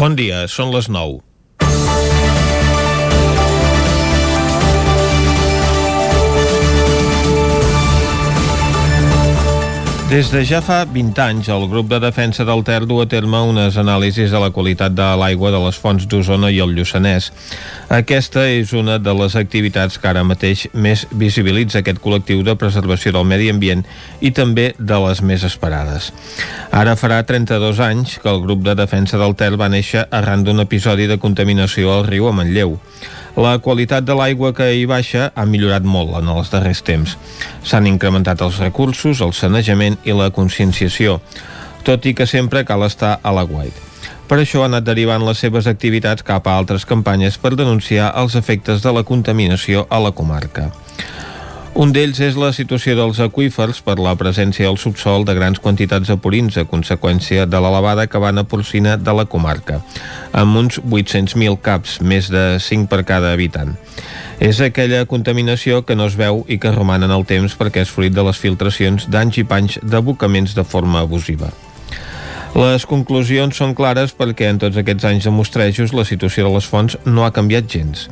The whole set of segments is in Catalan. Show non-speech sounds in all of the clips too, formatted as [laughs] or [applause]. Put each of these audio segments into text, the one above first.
Bon dia, són les 9. Des de ja fa 20 anys, el grup de defensa del Ter du a terme unes anàlisis de la qualitat de l'aigua de les fonts d'Osona i el Lluçanès. Aquesta és una de les activitats que ara mateix més visibilitza aquest col·lectiu de preservació del medi ambient i també de les més esperades. Ara farà 32 anys que el grup de defensa del Ter va néixer arran d'un episodi de contaminació al riu a Manlleu. La qualitat de l'aigua que hi baixa ha millorat molt en els darrers temps. S'han incrementat els recursos, el sanejament i la conscienciació, tot i que sempre cal estar a la guait. Per això ha anat derivant les seves activitats cap a altres campanyes per denunciar els efectes de la contaminació a la comarca. Un d'ells és la situació dels aqüífers per la presència al subsol de grans quantitats de purins a conseqüència de l'elevada cabana porcina de la comarca, amb uns 800.000 caps, més de 5 per cada habitant. És aquella contaminació que no es veu i que roman en el temps perquè és fruit de les filtracions d'anys i panys d'abocaments de forma abusiva. Les conclusions són clares perquè en tots aquests anys de mostrejos la situació de les fonts no ha canviat gens.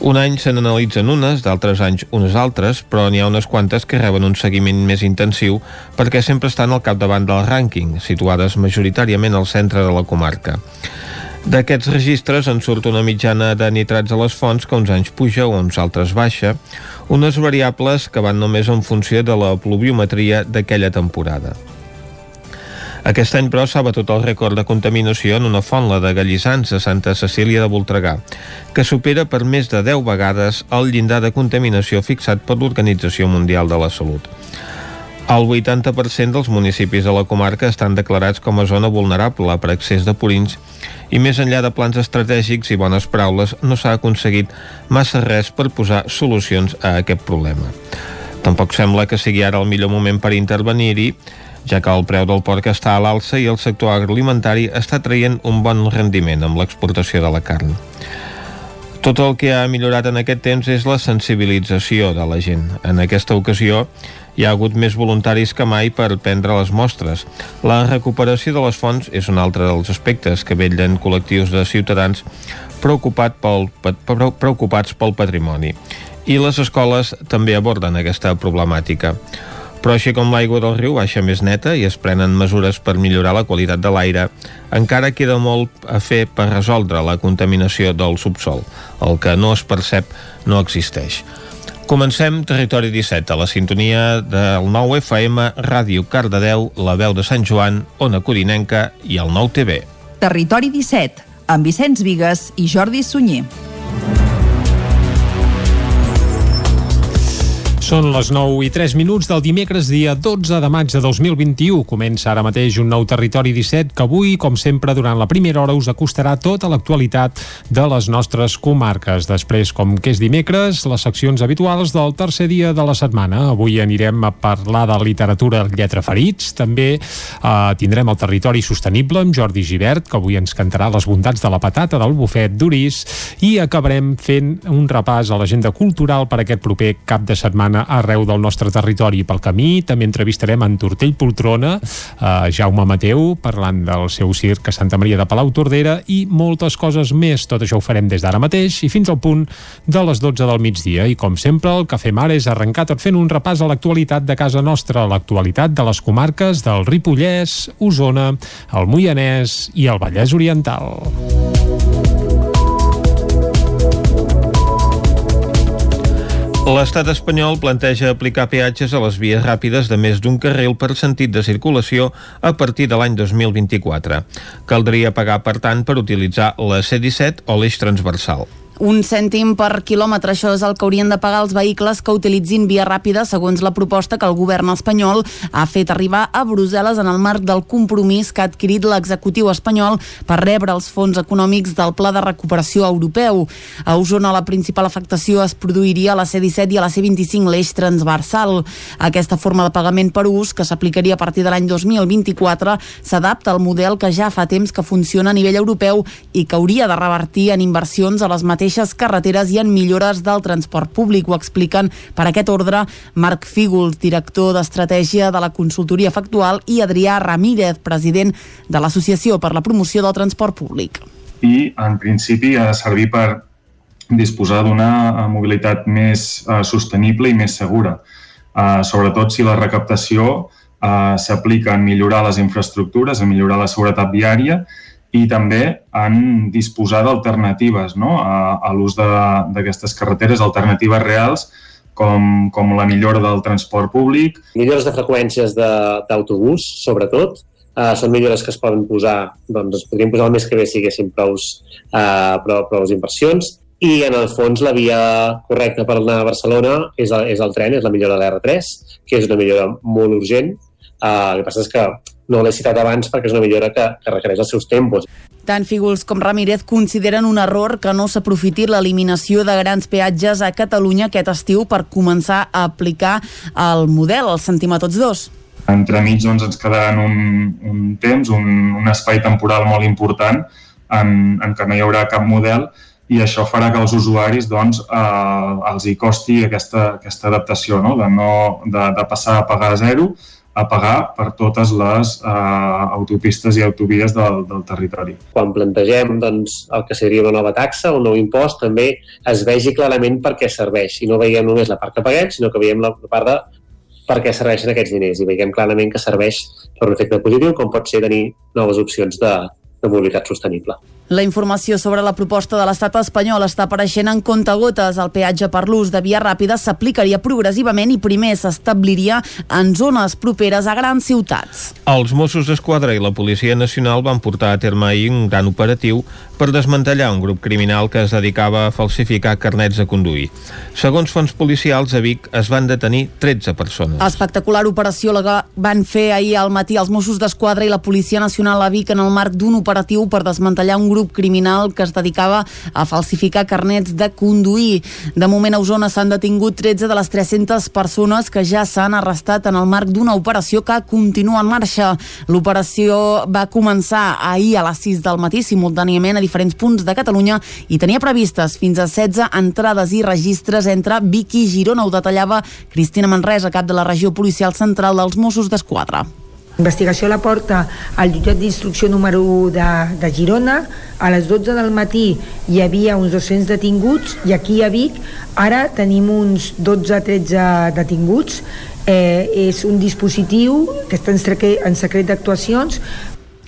Un any se n'analitzen unes, d'altres anys unes altres, però n'hi ha unes quantes que reben un seguiment més intensiu perquè sempre estan al capdavant del rànquing, situades majoritàriament al centre de la comarca. D'aquests registres en surt una mitjana de nitrats a les fonts que uns anys puja o uns altres baixa, unes variables que van només en funció de la pluviometria d'aquella temporada. Aquest any, però, s'ha batut el rècord de contaminació en una font, la de Gallissans, a Santa Cecília de Voltregà, que supera per més de 10 vegades el llindar de contaminació fixat per l'Organització Mundial de la Salut. El 80% dels municipis de la comarca estan declarats com a zona vulnerable per excés de purins i més enllà de plans estratègics i bones paraules no s'ha aconseguit massa res per posar solucions a aquest problema. Tampoc sembla que sigui ara el millor moment per intervenir-hi, ja que el preu del porc està a l'alça i el sector agroalimentari està traient un bon rendiment amb l'exportació de la carn. Tot el que ha millorat en aquest temps és la sensibilització de la gent. En aquesta ocasió hi ha hagut més voluntaris que mai per prendre les mostres. La recuperació de les fonts és un altre dels aspectes que vetllen col·lectius de ciutadans preocupat pel, preocupats pel patrimoni. I les escoles també aborden aquesta problemàtica. Però així com l'aigua del riu baixa més neta i es prenen mesures per millorar la qualitat de l'aire, encara queda molt a fer per resoldre la contaminació del subsol. El que no es percep no existeix. Comencem Territori 17, a la sintonia del 9 FM, Ràdio Cardedeu, la veu de Sant Joan, Ona Codinenca i el 9 TV. Territori 17, amb Vicenç Vigues i Jordi Sunyer. Són les 9 i 3 minuts del dimecres, dia 12 de maig de 2021. Comença ara mateix un nou Territori 17 que avui, com sempre, durant la primera hora us acostarà tota l'actualitat de les nostres comarques. Després, com que és dimecres, les seccions habituals del tercer dia de la setmana. Avui anirem a parlar de literatura lletra ferits. També eh, tindrem el Territori Sostenible amb Jordi Givert, que avui ens cantarà les bondats de la patata del bufet d'Uris. I acabarem fent un repàs a l'agenda cultural per aquest proper cap de setmana arreu del nostre territori pel camí. També entrevistarem en Tortell Poltrona, eh, Jaume Mateu, parlant del seu circ a Santa Maria de Palau Tordera i moltes coses més. Tot això ho farem des d'ara mateix i fins al punt de les 12 del migdia. I com sempre, el que fem ara és arrencar tot fent un repàs a l'actualitat de casa nostra, l'actualitat de les comarques del Ripollès, Osona, el Moianès i el Vallès Oriental. L'estat espanyol planteja aplicar peatges a les vies ràpides de més d'un carril per sentit de circulació a partir de l'any 2024. Caldria pagar, per tant, per utilitzar la C-17 o l'eix transversal un cèntim per quilòmetre. Això és el que haurien de pagar els vehicles que utilitzin via ràpida, segons la proposta que el govern espanyol ha fet arribar a Brussel·les en el marc del compromís que ha adquirit l'executiu espanyol per rebre els fons econòmics del Pla de Recuperació Europeu. A Osona la principal afectació es produiria a la C-17 i a la C-25 l'eix transversal. Aquesta forma de pagament per ús, que s'aplicaria a partir de l'any 2024, s'adapta al model que ja fa temps que funciona a nivell europeu i que hauria de revertir en inversions a les mateixes eixes carreteres i en millores del transport públic. Ho expliquen per aquest ordre Marc Fígols, director d'Estratègia de la Consultoria Factual, i Adrià Ramírez, president de l'Associació per la Promoció del Transport Públic. I, en principi, ha de servir per disposar d'una mobilitat més uh, sostenible i més segura, uh, sobretot si la recaptació uh, s'aplica en millorar les infraestructures, en millorar la seguretat viària i també en disposar d'alternatives no? a, a l'ús d'aquestes carreteres, alternatives reals com, com la millora del transport públic. Millores de freqüències d'autobús, sobretot, uh, són millores que es poden posar, doncs es podrien posar el mes que ve si haguéssim prous, uh, prou, prou inversions, i en el fons la via correcta per anar a Barcelona és el, és el tren, és la millora de l'R3, que és una millora molt urgent. Uh, el que passa és que no l'he citat abans perquè és una millora que, que requereix els seus tempos. Tant Fígols com Ramírez consideren un error que no s'aprofiti l'eliminació de grans peatges a Catalunya aquest estiu per començar a aplicar el model. El sentim a tots dos. Entremig doncs, ens quedaran un, un temps, un, un espai temporal molt important en, en què no hi haurà cap model i això farà que als usuaris doncs, eh, els hi costi aquesta, aquesta adaptació, no? De, no, de, de passar a pagar a zero a pagar per totes les eh, autopistes i autovies del, del territori. Quan plantegem doncs, el que seria una nova taxa, un nou impost, també es vegi clarament per què serveix. I no veiem només la part que paguem, sinó que veiem la part de per què serveixen aquests diners i veiem clarament que serveix per un efecte positiu, com pot ser tenir noves opcions de, de mobilitat sostenible. La informació sobre la proposta de l'estat espanyol està apareixent en comptagotes. El peatge per l'ús de via ràpida s'aplicaria progressivament i primer s'establiria en zones properes a grans ciutats. Els Mossos d'Esquadra i la Policia Nacional van portar a terme ahir un gran operatiu per desmantellar un grup criminal que es dedicava a falsificar carnets de conduir. Segons fons policials, a Vic es van detenir 13 persones. Espectacular operació la van fer ahir al matí els Mossos d'Esquadra i la Policia Nacional a Vic en el marc d'un operatiu per desmantellar un grup criminal que es dedicava a falsificar carnets de conduir. De moment a Osona s'han detingut 13 de les 300 persones que ja s'han arrestat en el marc d'una operació que continua en marxa. L'operació va començar ahir a les 6 del matí simultàniament a diferents punts de Catalunya i tenia previstes fins a 16 entrades i registres entre Vic i Girona. Ho detallava Cristina Manresa, cap de la regió policial central dels Mossos d'Esquadra. Investigació la porta al jutjat d'instrucció número 1 de, de Girona. A les 12 del matí hi havia uns 200 detinguts i aquí a Vic ara tenim uns 12-13 detinguts. Eh, és un dispositiu que està en secret, en secret d'actuacions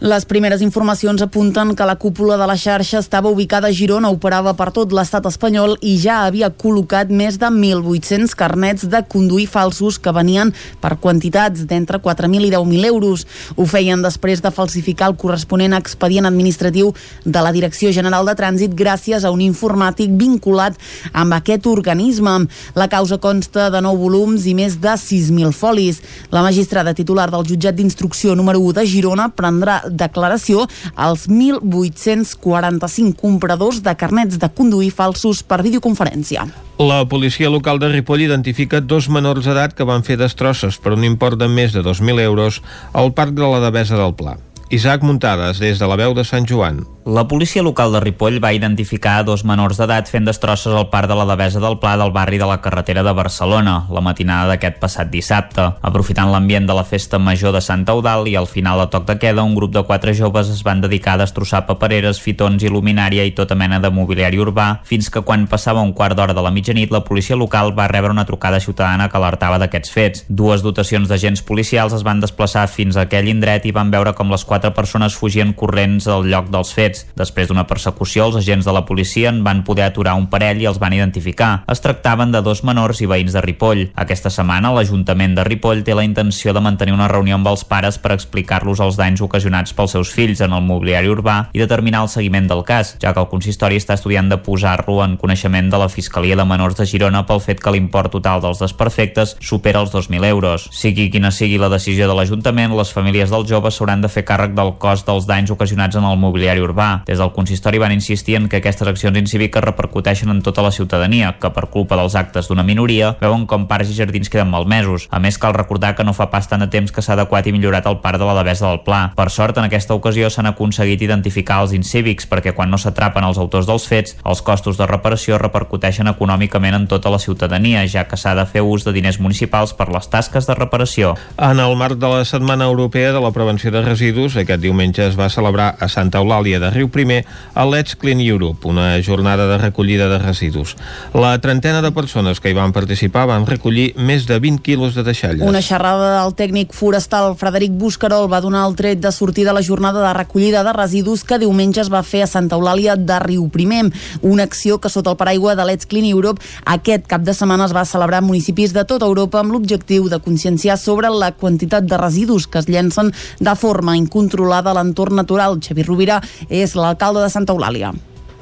les primeres informacions apunten que la cúpula de la xarxa estava ubicada a Girona, operava per tot l'estat espanyol i ja havia col·locat més de 1.800 carnets de conduir falsos que venien per quantitats d'entre 4.000 i 10.000 euros. Ho feien després de falsificar el corresponent expedient administratiu de la Direcció General de Trànsit gràcies a un informàtic vinculat amb aquest organisme. La causa consta de 9 volums i més de 6.000 folis. La magistrada titular del jutjat d'instrucció número 1 de Girona prendrà declaració als 1.845 compradors de carnets de conduir falsos per videoconferència. La policia local de Ripoll identifica dos menors d'edat que van fer destrosses per un import de més de 2.000 euros al Parc de la Devesa del Pla. Isaac Muntades, des de la veu de Sant Joan. La policia local de Ripoll va identificar dos menors d'edat fent destrosses al parc de la Devesa del Pla del barri de la carretera de Barcelona, la matinada d'aquest passat dissabte. Aprofitant l'ambient de la festa major de Sant Eudal i al final de toc de queda, un grup de quatre joves es van dedicar a destrossar papereres, fitons, il·luminària i tota mena de mobiliari urbà, fins que quan passava un quart d'hora de la mitjanit, la policia local va rebre una trucada ciutadana que alertava d'aquests fets. Dues dotacions d'agents policials es van desplaçar fins a aquell indret i van veure com les quatre persones fugien corrents al lloc dels fets. Després d'una persecució, els agents de la policia en van poder aturar un parell i els van identificar. Es tractaven de dos menors i veïns de Ripoll. Aquesta setmana, l'Ajuntament de Ripoll té la intenció de mantenir una reunió amb els pares per explicar-los els danys ocasionats pels seus fills en el mobiliari urbà i determinar el seguiment del cas, ja que el consistori està estudiant de posar-lo en coneixement de la Fiscalia de Menors de Girona pel fet que l'import total dels desperfectes supera els 2.000 euros. Sigui quina sigui la decisió de l'Ajuntament, les famílies dels joves s'hauran de fer càrrec del cost dels danys ocasionats en el mobiliari urbà. Des del consistori van insistir en que aquestes accions incíviques repercuteixen en tota la ciutadania, que per culpa dels actes d'una minoria veuen com parcs i jardins queden malmesos. A més, cal recordar que no fa pas tant de temps que s'ha adequat i millorat el parc de la Devesa del Pla. Per sort, en aquesta ocasió s'han aconseguit identificar els incívics perquè quan no s'atrapen els autors dels fets, els costos de reparació repercuteixen econòmicament en tota la ciutadania, ja que s'ha de fer ús de diners municipals per les tasques de reparació. En el marc de la Setmana Europea de la Prevenció de Residus, aquest diumenge es va celebrar a Santa Eulàlia de Riu Primer el Let's Clean Europe, una jornada de recollida de residus. La trentena de persones que hi van participar van recollir més de 20 quilos de deixalles. Una xerrada del tècnic forestal Frederic Buscarol va donar el tret de sortida a la jornada de recollida de residus que diumenge es va fer a Santa Eulàlia de Riu Primer, una acció que sota el paraigua de Let's Clean Europe aquest cap de setmana es va celebrar en municipis de tota Europa amb l'objectiu de conscienciar sobre la quantitat de residus que es llencen de forma incontrolada a l'entorn natural. Xavier Rovira és l'alcalde de Santa Eulàlia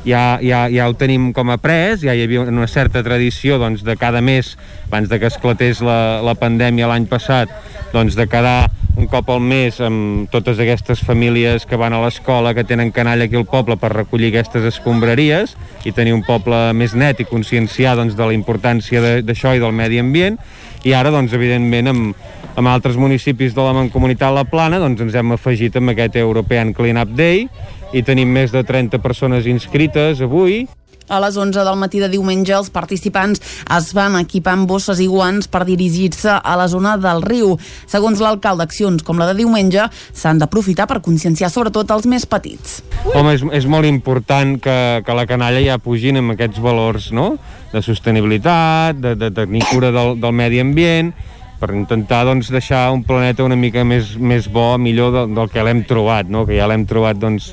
ja, ja, ja ho tenim com a pres, ja hi havia una certa tradició doncs, de cada mes, abans de que esclatés la, la pandèmia l'any passat, doncs, de quedar un cop al mes amb totes aquestes famílies que van a l'escola, que tenen canalla aquí al poble per recollir aquestes escombraries i tenir un poble més net i conscienciar doncs, de la importància d'això i del medi ambient i ara, doncs, evidentment, amb, amb altres municipis de la Mancomunitat La Plana doncs, ens hem afegit amb aquest European Clean Up Day i tenim més de 30 persones inscrites avui a les 11 del matí de diumenge, els participants es van equipar amb bosses i guants per dirigir-se a la zona del riu. Segons l'alcalde, accions com la de diumenge s'han d'aprofitar per conscienciar sobretot els més petits. Home, és, és molt important que, que la canalla ja pugin amb aquests valors no? de sostenibilitat, de, de tenir cura del, del medi ambient, per intentar doncs, deixar un planeta una mica més, més bo, millor del, del que l'hem trobat, no? que ja l'hem trobat doncs,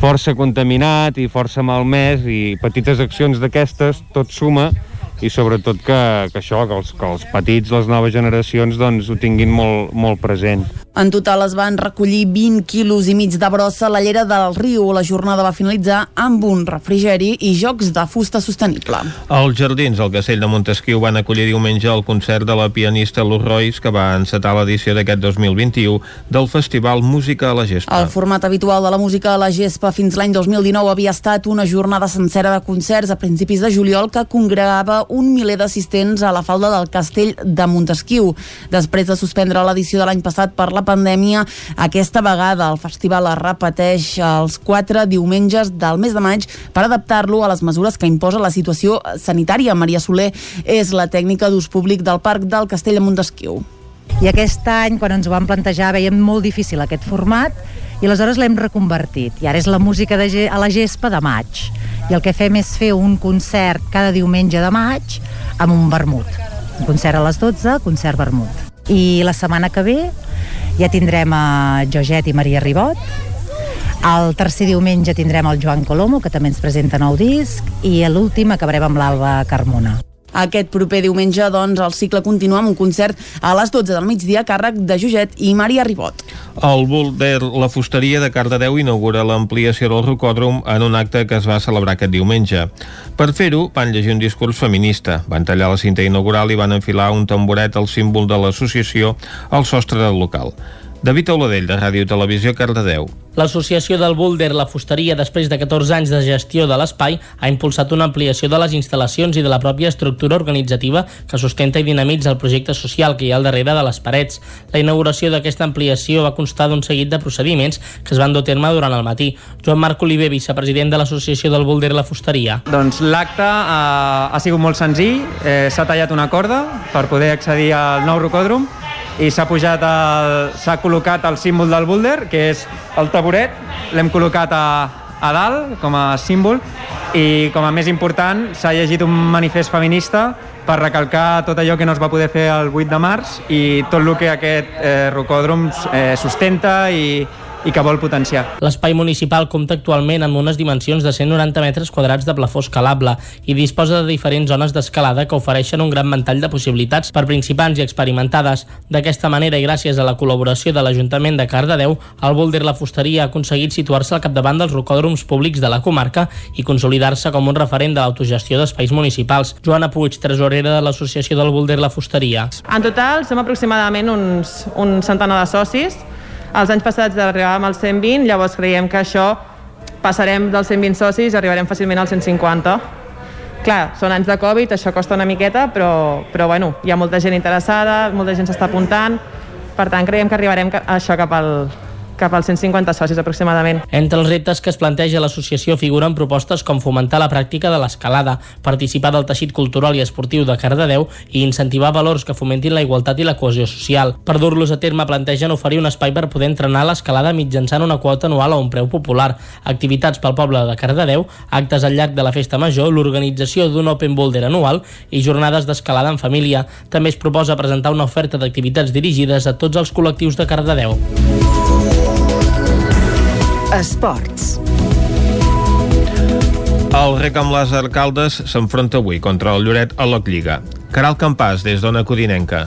força contaminat i força malmès i petites accions d'aquestes tot suma i sobretot que, que això, que els, que els petits, les noves generacions, doncs ho tinguin molt, molt present. En total es van recollir 20 quilos i mig de brossa a la llera del riu. La jornada va finalitzar amb un refrigeri i jocs de fusta sostenible. Els jardins del Castell de Montesquieu van acollir diumenge el concert de la pianista Luz Royce que va encetar l'edició d'aquest 2021 del Festival Música a la Gespa. El format habitual de la música a la Gespa fins l'any 2019 havia estat una jornada sencera de concerts a principis de juliol que congregava un miler d'assistents a la falda del Castell de Montesquieu. Després de suspendre l'edició de l'any passat per la la pandèmia, aquesta vegada el festival es repeteix els quatre diumenges del mes de maig per adaptar-lo a les mesures que imposa la situació sanitària. Maria Soler és la tècnica d'ús públic del Parc del Castell de Montesquieu. I aquest any, quan ens ho vam plantejar, veiem molt difícil aquest format i aleshores l'hem reconvertit. I ara és la música de, a la gespa de maig. I el que fem és fer un concert cada diumenge de maig amb un vermut. Un concert a les 12, concert vermut. I la setmana que ve ja tindrem a Joget i Maria Ribot, el tercer diumenge tindrem el Joan Colomo, que també ens presenta nou disc, i l'últim acabarem amb l'Alba Carmona. Aquest proper diumenge, doncs, el cicle continua amb un concert a les 12 del migdia a càrrec de Joget i Maria Ribot. El Boulder, la fusteria de Cardedeu, inaugura l'ampliació del rocòdrom en un acte que es va celebrar aquest diumenge. Per fer-ho, van llegir un discurs feminista, van tallar la cinta inaugural i van enfilar un tamboret al símbol de l'associació al sostre del local. David Oladell, de Ràdio Televisió, Cardedeu. L'associació del Boulder La Fusteria, després de 14 anys de gestió de l'espai, ha impulsat una ampliació de les instal·lacions i de la pròpia estructura organitzativa que sustenta i dinamitza el projecte social que hi ha al darrere de les parets. La inauguració d'aquesta ampliació va constar d'un seguit de procediments que es van dur a terme durant el matí. Joan Marc Oliver, vicepresident de l'Associació del Boulder La Fusteria. Doncs l'acte eh, ha sigut molt senzill, eh, s'ha tallat una corda per poder accedir al nou rocòdrom i s'ha pujat s'ha col·locat el símbol del boulder, que és el taburet, l'hem col·locat a, a dalt com a símbol i com a més important s'ha llegit un manifest feminista per recalcar tot allò que no es va poder fer el 8 de març i tot el que aquest eh, rocòdrom eh, sustenta i, i que vol potenciar. L'espai municipal compta actualment amb unes dimensions de 190 metres quadrats de plafó escalable i disposa de diferents zones d'escalada que ofereixen un gran ventall de possibilitats per principants i experimentades. D'aquesta manera i gràcies a la col·laboració de l'Ajuntament de Cardedeu, el Boulder La Fusteria ha aconseguit situar-se al capdavant dels rocòdroms públics de la comarca i consolidar-se com un referent de l'autogestió d'espais municipals. Joana Puig, tresorera de l'Associació del Boulder La Fusteria. En total som aproximadament uns, un centenar de socis els anys passats arribàvem als 120, llavors creiem que això passarem dels 120 socis i arribarem fàcilment als 150. Clar, són anys de Covid, això costa una miqueta, però, però bueno, hi ha molta gent interessada, molta gent s'està apuntant, per tant creiem que arribarem a això cap al, cap als 150 socis aproximadament. Entre els reptes que es planteja l'associació figuren propostes com fomentar la pràctica de l'escalada, participar del teixit cultural i esportiu de Cardedeu i incentivar valors que fomentin la igualtat i la cohesió social. Per dur-los a terme plantegen oferir un espai per poder entrenar l'escalada mitjançant una quota anual a un preu popular, activitats pel poble de Cardedeu, actes al llarg de la festa major, l'organització d'un Open Boulder anual i jornades d'escalada en família. També es proposa presentar una oferta d'activitats dirigides a tots els col·lectius de Cardedeu. Esports. El rec amb les arcaldes s'enfronta avui contra el Lloret a la Lliga. Caral Campàs, des d'Ona Codinenca.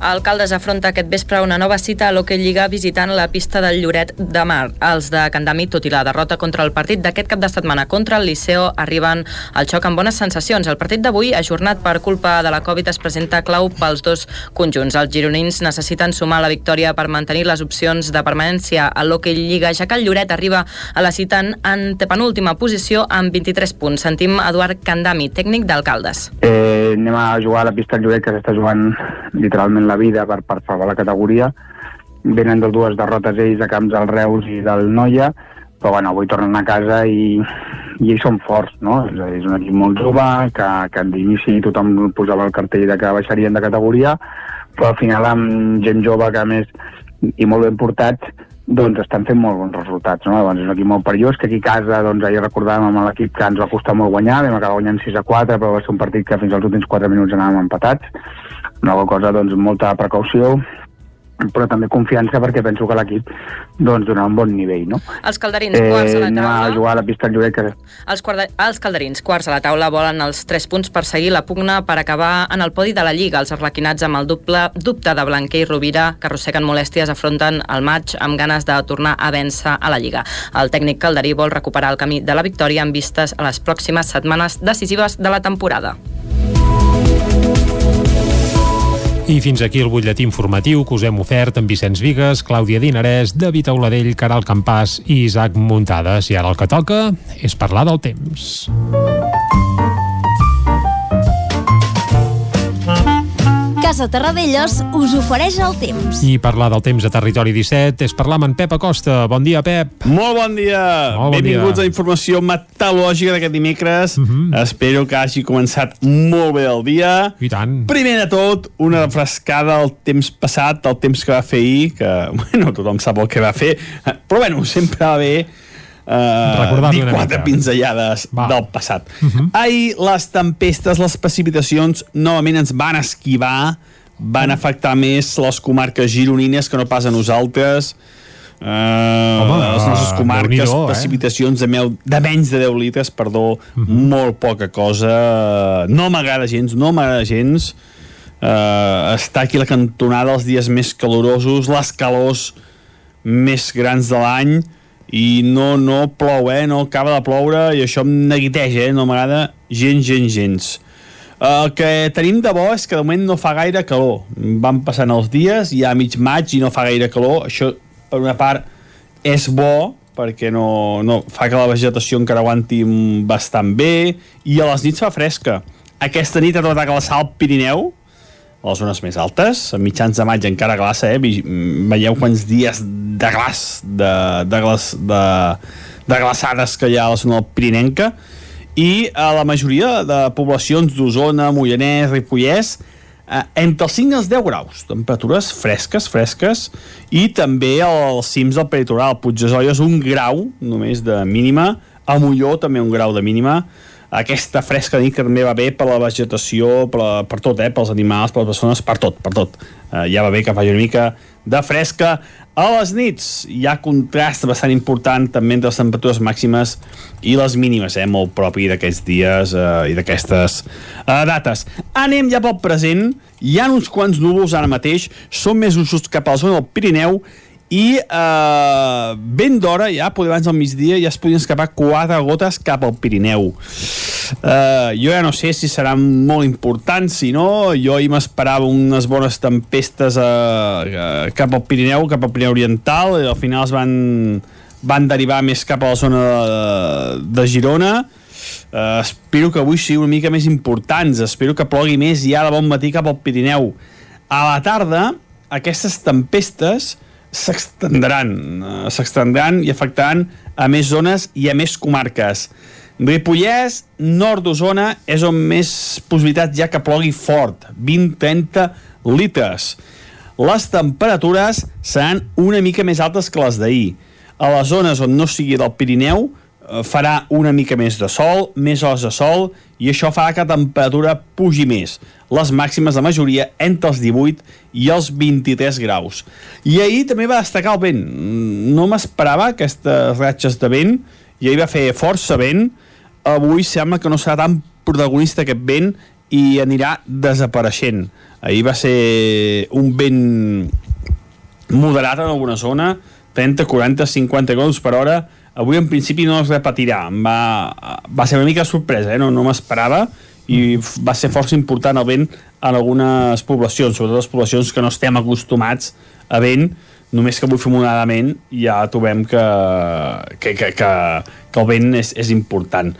Alcaldes afronta aquest vespre una nova cita a l'Hockey Lliga visitant la pista del Lloret de Mar. Els de Candami, tot i la derrota contra el partit d'aquest cap de setmana contra el Liceo, arriben al xoc amb bones sensacions. El partit d'avui, ajornat per culpa de la Covid, es presenta clau pels dos conjunts. Els gironins necessiten sumar la victòria per mantenir les opcions de permanència a l'Hockey Lliga, ja que el Lloret arriba a la cita en penúltima posició amb 23 punts. Sentim Eduard Candami, tècnic d'Alcaldes. Eh, anem a jugar a la pista del Lloret, que s'està jugant literalment la vida per, per salvar la categoria. Venen de dues derrotes ells a camps del Reus i del Noia, però bueno, avui tornen a casa i, i ells són forts, no? És, és un equip molt jove, que, que d'inici tothom posava el cartell de que baixarien de categoria, però al final amb gent jove que més i molt ben portats doncs estan fent molt bons resultats, no? Doncs és un equip molt perillós, que aquí a casa, doncs ahir recordàvem amb l'equip que ens va costar molt guanyar, vam acabar guanyant 6 a 4, però va ser un partit que fins als últims 4 minuts anàvem empatats, una cosa, doncs, molta precaució, però també confiança perquè penso que l'equip doncs donarà un bon nivell, no? Els calderins, quarts a la a taula. jugar a la pista del Lloret, que Els, quarda... els calderins, quarts a la taula, volen els 3 punts per seguir la pugna per acabar en el podi de la Lliga. Els arlequinats amb el doble dubte de Blanquer i Rovira, que arrosseguen molèsties, afronten el maig amb ganes de tornar a vèncer a la Lliga. El tècnic calderí vol recuperar el camí de la victòria en vistes a les pròximes setmanes decisives de la temporada. I fins aquí el butlletí informatiu que us hem ofert amb Vicenç Vigues, Clàudia Dinarès, David Auladell, Caral Campàs i Isaac Muntades. I ara el que toca és parlar del temps. Casa Terradellos us ofereix el temps. I parlar del temps a Territori 17 és parlar amb en Pep Acosta. Bon dia, Pep. Molt bon dia. Molt bon Benvinguts dia. a informació meteorològica d'aquest dimecres. Uh -huh. Espero que hagi començat molt bé el dia. I tant. Primer de tot, una refrescada al temps passat, el temps que va fer ahir, que, [laughs] bueno, tothom sap el que va fer, però, bueno, sempre va bé Uh, Recordar-li dir quatre mica. pinzellades Va. del passat. Uh -huh. Ahir les tempestes, les precipitacions novament ens van esquivar, van afectar més les comarques gironines que no pas a nosaltres. Uh, Home, les nostres eh, comarques, eh? precipitacions de, meu, de menys de 10 litres, perdó, uh -huh. molt poca cosa. No m'agrada gens, no m'agrada gens. Uh, està aquí la cantonada els dies més calorosos, les calors més grans de l'any i no, no plou, eh? no acaba de ploure i això em neguiteja, eh? no m'agrada gens, gens, gens. El que tenim de bo és que de moment no fa gaire calor. Van passant els dies, ja a mig maig i no fa gaire calor. Això, per una part, és bo, perquè no, no fa que la vegetació encara aguanti bastant bé, i a les nits fa fresca. Aquesta nit ha tornat a glaçar al Pirineu, a les zones més altes, a mitjans de maig encara glaça, eh? Veieu quants dies de glaç, de, de, glaç, de, de glaçades que hi ha a la zona Pirinenca, i a la majoria de poblacions d'Osona, Moianès, Ripollès, eh, entre els 5 i els 10 graus, temperatures fresques, fresques, i també als cims del peritoral, Puigdesolles un grau només de mínima, a Molló també un grau de mínima, aquesta fresca nit que també va bé per la vegetació, per, la, per tot, eh? pels animals, per les persones, per tot, per tot. Eh, ja va bé que faci una mica de fresca. A les nits hi ha contrast bastant important també entre les temperatures màximes i les mínimes, eh? molt propi d'aquests dies eh, i d'aquestes eh, dates. Anem ja pel present, hi ha uns quants núvols ara mateix, són més just cap a la zona del Pirineu, i eh, ben d'hora, ja poder abans del migdia, ja es podien escapar quatre gotes cap al Pirineu. Eh, jo ja no sé si seran molt importants, si no, jo ahir m'esperava unes bones tempestes eh, eh, cap al Pirineu, cap al Pirineu Oriental, i al final es van van derivar més cap a la zona de, de Girona uh, espero que avui sigui una mica més importants espero que plogui més ja de bon matí cap al Pirineu a la tarda aquestes tempestes s'extendran uh, s'extendran i afectaran a més zones i a més comarques Ripollès, nord d'Osona, és on més possibilitat ja que plogui fort, 20-30 litres. Les temperatures seran una mica més altes que les d'ahir. A les zones on no sigui del Pirineu eh, farà una mica més de sol, més hores de sol, i això farà que la temperatura pugi més. Les màximes de majoria entre els 18 i els 23 graus. I ahir també va destacar el vent. No m'esperava aquestes ratxes de vent, i ahir va fer força vent, avui sembla que no serà tan protagonista aquest vent i anirà desapareixent. Ahir va ser un vent moderat en alguna zona, 30, 40, 50 km per hora. Avui en principi no es repetirà. Va, va ser una mica sorpresa, eh? no, no m'esperava i va ser força important el vent en algunes poblacions, sobretot les poblacions que no estem acostumats a vent, només que avui fer moderadament ja trobem que, que, que, que, que el vent és, és important.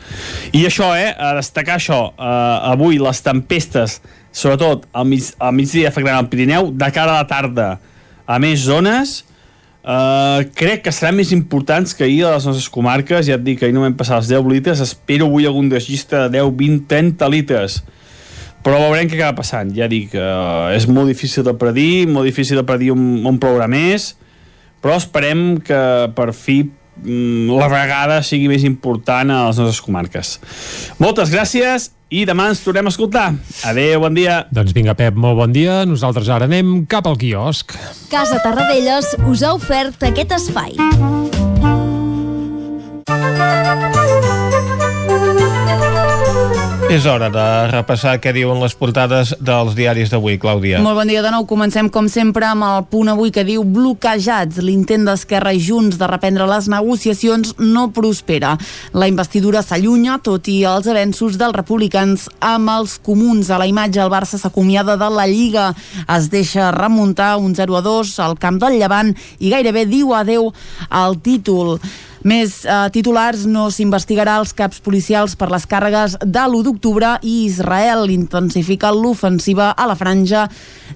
I això, eh, a destacar això, eh, avui les tempestes, sobretot al, mig, al migdia afectaran el Pirineu, de cara a la tarda a més zones, Uh, crec que seran més importants que ahir a les nostres comarques, ja et dic que ahir no vam passar els 10 litres, espero avui algun desgista de 10, 20, 30 litres. Però veurem què acaba passant. Ja dic, uh, és molt difícil de predir molt difícil de predir on, on plourà més. Però esperem que per fi la vegada sigui més important a les nostres comarques moltes gràcies i demà ens tornem a escoltar. Adéu, bon dia. Doncs vinga, Pep, molt bon dia. Nosaltres ara anem cap al quiosc. Casa Tarradellas us ha ofert aquest espai. És hora de repassar què diuen les portades dels diaris d'avui, Clàudia. Molt bon dia de nou. Comencem, com sempre, amb el punt avui que diu bloquejats. L'intent d'Esquerra i Junts de reprendre les negociacions no prospera. La investidura s'allunya, tot i els avenços dels republicans amb els comuns. A la imatge, el Barça s'acomiada de la Lliga. Es deixa remuntar un 0 a 2 al camp del Llevant i gairebé diu adeu al títol. Més eh, titulars, no s'investigarà els caps policials per les càrregues de l'1 d'octubre i Israel intensifica l'ofensiva a la franja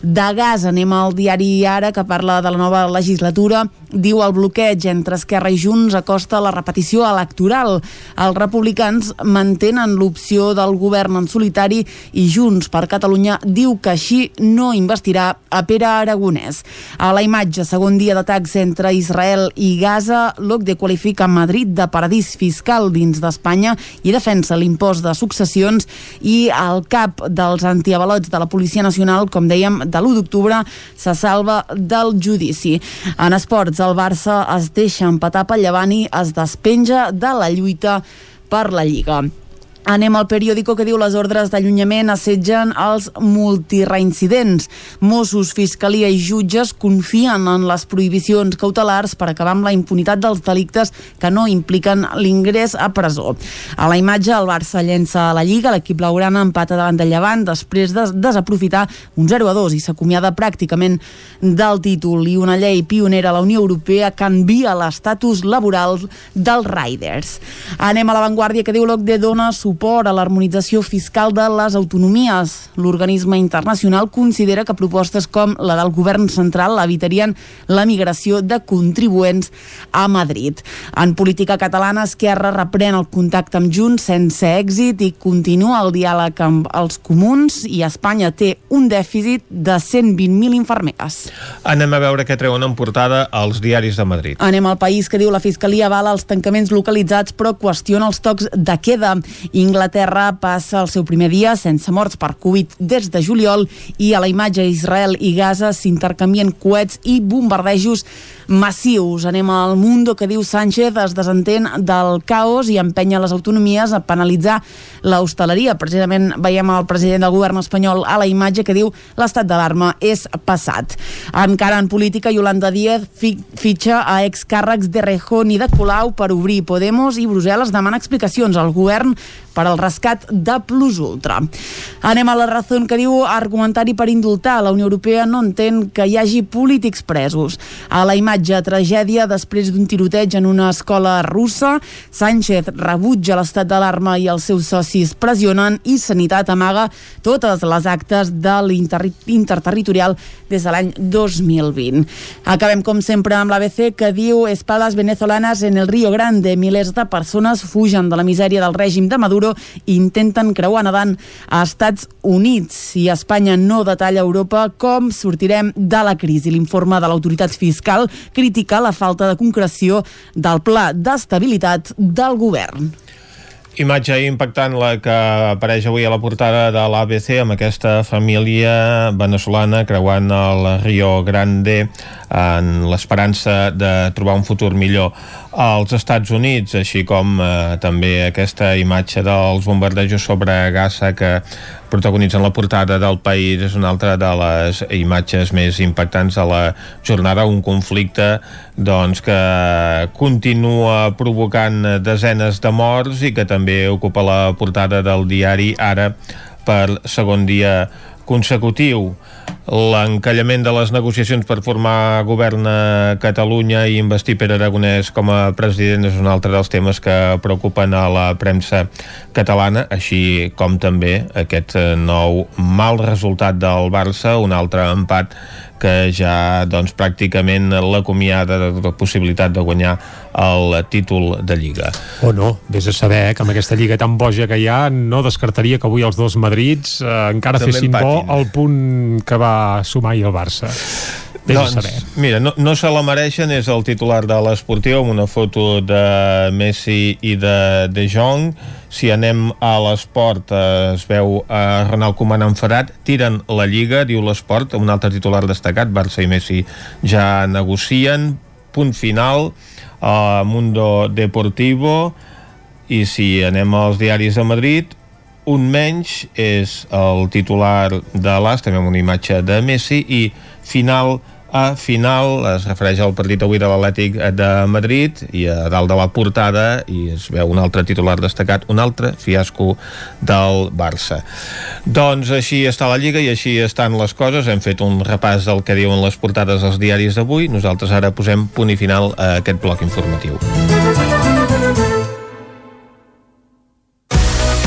de gas. Anem al diari Ara, que parla de la nova legislatura. Diu el bloqueig entre Esquerra i Junts acosta la repetició electoral. Els republicans mantenen l'opció del govern en solitari i Junts per Catalunya diu que així no investirà a Pere Aragonès. A la imatge, segon dia d'atacs entre Israel i Gaza, l'OCDE qualifica Madrid de paradís fiscal dins d'Espanya i defensa l'impost de successions i el cap dels antiavalots de la Policia Nacional, com dèiem, de l'1 d'octubre, se salva del judici. En esports, el Barça es deixa empatar pel llevant i es despenja de la lluita per la Lliga. Anem al periòdico que diu les ordres d'allunyament assetgen els multireincidents. Mossos, Fiscalia i jutges confien en les prohibicions cautelars per acabar amb la impunitat dels delictes que no impliquen l'ingrés a presó. A la imatge, el Barça llença a la Lliga, l'equip laurana empata davant del Llevant després de desaprofitar un 0 a 2 i s'acomiada pràcticament del títol i una llei pionera a la Unió Europea canvia l'estatus laboral dels riders. Anem a l'avantguàrdia que diu l'OCDE dona suport a l'harmonització fiscal de les autonomies. L'organisme internacional considera que propostes com la del govern central evitarien la migració de contribuents a Madrid. En política catalana, Esquerra reprèn el contacte amb Junts sense èxit i continua el diàleg amb els comuns i Espanya té un dèficit de 120.000 infermeres. Anem a veure què treuen en portada als diaris de Madrid. Anem al país que diu la Fiscalia avala els tancaments localitzats però qüestiona els tocs de queda. Inglaterra passa el seu primer dia sense morts per Covid des de juliol i a la imatge Israel i Gaza s'intercanvien coets i bombardejos massius. Anem al Mundo que diu Sánchez es desentén del caos i empenya les autonomies a penalitzar l'hostaleria. Precisament veiem el president del govern espanyol a la imatge que diu l'estat d'alarma és passat. Encara en política, Yolanda Díaz fi fitxa a excàrrecs de Rejón i de Colau per obrir Podemos i Brussel·les demana explicacions al govern per al rescat de Plus Ultra. Anem a la raó que diu argumentari per indultar. La Unió Europea no entén que hi hagi polítics presos. A la imatge, tragèdia després d'un tiroteig en una escola russa. Sánchez rebutja l'estat d'alarma i els seus socis pressionen i Sanitat amaga totes les actes de l'interterritorial des de l'any 2020. Acabem, com sempre, amb l'ABC que diu espadas venezolanas en el Río Grande. Milers de persones fugen de la misèria del règim de Maduro i intenten creuar nedant a Estats Units. I Espanya no detalla a Europa com sortirem de la crisi. L'informe de l'autoritat fiscal critica la falta de concreció del pla d'estabilitat del govern. Imatge impactant la que apareix avui a la portada de l'ABC amb aquesta família venezolana creuant el Rio Grande en l'esperança de trobar un futur millor als Estats Units, així com eh, també aquesta imatge dels bombardejos sobre Gaza que protagonitzen la portada del país és una altra de les imatges més impactants de la jornada, un conflicte doncs, que continua provocant desenes de morts i que també ocupa la portada del diari Ara per segon dia consecutiu. L'encallament de les negociacions per formar govern a Catalunya i investir per Aragonès com a president és un altre dels temes que preocupen a la premsa catalana, així com també aquest nou mal resultat del Barça, un altre empat que ja doncs, pràcticament l'acomiada de la possibilitat de guanyar el títol de Lliga. O oh no, vés a saber eh, que amb aquesta Lliga tan boja que hi ha no descartaria que avui els dos Madrids eh, encara També fessin empatin. bo el punt que va sumar ahir el Barça. Vés doncs, a saber. mira, no, no se la mereixen, és el titular de l'Esportiu amb una foto de Messi i de De Jong si anem a l'esport, eh, es veu a Ronald Koeman enfadat, tiren la Lliga, diu l'esport, un altre titular destacat, Barça i Messi ja negocien, punt final, a Mundo Deportivo, i si anem als diaris de Madrid, un menys és el titular de l'As, també amb una imatge de Messi, i final a final es refereix al partit avui de l'Atlètic de Madrid i a dalt de la portada i es veu un altre titular destacat un altre fiasco del Barça doncs així està la Lliga i així estan les coses hem fet un repàs del que diuen les portades dels diaris d'avui nosaltres ara posem punt i final a aquest bloc informatiu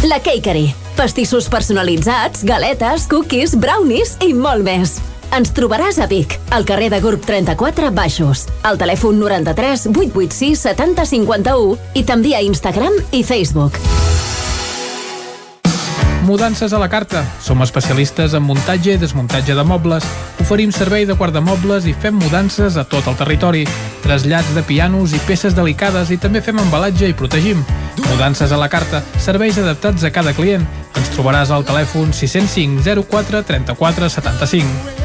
La Cakery. Pastissos personalitzats, galetes, cookies, brownies i molt més. Ens trobaràs a Vic, al carrer de Gurb 34 Baixos, al telèfon 93 886 70 51 i també a Instagram i Facebook. Mudances a la carta. Som especialistes en muntatge i desmuntatge de mobles. Oferim servei de guardamobles i fem mudances a tot el territori. Trasllats de pianos i peces delicades i també fem embalatge i protegim. Mudances a la carta. Serveis adaptats a cada client. Ens trobaràs al telèfon 605 04 34 75.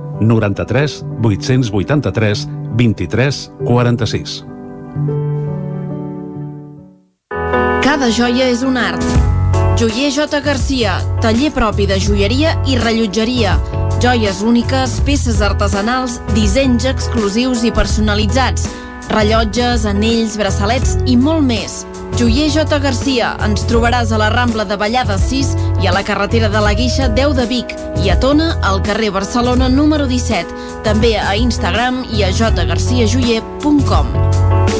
93 883 23 46. Cada joia és un art. Joier J. Garcia, taller propi de joieria i rellotgeria. Joies úniques, peces artesanals, dissenys exclusius i personalitzats, rellotges, anells, braçalets i molt més. Joier J. Garcia, ens trobaràs a la Rambla de Vallada 6 i a la carretera de la Guixa 10 de Vic i a Tona, al carrer Barcelona número 17. També a Instagram i a jgarciajoyer.com.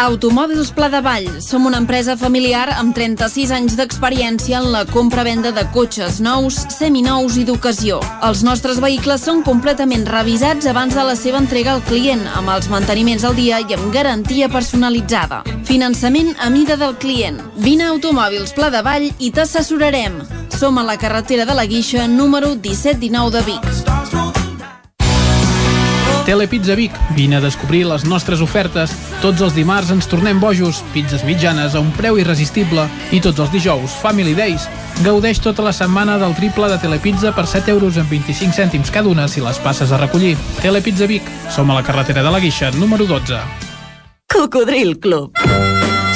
Automòbils Pla de Vall. Som una empresa familiar amb 36 anys d'experiència en la compra-venda de cotxes nous, seminous i d'ocasió. Els nostres vehicles són completament revisats abans de la seva entrega al client, amb els manteniments al dia i amb garantia personalitzada. Finançament a mida del client. Vine a Automòbils Pla de Vall i t'assessorarem. Som a la carretera de la Guixa, número 1719 de Vic. Telepizza Vic, vine a descobrir les nostres ofertes. Tots els dimarts ens tornem bojos, pizzas mitjanes a un preu irresistible i tots els dijous, Family Days. Gaudeix tota la setmana del triple de Telepizza per 7 euros amb 25 cèntims cada una si les passes a recollir. Telepizza Vic, som a la carretera de la Guixa, número 12. Cocodril Club.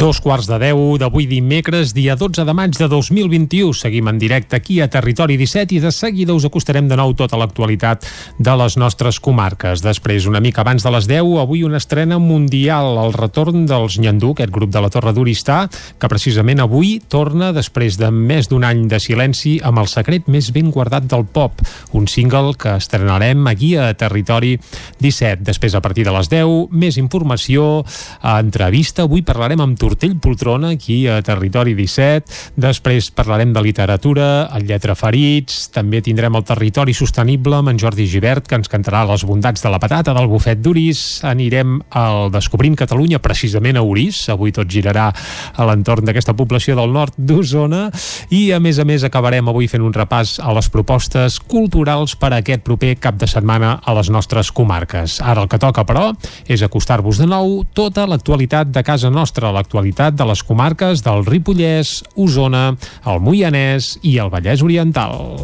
Dos quarts de deu d'avui dimecres, dia 12 de maig de 2021. Seguim en directe aquí a Territori 17 i de seguida us acostarem de nou tota l'actualitat de les nostres comarques. Després, una mica abans de les 10, avui una estrena mundial, el retorn dels Nyandú, aquest grup de la Torre d'Oristà, que precisament avui torna després de més d'un any de silenci amb el secret més ben guardat del pop, un single que estrenarem aquí a Territori 17. Després, a partir de les 10, més informació, entrevista. Avui parlarem amb Tortell Poltrona, aquí a Territori 17. Després parlarem de literatura, el Lletra Ferits, també tindrem el Territori Sostenible amb en Jordi Givert, que ens cantarà les bondats de la patata del bufet d'Uris. Anirem al Descobrint Catalunya, precisament a Uris. Avui tot girarà a l'entorn d'aquesta població del nord d'Osona. I, a més a més, acabarem avui fent un repàs a les propostes culturals per a aquest proper cap de setmana a les nostres comarques. Ara el que toca, però, és acostar-vos de nou tota l'actualitat de casa nostra, l'actualitat de les comarques del Ripollès, Osona, el Moianès i el Vallès Oriental.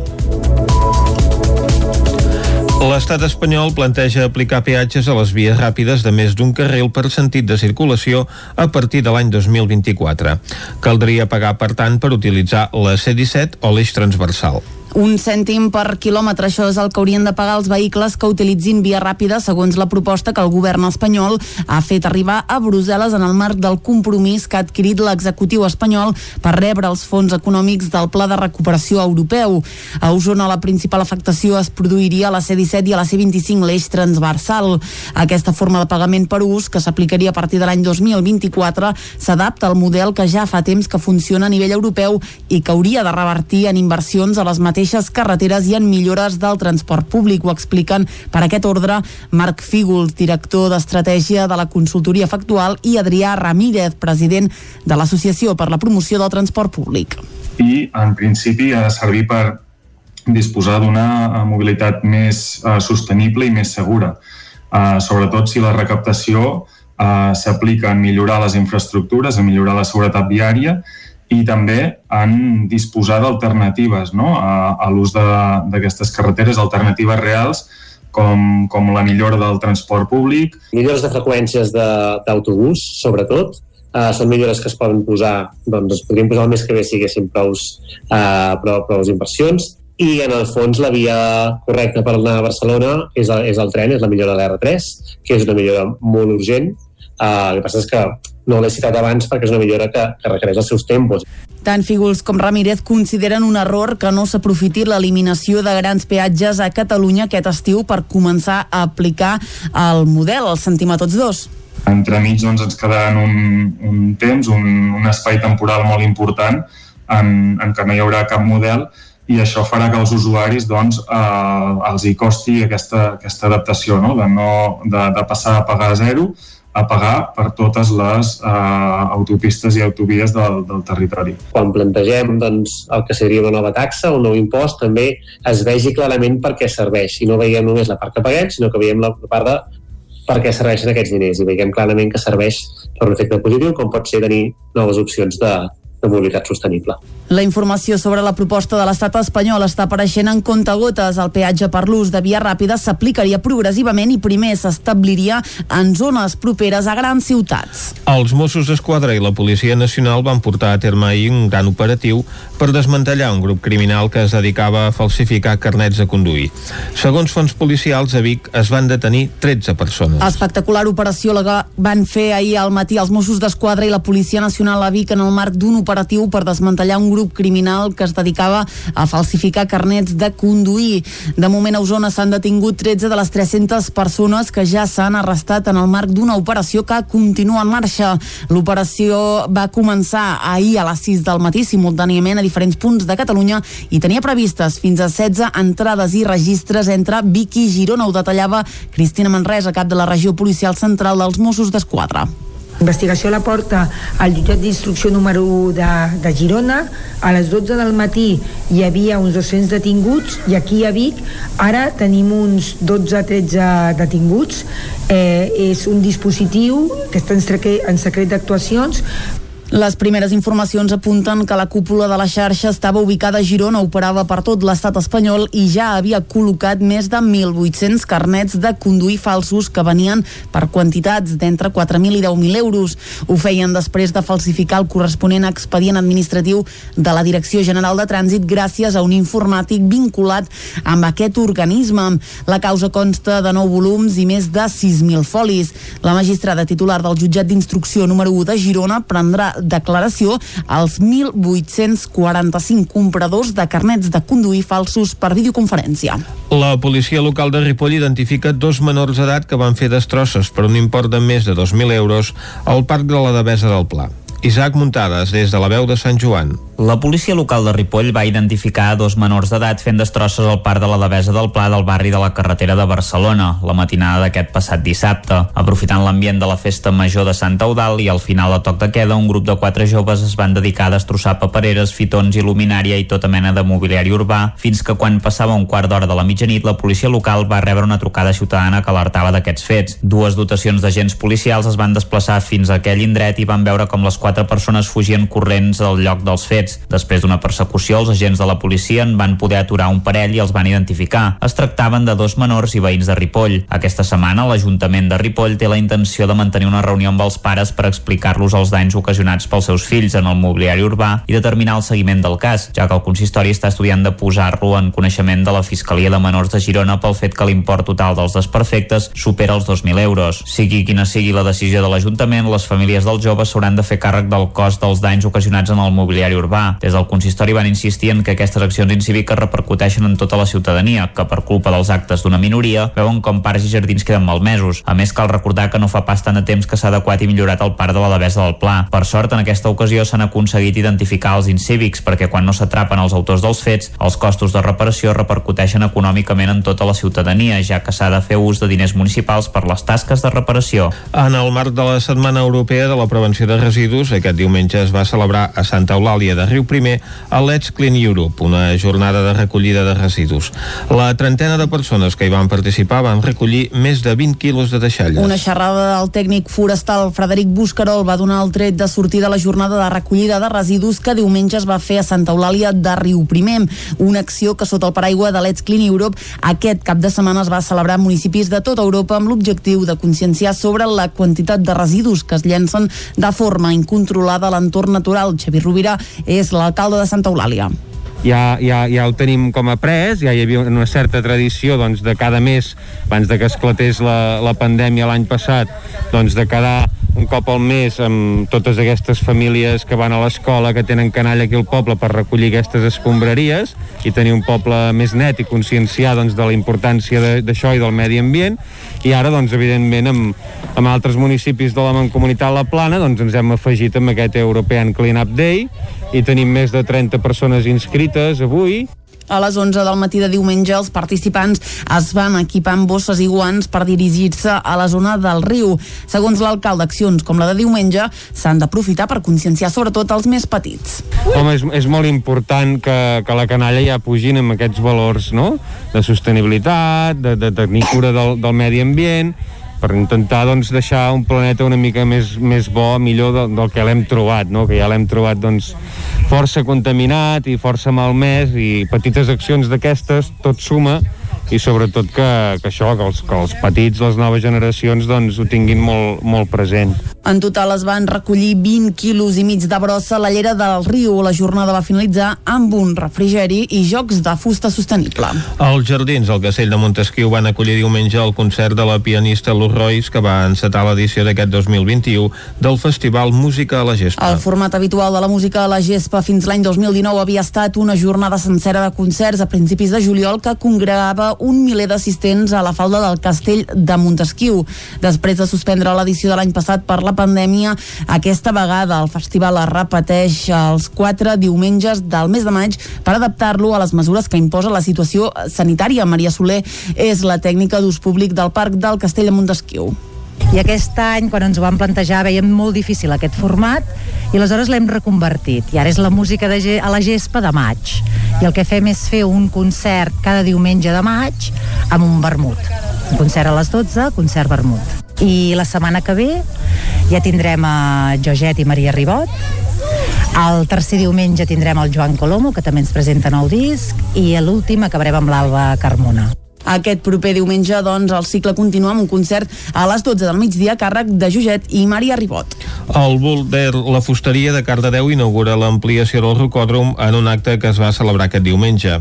L'estat espanyol planteja aplicar peatges a les vies ràpides de més d'un carril per sentit de circulació a partir de l'any 2024. Caldria pagar, per tant, per utilitzar la C-17 o l'eix transversal. Un cèntim per quilòmetre, això és el que haurien de pagar els vehicles que utilitzin via ràpida, segons la proposta que el govern espanyol ha fet arribar a Brussel·les en el marc del compromís que ha adquirit l'executiu espanyol per rebre els fons econòmics del Pla de Recuperació Europeu. A Osona la principal afectació es produiria a la C-17 i a la C-25, l'eix transversal. Aquesta forma de pagament per ús, que s'aplicaria a partir de l'any 2024, s'adapta al model que ja fa temps que funciona a nivell europeu i que hauria de revertir en inversions a les mateixes carreteres i en millores del transport públic. Ho expliquen per aquest ordre Marc Fígols, director d'Estratègia de la Consultoria Factual, i Adrià Ramírez, president de l'Associació per la Promoció del Transport Públic. I, en principi, ha de servir per disposar d'una mobilitat més uh, sostenible i més segura. Uh, sobretot si la recaptació uh, s'aplica en millorar les infraestructures, en millorar la seguretat viària i també en disposar d'alternatives no? a, a l'ús d'aquestes carreteres, alternatives reals, com, com la millora del transport públic. Millores de freqüències d'autobús, sobretot, uh, són millores que es poden posar, doncs es podrien posar el mes que ve si haguéssim prous, uh, prou, prou inversions, i en el fons la via correcta per anar a Barcelona és el, és el tren, és la millora de l'R3, que és una millora molt urgent. Uh, el que passa és que no l'he citat abans perquè és una millora que, que requereix els seus tempos. Tant Fígols com Ramírez consideren un error que no s'aprofiti l'eliminació de grans peatges a Catalunya aquest estiu per començar a aplicar el model. El sentim a tots dos. Entremig doncs, ens quedaran un, un temps, un, un espai temporal molt important en, en què no hi haurà cap model i això farà que als usuaris doncs, eh, els hi costi aquesta, aquesta adaptació, no? De, no, de, de passar a pagar a zero a pagar per totes les eh, autopistes i autovies del, del territori. Quan plantegem doncs, el que seria una nova taxa, un nou impost, també es vegi clarament per què serveix. I no veiem només la part que paguem, sinó que veiem la part de per què serveixen aquests diners i veiem clarament que serveix per un efecte positiu com pot ser tenir noves opcions de, de mobilitat sostenible. La informació sobre la proposta de l'estat espanyol està apareixent en comptagotes. El peatge per l'ús de via ràpida s'aplicaria progressivament i primer s'establiria en zones properes a grans ciutats. Els Mossos d'Esquadra i la Policia Nacional van portar a terme ahir un gran operatiu per desmantellar un grup criminal que es dedicava a falsificar carnets de conduir. Segons fons policials, a Vic es van detenir 13 persones. Espectacular operació la que van fer ahir al matí els Mossos d'Esquadra i la Policia Nacional a Vic en el marc d'una operació operatiu per desmantellar un grup criminal que es dedicava a falsificar carnets de conduir. De moment a Osona s'han detingut 13 de les 300 persones que ja s'han arrestat en el marc d'una operació que continua en marxa. L'operació va començar ahir a les 6 del matí simultàniament a diferents punts de Catalunya i tenia previstes fins a 16 entrades i registres entre Vic i Girona. Ho detallava Cristina Manresa, cap de la regió policial central dels Mossos d'Esquadra. Investigació la porta al jutjat d'instrucció número 1 de, de Girona. A les 12 del matí hi havia uns 200 detinguts i aquí a Vic ara tenim uns 12-13 detinguts. Eh, és un dispositiu que està en secret, en secret d'actuacions les primeres informacions apunten que la cúpula de la xarxa estava ubicada a Girona, operava per tot l'estat espanyol i ja havia col·locat més de 1.800 carnets de conduir falsos que venien per quantitats d'entre 4.000 i 10.000 euros. Ho feien després de falsificar el corresponent expedient administratiu de la Direcció General de Trànsit gràcies a un informàtic vinculat amb aquest organisme. La causa consta de 9 volums i més de 6.000 folis. La magistrada titular del jutjat d'instrucció número 1 de Girona prendrà declaració als 1.845 compradors de carnets de conduir falsos per videoconferència. La policia local de Ripoll identifica dos menors d'edat que van fer destrosses per un import de més de 2.000 euros al Parc de la Devesa del Pla. Isaac Muntades, des de la veu de Sant Joan. La policia local de Ripoll va identificar dos menors d'edat fent destrosses al parc de la Devesa del Pla del barri de la carretera de Barcelona, la matinada d'aquest passat dissabte. Aprofitant l'ambient de la festa major de Sant Eudal i al final de toc de queda, un grup de quatre joves es van dedicar a destrossar papereres, fitons, il·luminària i tota mena de mobiliari urbà, fins que quan passava un quart d'hora de la mitjanit, la policia local va rebre una trucada ciutadana que alertava d'aquests fets. Dues dotacions d'agents policials es van desplaçar fins a aquell indret i van veure com les quatre persones fugien corrents del lloc dels fets fets. Després d'una persecució, els agents de la policia en van poder aturar un parell i els van identificar. Es tractaven de dos menors i veïns de Ripoll. Aquesta setmana, l'Ajuntament de Ripoll té la intenció de mantenir una reunió amb els pares per explicar-los els danys ocasionats pels seus fills en el mobiliari urbà i determinar el seguiment del cas, ja que el consistori està estudiant de posar-lo en coneixement de la Fiscalia de Menors de Girona pel fet que l'import total dels desperfectes supera els 2.000 euros. Sigui quina sigui la decisió de l'Ajuntament, les famílies dels joves s'hauran de fer càrrec del cost dels danys ocasionats en el mobiliari urbà urbà. Des del consistori van insistir en que aquestes accions incíviques repercuteixen en tota la ciutadania, que per culpa dels actes d'una minoria veuen com parcs i jardins queden malmesos. A més, cal recordar que no fa pas tant de temps que s'ha adequat i millorat el parc de la Devesa del Pla. Per sort, en aquesta ocasió s'han aconseguit identificar els incívics, perquè quan no s'atrapen els autors dels fets, els costos de reparació repercuteixen econòmicament en tota la ciutadania, ja que s'ha de fer ús de diners municipals per les tasques de reparació. En el marc de la Setmana Europea de la Prevenció de Residus, aquest diumenge es va celebrar a Santa Eulàlia de Riu Primer a Let's Clean Europe, una jornada de recollida de residus. La trentena de persones que hi van participar van recollir més de 20 quilos de deixalles. Una xerrada del tècnic forestal Frederic Buscarol va donar el tret de sortida a la jornada de recollida de residus que diumenge es va fer a Santa Eulàlia de Riu Primer, una acció que sota el paraigua de Let's Clean Europe aquest cap de setmana es va celebrar en municipis de tota Europa amb l'objectiu de conscienciar sobre la quantitat de residus que es llencen de forma incontrolada a l'entorn natural. Xavier Rovira és l'alcalde de Santa Eulàlia. Ja, ja, ja el tenim com a pres, ja hi havia una certa tradició doncs, de cada mes, abans de que esclatés la, la pandèmia l'any passat, doncs, de quedar un cop al mes amb totes aquestes famílies que van a l'escola, que tenen canalla aquí al poble per recollir aquestes escombraries i tenir un poble més net i conscienciar doncs, de la importància d'això i del medi ambient. I ara, doncs, evidentment, amb, amb altres municipis de la Mancomunitat La Plana doncs, ens hem afegit amb aquest European Clean Up Day i tenim més de 30 persones inscrites avui a les 11 del matí de diumenge, els participants es van equipar amb bosses i guants per dirigir-se a la zona del riu. Segons l'alcalde, accions com la de diumenge s'han d'aprofitar per conscienciar sobretot els més petits. Home, és, és molt important que, que la canalla ja pugin amb aquests valors no? de sostenibilitat, de, de tenir cura del, del medi ambient, per intentar doncs, deixar un planeta una mica més, més bo, millor del, del que l'hem trobat, no? que ja l'hem trobat doncs, força contaminat i força malmès i petites accions d'aquestes tot suma i sobretot que, que això, que els, que els petits, les noves generacions doncs, ho tinguin molt, molt present. En total es van recollir 20 quilos i mig de brossa a la llera del riu. La jornada va finalitzar amb un refrigeri i jocs de fusta sostenible. Els jardins del Castell de Montesquieu van acollir diumenge el concert de la pianista Luz Royce que va encetar l'edició d'aquest 2021 del Festival Música a la Gespa. El format habitual de la música a la Gespa fins l'any 2019 havia estat una jornada sencera de concerts a principis de juliol que congregava un miler d'assistents a la falda del Castell de Montesquieu. Després de suspendre l'edició de l'any passat per la pandèmia, aquesta vegada el festival es repeteix els quatre diumenges del mes de maig per adaptar-lo a les mesures que imposa la situació sanitària. Maria Soler és la tècnica d'ús públic del Parc del Castell de Montesquieu. I aquest any, quan ens ho vam plantejar, veiem molt difícil aquest format i aleshores l'hem reconvertit. I ara és la música de, a la gespa de maig. I el que fem és fer un concert cada diumenge de maig amb un vermut. Un concert a les 12, concert vermut. I la setmana que ve ja tindrem a Joget i Maria Ribot, el tercer diumenge tindrem el Joan Colomo, que també ens presenta nou disc, i l'últim acabarem amb l'Alba Carmona. Aquest proper diumenge, doncs, el cicle continua amb un concert a les 12 del migdia a càrrec de Joget i Maria Ribot. El Boulder, la fusteria de Cardedeu, inaugura l'ampliació del rocòdrom en un acte que es va celebrar aquest diumenge.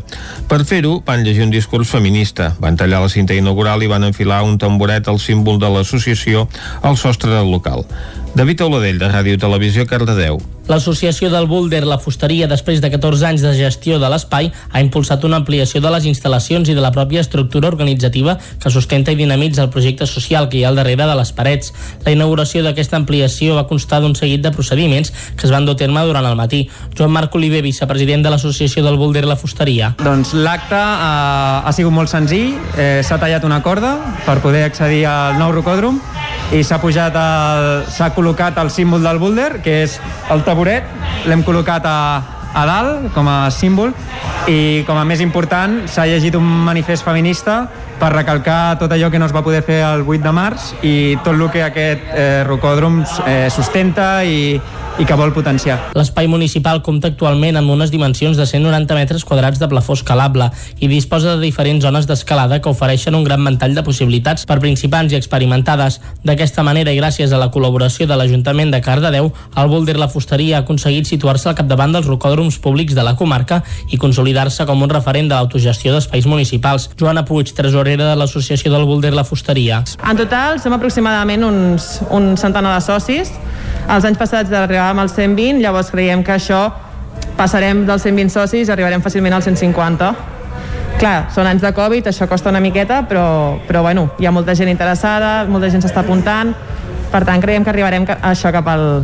Per fer-ho, van llegir un discurs feminista, van tallar la cinta inaugural i van enfilar un tamboret al símbol de l'associació al sostre del local. David Oladell, de Ràdio Televisió, Cardedeu. L'associació del Boulder La Fusteria, després de 14 anys de gestió de l'espai, ha impulsat una ampliació de les instal·lacions i de la pròpia estructura organitzativa que sustenta i dinamitza el projecte social que hi ha al darrere de les parets. La inauguració d'aquesta ampliació va constar d'un seguit de procediments que es van dur a terme durant el matí. Joan Marc Oliver, vicepresident de l'associació del Boulder La Fusteria. Doncs l'acte eh, ha sigut molt senzill, eh, s'ha tallat una corda per poder accedir al nou rocòdrom i s'ha pujat el, s'ha col·locat el símbol del boulder, que és el taburet, l'hem col·locat a, a dalt com a símbol i com a més important s'ha llegit un manifest feminista per recalcar tot allò que no es va poder fer el 8 de març i tot el que aquest eh, rocòdrom eh, sustenta i, i que vol potenciar. L'espai municipal compta actualment amb unes dimensions de 190 metres quadrats de plafó escalable i disposa de diferents zones d'escalada que ofereixen un gran ventall de possibilitats per principants i experimentades. D'aquesta manera i gràcies a la col·laboració de l'Ajuntament de Cardedeu, el Boulder La Fusteria ha aconseguit situar-se al capdavant dels rocòdroms públics de la comarca i consolidar-se com un referent de l'autogestió d'espais municipals. Joana Puig, tresorera de l'Associació del Boulder La Fusteria. En total som aproximadament uns, un centenar de socis. Els anys passats arribàvem als 120, llavors creiem que això passarem dels 120 socis i arribarem fàcilment als 150. Clar, són anys de Covid, això costa una miqueta, però, però bueno, hi ha molta gent interessada, molta gent s'està apuntant, per tant creiem que arribarem a això cap al,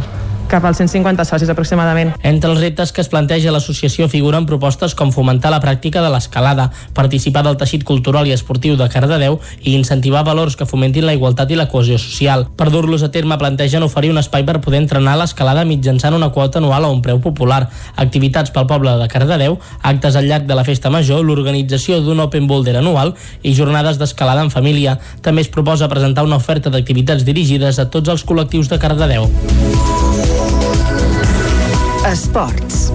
cap als 150 socis aproximadament. Entre els reptes que es planteja l'associació figuren propostes com fomentar la pràctica de l'escalada, participar del teixit cultural i esportiu de Cardedeu i incentivar valors que fomentin la igualtat i la cohesió social. Per dur-los a terme plantegen oferir un espai per poder entrenar l'escalada mitjançant una quota anual a un preu popular, activitats pel poble de Cardedeu, actes al llarg de la festa major, l'organització d'un Open Boulder anual i jornades d'escalada en família. També es proposa presentar una oferta d'activitats dirigides a tots els col·lectius de Cardedeu. Esports.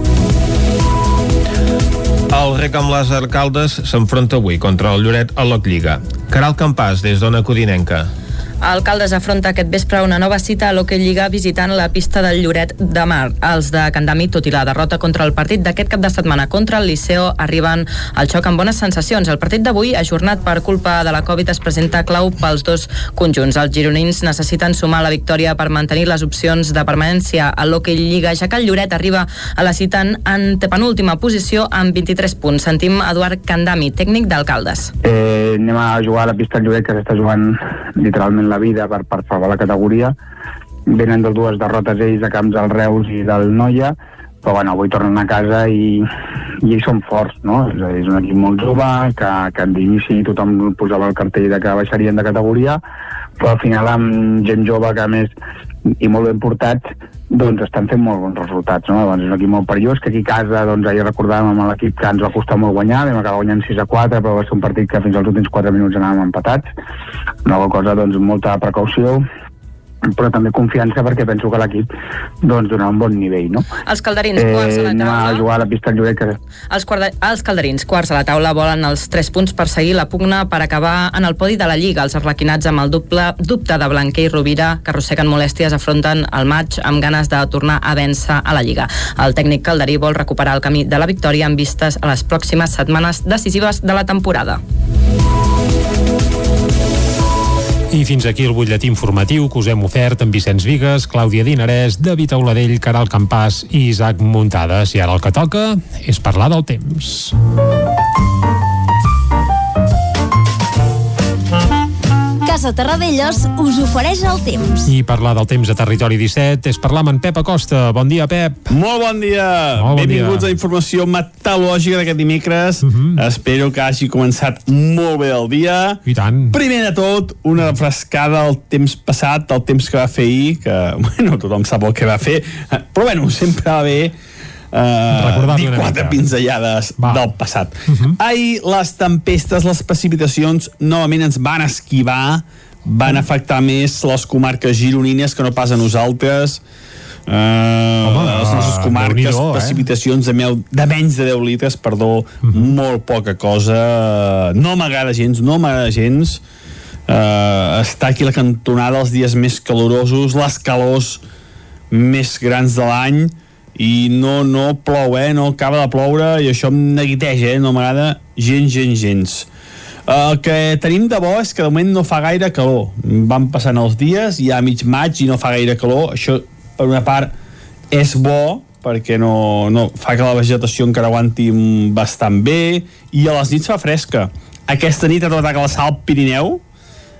El rec amb les Arcaldes s'enfronta avui contra el Lloret a l'Oc Lliga. Caral Campàs, des d'Ona Codinenca. Alcaldes afronta aquest vespre una nova cita a l'Hockey Lliga visitant la pista del Lloret de Mar. Els de Candami, tot i la derrota contra el partit d'aquest cap de setmana contra el Liceo, arriben al xoc amb bones sensacions. El partit d'avui, ajornat per culpa de la Covid, es presenta clau pels dos conjunts. Els gironins necessiten sumar la victòria per mantenir les opcions de permanència a l'Hockey Lliga, ja que el Lloret arriba a la cita en penúltima posició amb 23 punts. Sentim Eduard Candami, tècnic d'Alcaldes. Eh, anem a jugar a la pista del Lloret, que s'està jugant literalment la vida per, per salvar la categoria. Venen de dues derrotes ells a camps del Reus i del Noia, però bueno, avui tornen a casa i, i ells són forts, no? És, és un equip molt jove, que, que d'inici tothom posava el cartell de que baixarien de categoria, però al final amb gent jove que a més i molt ben portats doncs estan fent molt bons resultats no? doncs és un equip molt perillós que aquí a casa doncs ahir recordàvem amb l'equip que ens va costar molt guanyar vam acabar guanyant 6 a 4 però va ser un partit que fins als últims 4 minuts anàvem empatats una cosa doncs molta precaució però també confiança perquè penso que l'equip doncs, donarà un bon nivell, no? Els calderins, quarts a la anem taula. a jugar a la pista Lloret, que Els, quarda, els calderins, quarts a la taula, volen els 3 punts per seguir la pugna per acabar en el podi de la Lliga. Els arlequinats amb el doble, dubte de Blanquer i Rovira, que arrosseguen molèsties, afronten el maig amb ganes de tornar a vèncer a la Lliga. El tècnic calderí vol recuperar el camí de la victòria amb vistes a les pròximes setmanes decisives de la temporada. I fins aquí el butlletí informatiu que us hem ofert amb Vicenç Vigues, Clàudia Dinarès, David Auladell, Caral Campàs i Isaac Muntades. I ara el que toca és parlar del temps. Casa Terradellos us ofereix el temps. I parlar del temps a Territori 17 és parlar amb en Pep Acosta. Bon dia, Pep. Molt bon dia. Molt bon Benvinguts dia. a informació meteorològica d'aquest dimecres. Uh Mhm. -huh. Espero que hagi començat molt bé el dia. I tant. Primer de tot, una refrescada al temps passat, el temps que va fer ahir, que, [laughs] bueno, tothom sap el que va fer, eh, però, bueno, sempre va bé Uh, Recordar-li dir quatre mica. pinzellades va. del passat. Uh -huh. Ahir les tempestes, les precipitacions novament ens van esquivar van afectar més les comarques gironines que no pas a nosaltres Uh, Home, les nostres comarques, Déu-n'hi-do, eh? precipitacions de, meu, de menys de 10 litres, perdó, uh -huh. molt poca cosa, no m'agrada gens, no m'agrada gens, uh, està aquí a la cantonada els dies més calorosos, les calors més grans de l'any, i no, no plou, eh? no acaba de ploure, i això em neguiteja, eh? no m'agrada gens, gens, gens. El que tenim de bo és que de moment no fa gaire calor. Van passant els dies, ja a mig maig i no fa gaire calor. Això, per una part, és bo, perquè no, no fa que la vegetació encara aguanti bastant bé, i a les nits fa fresca. Aquesta nit ha tornat a glaçar al Pirineu,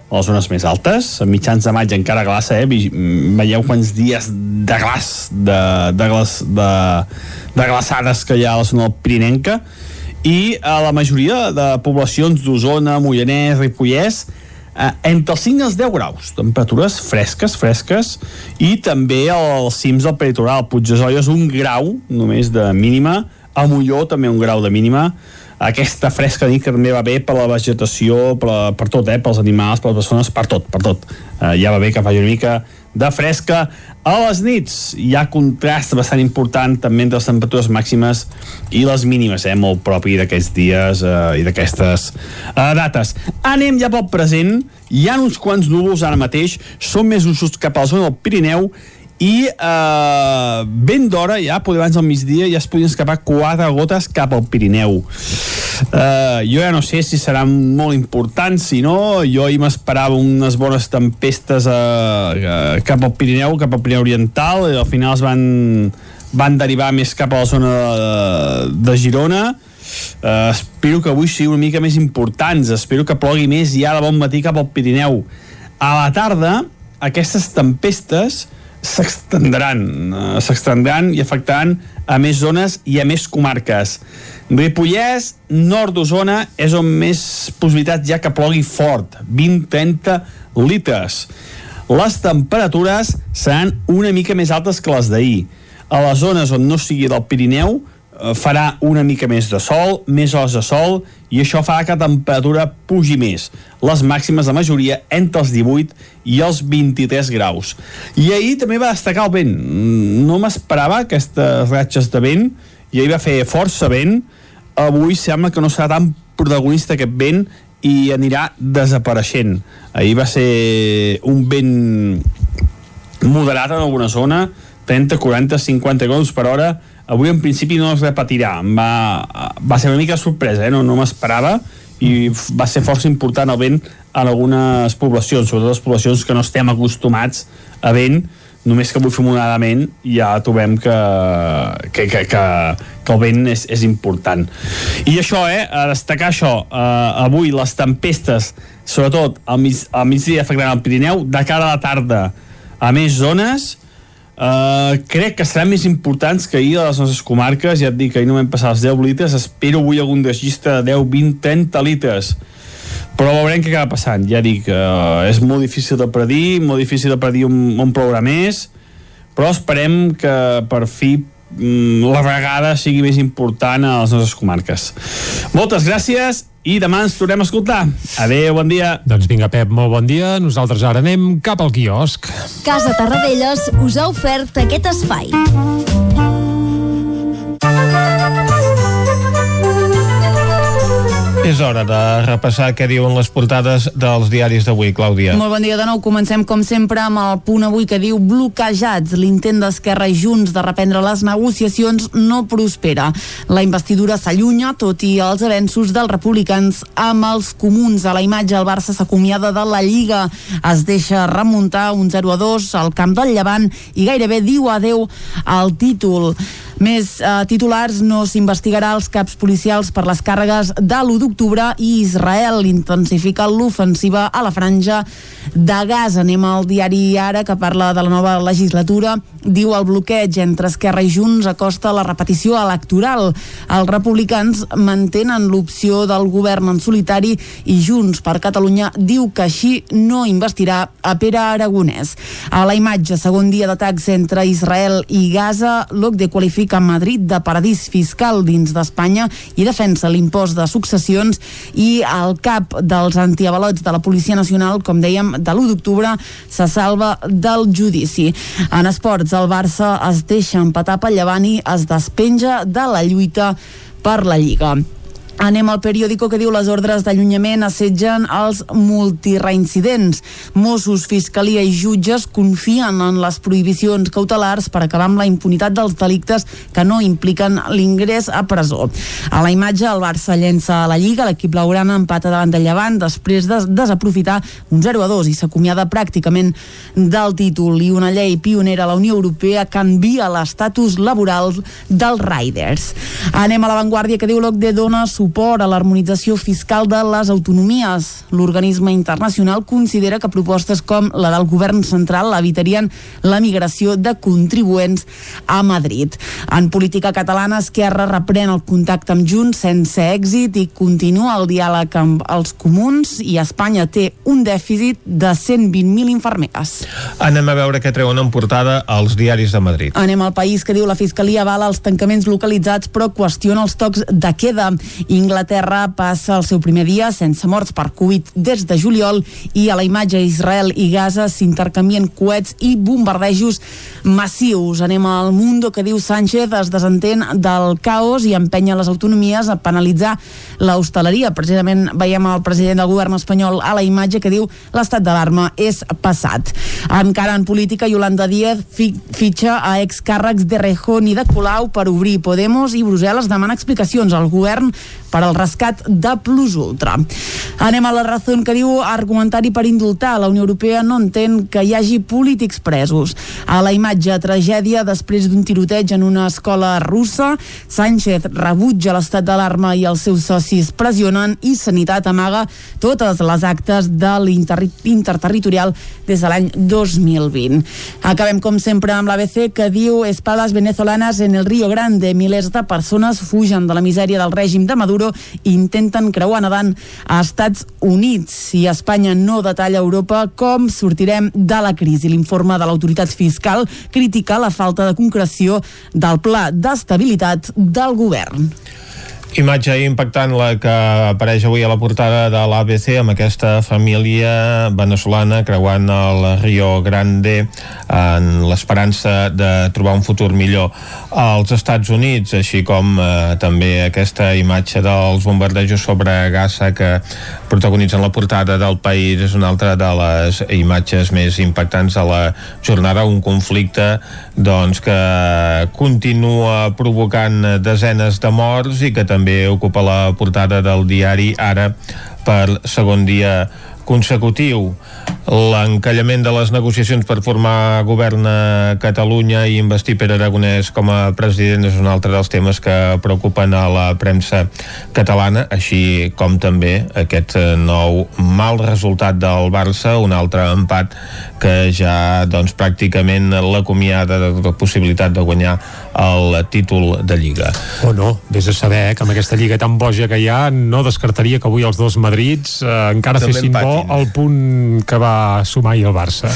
a les zones més altes, a mitjans de maig encara glaça, eh? Veieu quants dies de glaç, de, de, glaç, de, de glaçades que hi ha a la zona Pirinenca, i a la majoria de poblacions d'Osona, Moianès, Ripollès, eh, entre els 5 i els 10 graus, temperatures fresques, fresques, i també als cims del peritoral, Puigdesolles un grau només de mínima, a Molló també un grau de mínima, aquesta fresca nit que també va bé per la vegetació, per, per tot, eh? pels animals, per les persones, per tot, per tot. Eh, ja va bé que faci una mica de fresca a les nits. Hi ha contrast bastant important també entre les temperatures màximes i les mínimes, eh? molt propi d'aquests dies eh, i d'aquestes eh, dates. Anem ja pel present. Hi ha uns quants núvols ara mateix, són més usos cap a la zona del Pirineu i eh, ben d'hora ja, poder abans del migdia ja es podien escapar quatre gotes cap al Pirineu. Eh, jo ja no sé si seran molt importants si no, jo ahir m'esperava unes bones tempestes eh, cap al Pirineu, cap al Pirineu Oriental i al final es van van derivar més cap a la zona de, de Girona. Uh, espero que avui sigui una mica més importants espero que plogui més ja de bon matí cap al Pirineu. A la tarda aquestes tempestes s'extendran eh, s'extendran i afectaran a més zones i a més comarques. Ripollès, nord d'Osona és on més possibilitats hi ha que plogui fort 20-30 litres. Les temperatures seran una mica més altes que les d'ahir. A les zones on no sigui del Pirineu farà una mica més de sol, més hores de sol, i això farà que la temperatura pugi més. Les màximes de majoria entre els 18 i els 23 graus. I ahir també va destacar el vent. Mm, No m'esperava aquestes ratxes de vent, i ahir va fer força vent. Avui sembla que no serà tan protagonista aquest vent i anirà desapareixent. Ahir va ser un vent moderat en alguna zona, 30, 40, 50 km per hora, avui en principi no es repetirà. Va, va ser una mica sorpresa, eh? no, no m'esperava, i va ser força important el vent en algunes poblacions, sobretot les poblacions que no estem acostumats a vent, només que avui fem moderadament ja trobem que, que, que, que, que el vent és, és important. I això, eh, a destacar això, eh, avui les tempestes, sobretot al, mig, al migdia afectaran el Pirineu, de cara a la tarda a més zones, Uh, crec que seran més importants que ahir a les nostres comarques, ja et dic que ahir no vam passar els 10 litres, espero avui algun registre de 10, 20, 30 litres. Però veurem què acaba passant. Ja dic, uh, és molt difícil de predir molt difícil de predir on, on plourà més però esperem que per fi mm, la vegada sigui més important a les nostres comarques. Moltes gràcies i demà ens tornem a escoltar. Adéu, bon dia. Doncs vinga, Pep, molt bon dia. Nosaltres ara anem cap al quiosc. Casa Tarradellas us ha ofert aquest espai. És hora de repassar què diuen les portades dels diaris d'avui, Clàudia. Molt bon dia de nou. Comencem, com sempre, amb el punt avui que diu bloquejats. L'intent d'Esquerra i Junts de reprendre les negociacions no prospera. La investidura s'allunya, tot i els avenços dels republicans amb els comuns. A la imatge, el Barça s'acomiada de la Lliga. Es deixa remuntar un 0 a 2 al camp del Llevant i gairebé diu adeu al títol. Més eh, titulars, no s'investigarà els caps policials per les càrregues de l'1 d'octubre i Israel intensifica l'ofensiva a la franja de gas. Anem al diari Ara, que parla de la nova legislatura. Diu el bloqueig entre Esquerra i Junts acosta la repetició electoral. Els republicans mantenen l'opció del govern en solitari i Junts per Catalunya diu que així no investirà a Pere Aragonès. A la imatge, segon dia d'atacs entre Israel i Gaza, l'OCDE qualifica Madrid de paradís fiscal dins d'Espanya i defensa l'impost de successions i el cap dels antiavalots de la Policia Nacional, com dèiem, de l'1 d'octubre, se salva del judici. En esports, el Barça es deixa empatar pel llevant i es despenja de la lluita per la Lliga. Anem al periòdico que diu les ordres d'allunyament assetgen els multireincidents. Mossos, Fiscalia i jutges confien en les prohibicions cautelars per acabar amb la impunitat dels delictes que no impliquen l'ingrés a presó. A la imatge, el Barça llença a la Lliga, l'equip laurana empata davant del Llevant després de desaprofitar un 0 a 2 i s'acomiada pràcticament del títol i una llei pionera a la Unió Europea canvia l'estatus laboral dels riders. Anem a l'avantguàrdia que diu l'OCDE dona suport a l'harmonització fiscal de les autonomies. L'organisme internacional considera que propostes com la del govern central evitarien la migració de contribuents a Madrid. En política catalana, Esquerra reprèn el contacte amb Junts sense èxit i continua el diàleg amb els comuns i Espanya té un dèficit de 120.000 infermeres. Anem a veure què treuen en portada als diaris de Madrid. Anem al país que diu la Fiscalia avala els tancaments localitzats però qüestiona els tocs de queda. Inglaterra passa el seu primer dia sense morts per Covid des de juliol i a la imatge Israel i Gaza s'intercanvien coets i bombardejos massius. Anem al Mundo que diu Sánchez es desentén del caos i empenya les autonomies a penalitzar l'hostaleria. Precisament veiem el president del govern espanyol a la imatge que diu l'estat d'alarma és passat. Encara en política, Yolanda Díaz fi fitxa a excàrrecs de Rejón i de Colau per obrir Podemos i Brussel·les demana explicacions al govern per al rescat de Plus Ultra. Anem a la raó que diu argumentari per indultar. La Unió Europea no entén que hi hagi polítics presos. A la imatge, tragèdia després d'un tiroteig en una escola russa. Sánchez rebutja l'estat d'alarma i els seus socis pressionen i Sanitat amaga totes les actes de l'interterritorial des de l'any 2020. Acabem, com sempre, amb l'ABC que diu espadas venezolanas en el Río Grande. Milers de persones fugen de la misèria del règim de Maduro i intenten creuar nedant a Estats Units. I Espanya no detalla Europa com sortirem de la crisi. L'informe de l'autoritat fiscal critica la falta de concreció del pla d'estabilitat del govern. Imatge impactant la que apareix avui a la portada de l'ABC amb aquesta família venezolana creuant el Rio Grande en l'esperança de trobar un futur millor als Estats Units, així com eh, també aquesta imatge dels bombardejos sobre Gaza que protagonitzen la portada del país és una altra de les imatges més impactants de la jornada, un conflicte doncs que continua provocant desenes de morts i que també ocupa la portada del diari Ara per segon dia consecutiu. L'encallament de les negociacions per formar govern a Catalunya i investir per Aragonès com a president és un altre dels temes que preocupen a la premsa catalana, així com també aquest nou mal resultat del Barça, un altre empat que ja doncs, pràcticament l'acomiada de la possibilitat de guanyar el títol de Lliga. O no, vés a saber eh, que amb aquesta Lliga tan boja que hi ha no descartaria que avui els dos Madrids eh, encara També fessin bo el punt que va sumar ahir el Barça.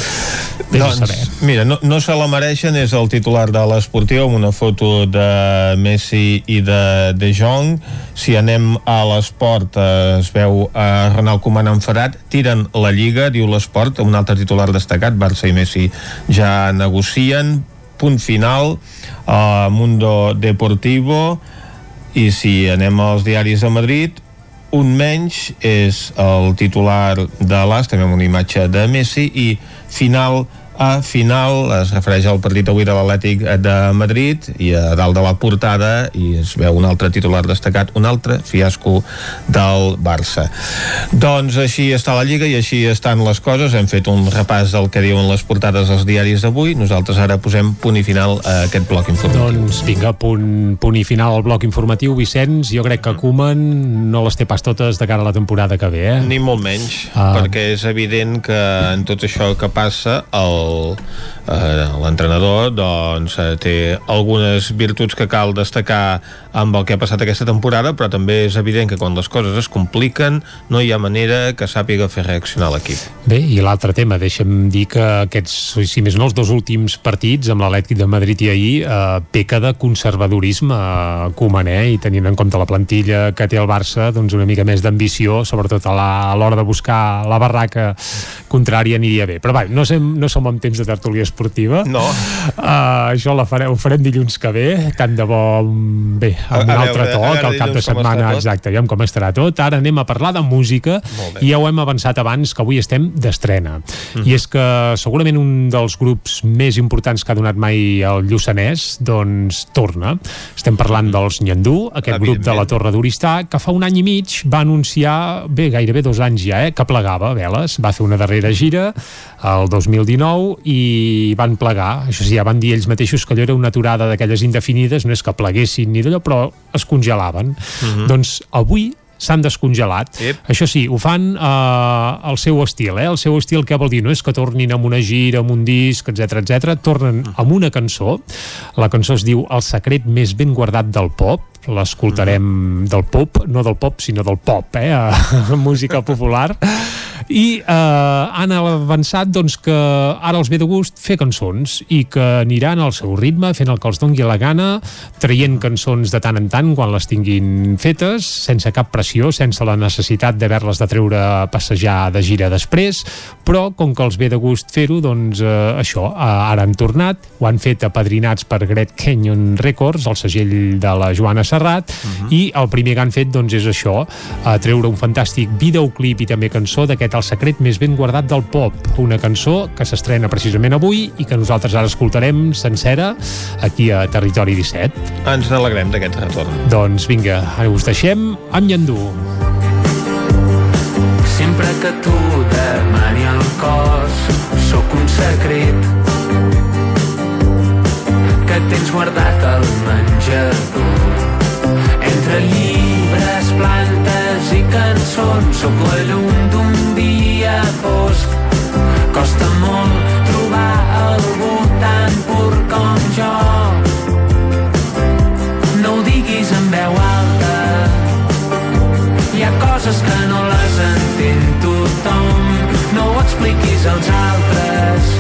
Vés a saber. doncs, mira, no, no se la mereixen és el titular de l'Esportiu amb una foto de Messi i de De Jong si anem a l'esport eh, es veu a Ronald Koeman enfadat tiren la Lliga, diu l'esport un altre titular destacat, Barça i Messi ja negocien, punt final a Mundo Deportivo i si anem als diaris de Madrid un menys és el titular de l'As, també amb una imatge de Messi i final a final, es refereix al partit avui de l'Atlètic de Madrid i a dalt de la portada i es veu un altre titular destacat, un altre fiasco del Barça. Doncs així està la Lliga i així estan les coses, hem fet un repàs del que diuen les portades als diaris d'avui, nosaltres ara posem punt i final a aquest bloc informatiu. Doncs vinga, punt, punt i final al bloc informatiu, Vicenç, jo crec que Koeman no les té pas totes de cara a la temporada que ve, eh? Ni molt menys, Ah. perquè és evident que en tot això que passa el l'entrenador doncs eh, té algunes virtuts que cal destacar amb el que ha passat aquesta temporada però també és evident que quan les coses es compliquen no hi ha manera que sàpiga fer reaccionar l'equip Bé, i l'altre tema, deixa'm dir que aquests, si més no, els dos últims partits amb l'Atlètic de Madrid i ahir eh, peca de conservadorisme eh, Koeman, eh, i tenint en compte la plantilla que té el Barça, doncs una mica més d'ambició, sobretot a l'hora de buscar la barraca contrària aniria bé. Però va, no, sem, no som en temps de tertúlia esportiva. No. Uh, això la farem, ho farem dilluns que ve, tant de bo, mm, bé, amb a un altre veure- to, a que veure el cap de setmana, exacte, aviam com estarà tot. Ara anem a parlar de música i ja ho hem avançat abans que avui estem d'estrena. Mhm. I és que segurament un dels grups més importants que ha donat mai el Lluçanès doncs torna. Estem parlant Mhm. dels Nyandú, aquest grup de la Torre d'Oristà, que fa un any i mig va anunciar, bé, gairebé dos anys ja, eh, que plegava veles. Va fer una darrera gira el 2019 i van plegar. Això sí, ja van dir ells mateixos que allò era una aturada d'aquelles indefinides, no és que pleguessin ni d'allò, però es congelaven. Mhm. Doncs avui s'han descongelat. Yep. Això sí, ho fan eh, al seu estil, eh? El seu estil què vol dir? No és que tornin amb una gira, amb un disc, etc etc. tornen amb una cançó. La cançó es diu El secret més ben guardat del pop, l'escoltarem del pop, no del pop, sinó del pop, eh? [laughs] música popular. I eh, han avançat doncs, que ara els ve de gust fer cançons i que aniran al seu ritme, fent el que els dongui la gana, traient cançons de tant en tant quan les tinguin fetes, sense cap pressió, sense la necessitat d'haver-les de treure a passejar de gira després, però com que els ve de gust fer-ho, doncs eh, això, eh, ara han tornat, ho han fet apadrinats per Great Canyon Records, el segell de la Joana Serrat, uh -huh. i el primer que han fet doncs, és això, a treure un fantàstic videoclip i també cançó d'aquest El secret més ben guardat del pop, una cançó que s'estrena precisament avui i que nosaltres ara escoltarem sencera aquí a Territori 17. ens n'alegrem d'aquest retorn Doncs vinga, us deixem amb Nyandú. Sempre que tu demani el cos sóc un secret. Que tens guardat al menjador. Entre llibres, plantes i cançons sóc la llum d'un dia fosc. Costa molt trobar algú tan pur com jo coses que no les entén tothom, no ho expliquis als altres.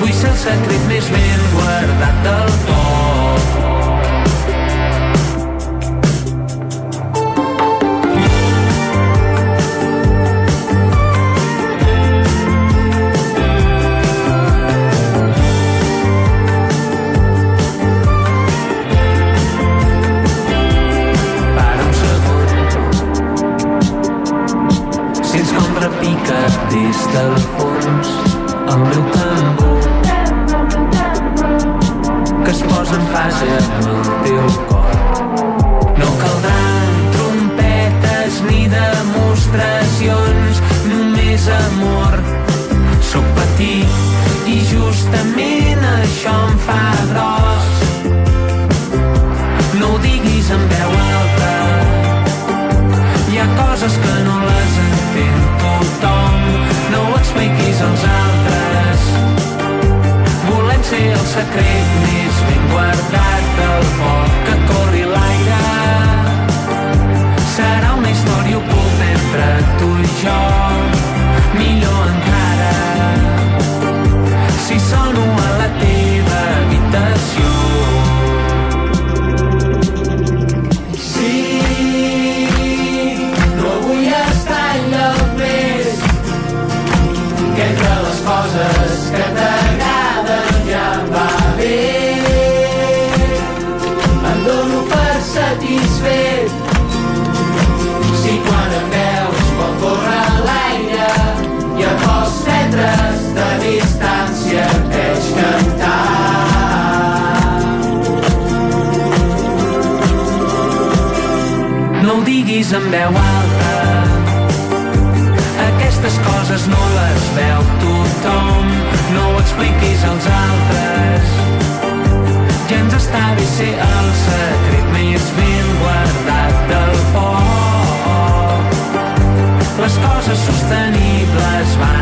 Vull ser el secret més ben guardat del pop. Des del fons el meu tambor que es posa en fase amb el teu cor. No caldran trompetes ni demostracions, només amor. Sóc petit i justament això em fa gros. No ho diguis en veu alta, hi ha coses que no expliquis als altres. Volem ser el secret més ben guardat del foc que corri l'aire. Serà una història oculta entre tu i jo, millor diguis en veu alta. Aquestes coses no les veu tothom, no ho expliquis als altres. Ja ens està bé ser el secret més ben guardat del poc. Les coses sostenibles van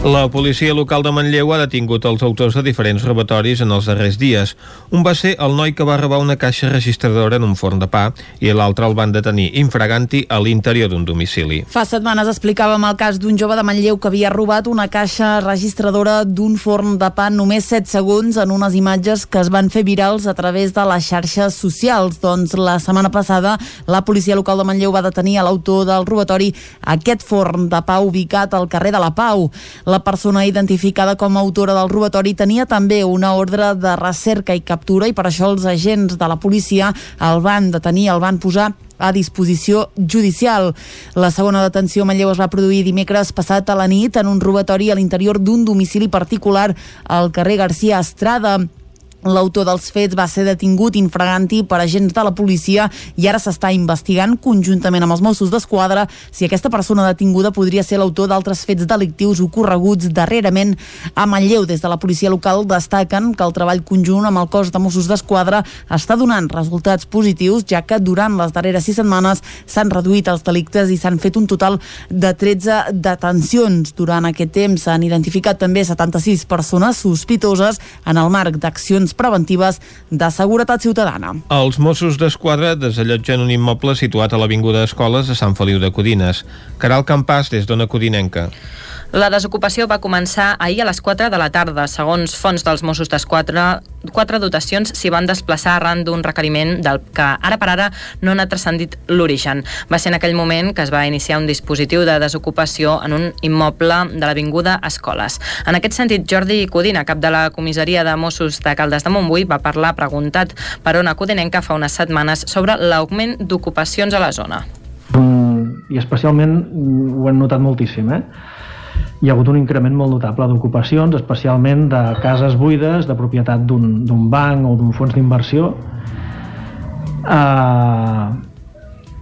La policia local de Manlleu ha detingut els autors de diferents robatoris en els darrers dies. Un va ser el noi que va robar una caixa registradora en un forn de pa i l'altre el van detenir infraganti a l'interior d'un domicili. Fa setmanes explicàvem el cas d'un jove de Manlleu que havia robat una caixa registradora d'un forn de pa només 7 segons en unes imatges que es van fer virals a través de les xarxes socials. Doncs la setmana passada la policia local de Manlleu va detenir a l'autor del robatori a aquest forn de pa ubicat al carrer de la Pau. La persona identificada com a autora del robatori tenia també una ordre de recerca i captura i per això els agents de la policia el van detenir, el van posar a disposició judicial. La segona detenció a Manlleu es va produir dimecres passat a la nit en un robatori a l'interior d'un domicili particular al carrer Garcia Estrada. L'autor dels fets va ser detingut infraganti per agents de la policia i ara s'està investigant conjuntament amb els Mossos d'Esquadra si aquesta persona detinguda podria ser l'autor d'altres fets delictius ocorreguts darrerament a Manlleu. Des de la policia local destaquen que el treball conjunt amb el cos de Mossos d'Esquadra està donant resultats positius, ja que durant les darreres sis setmanes s'han reduït els delictes i s'han fet un total de 13 detencions. Durant aquest temps s'han identificat també 76 persones sospitoses en el marc d'accions preventives de seguretat ciutadana. Els Mossos d'Esquadra desallotgen un immoble situat a l'Avinguda Escoles de Sant Feliu de Codines. Caral Campàs, des d'Ona Codinenca. La desocupació va començar ahir a les 4 de la tarda. Segons fons dels Mossos d'Esquadra, quatre dotacions s'hi van desplaçar arran d'un requeriment del que ara per ara no n'ha transcendit l'origen. Va ser en aquell moment que es va iniciar un dispositiu de desocupació en un immoble de l'Avinguda Escoles. En aquest sentit, Jordi Codina, cap de la comissaria de Mossos de Caldes de Montbui, va parlar preguntat per Ona Codinenca fa unes setmanes sobre l'augment d'ocupacions a la zona. Mm, I especialment mm, ho hem notat moltíssim, eh? Hi ha hagut un increment molt notable d'ocupacions, especialment de cases buides, de propietat d'un banc o d'un fons d'inversió. Uh,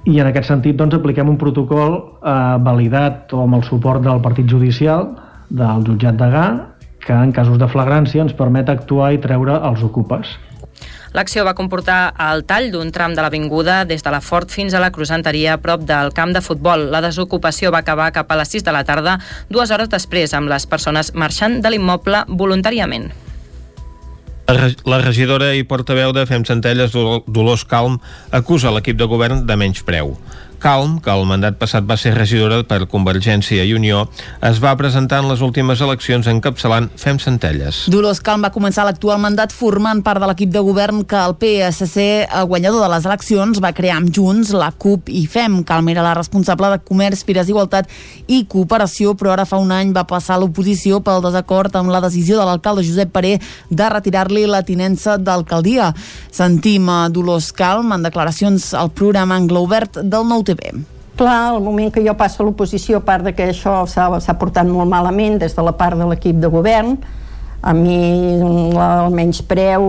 I en aquest sentit doncs, apliquem un protocol uh, validat o amb el suport del partit judicial del jutjat de Gà, que en casos de flagrància ens permet actuar i treure els ocupes. L'acció va comportar el tall d'un tram de l'avinguda des de la Fort fins a la crucenteria a prop del camp de futbol. La desocupació va acabar cap a les 6 de la tarda, dues hores després, amb les persones marxant de l'immoble voluntàriament. La regidora i portaveu de Fem Centelles, Dolors Calm, acusa l'equip de govern de menys preu. Calm, que el mandat passat va ser regidora per Convergència i Unió, es va presentar en les últimes eleccions encapçalant Fem Centelles. Dolors Calm va començar l'actual mandat formant part de l'equip de govern que el PSC, el eh, guanyador de les eleccions, va crear amb Junts, la CUP i FEM. Calm era la responsable de Comerç, Fires, Igualtat i Cooperació, però ara fa un any va passar a l'oposició pel desacord amb la decisió de l'alcalde Josep Paré de retirar-li la tinença d'alcaldia. Sentim a Dolors Calm en declaracions al programa Anglo Obert del 9 bé. Clar, el moment que jo passo a l'oposició, a part de que això s'ha portat molt malament des de la part de l'equip de govern, a mi el menyspreu,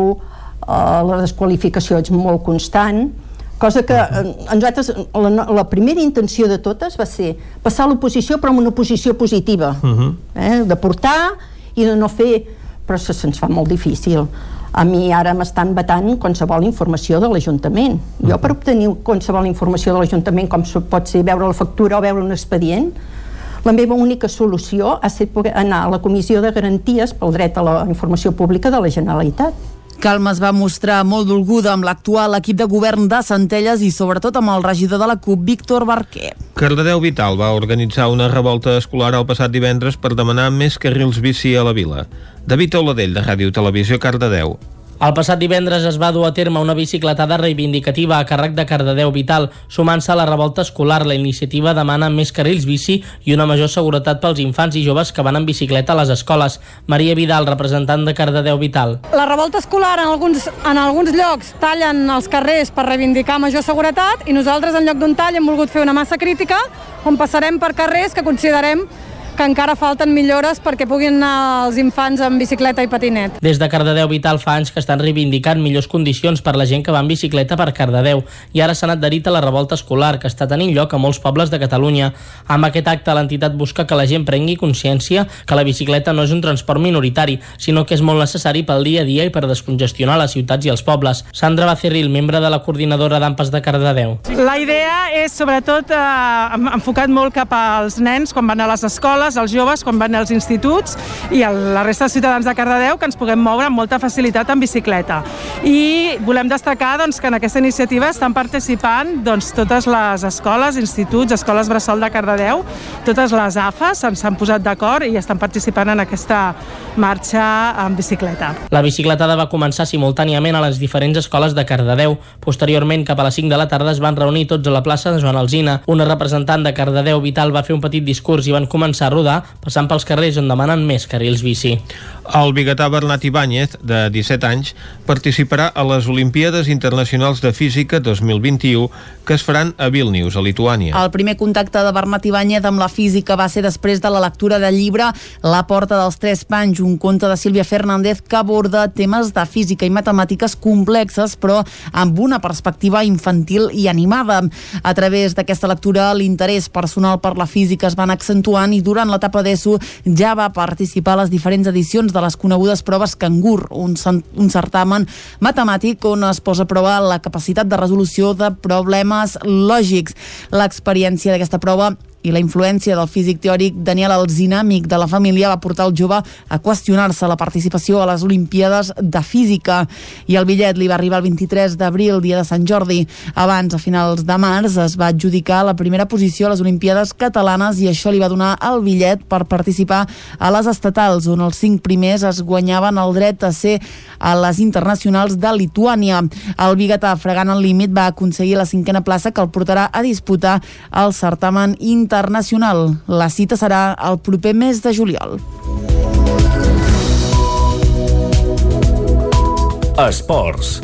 eh, la desqualificació és molt constant, cosa que eh, a nosaltres la, la primera intenció de totes va ser passar a l'oposició però amb una oposició positiva, uh -huh. eh, de portar i de no fer, però se'ns fa molt difícil a mi ara m'estan vetant qualsevol informació de l'Ajuntament. Jo per obtenir qualsevol informació de l'Ajuntament, com pot ser veure la factura o veure un expedient, La meva única solució ha estat poder anar a la Comissió de Garanties pel dret a la informació pública de la Generalitat. Calma es va mostrar molt dolguda amb l'actual equip de govern de Centelles i sobretot amb el regidor de la CUP, Víctor Barquer. Cardedeu Vital va organitzar una revolta escolar el passat divendres per demanar més carrils bici a la vila. David Oladell, de Ràdio Televisió Cardedeu. El passat divendres es va dur a terme una bicicletada reivindicativa a càrrec de Cardedeu Vital. Sumant-se a la revolta escolar, la iniciativa demana més carrils bici i una major seguretat pels infants i joves que van en bicicleta a les escoles. Maria Vidal, representant de Cardedeu Vital. La revolta escolar en alguns, en alguns llocs tallen els carrers per reivindicar major seguretat i nosaltres en lloc d'un tall hem volgut fer una massa crítica on passarem per carrers que considerem que encara falten millores perquè puguin anar els infants en bicicleta i patinet. Des de Cardedeu Vital fa anys que estan reivindicant millors condicions per la gent que va en bicicleta per Cardedeu i ara s'han adherit a la revolta escolar que està tenint lloc a molts pobles de Catalunya. Amb aquest acte l'entitat busca que la gent prengui consciència que la bicicleta no és un transport minoritari, sinó que és molt necessari pel dia a dia i per descongestionar les ciutats i els pobles. Sandra Bacerril, membre de la coordinadora d'AMPAs de Cardedeu. La idea és sobretot eh, enfocat molt cap als nens quan van a les escoles, els joves quan van als instituts i a la resta de ciutadans de Cardedeu que ens puguem moure amb molta facilitat en bicicleta. I volem destacar doncs, que en aquesta iniciativa estan participant doncs, totes les escoles, instituts, escoles bressol de Cardedeu, totes les AFAs s'han posat d'acord i estan participant en aquesta marxa en bicicleta. La bicicletada va començar simultàniament a les diferents escoles de Cardedeu. Posteriorment, cap a les 5 de la tarda, es van reunir tots a la plaça de Joan Alzina. Una representant de Cardedeu Vital va fer un petit discurs i van començar a rodar, passant pels carrers on demanen més carrils bici. El biguetà Bernat Ibáñez, de 17 anys, participarà a les Olimpíades Internacionals de Física 2021 que es faran a Vilnius, a Lituània. El primer contacte de Bernat Ibáñez amb la física va ser després de la lectura del llibre La porta dels tres panys, un conte de Sílvia Fernández que aborda temes de física i matemàtiques complexes però amb una perspectiva infantil i animada. A través d'aquesta lectura l'interès personal per la física es van accentuant i durant l'etapa d'ESO ja va participar a les diferents edicions de les conegudes proves Cangur, un, un certamen matemàtic on es posa a prova la capacitat de resolució de problemes lògics. L'experiència d'aquesta prova i la influència del físic teòric Daniel Alzina, amic de la família, va portar el jove a qüestionar-se la participació a les Olimpíades de Física. I el bitllet li va arribar el 23 d'abril, dia de Sant Jordi. Abans, a finals de març, es va adjudicar la primera posició a les Olimpíades catalanes i això li va donar el bitllet per participar a les estatals, on els cinc primers es guanyaven el dret a ser a les internacionals de Lituània. El biguetà, fregant el límit, va aconseguir la cinquena plaça que el portarà a disputar el certamen internacional. La cita serà el proper mes de juliol. Esports.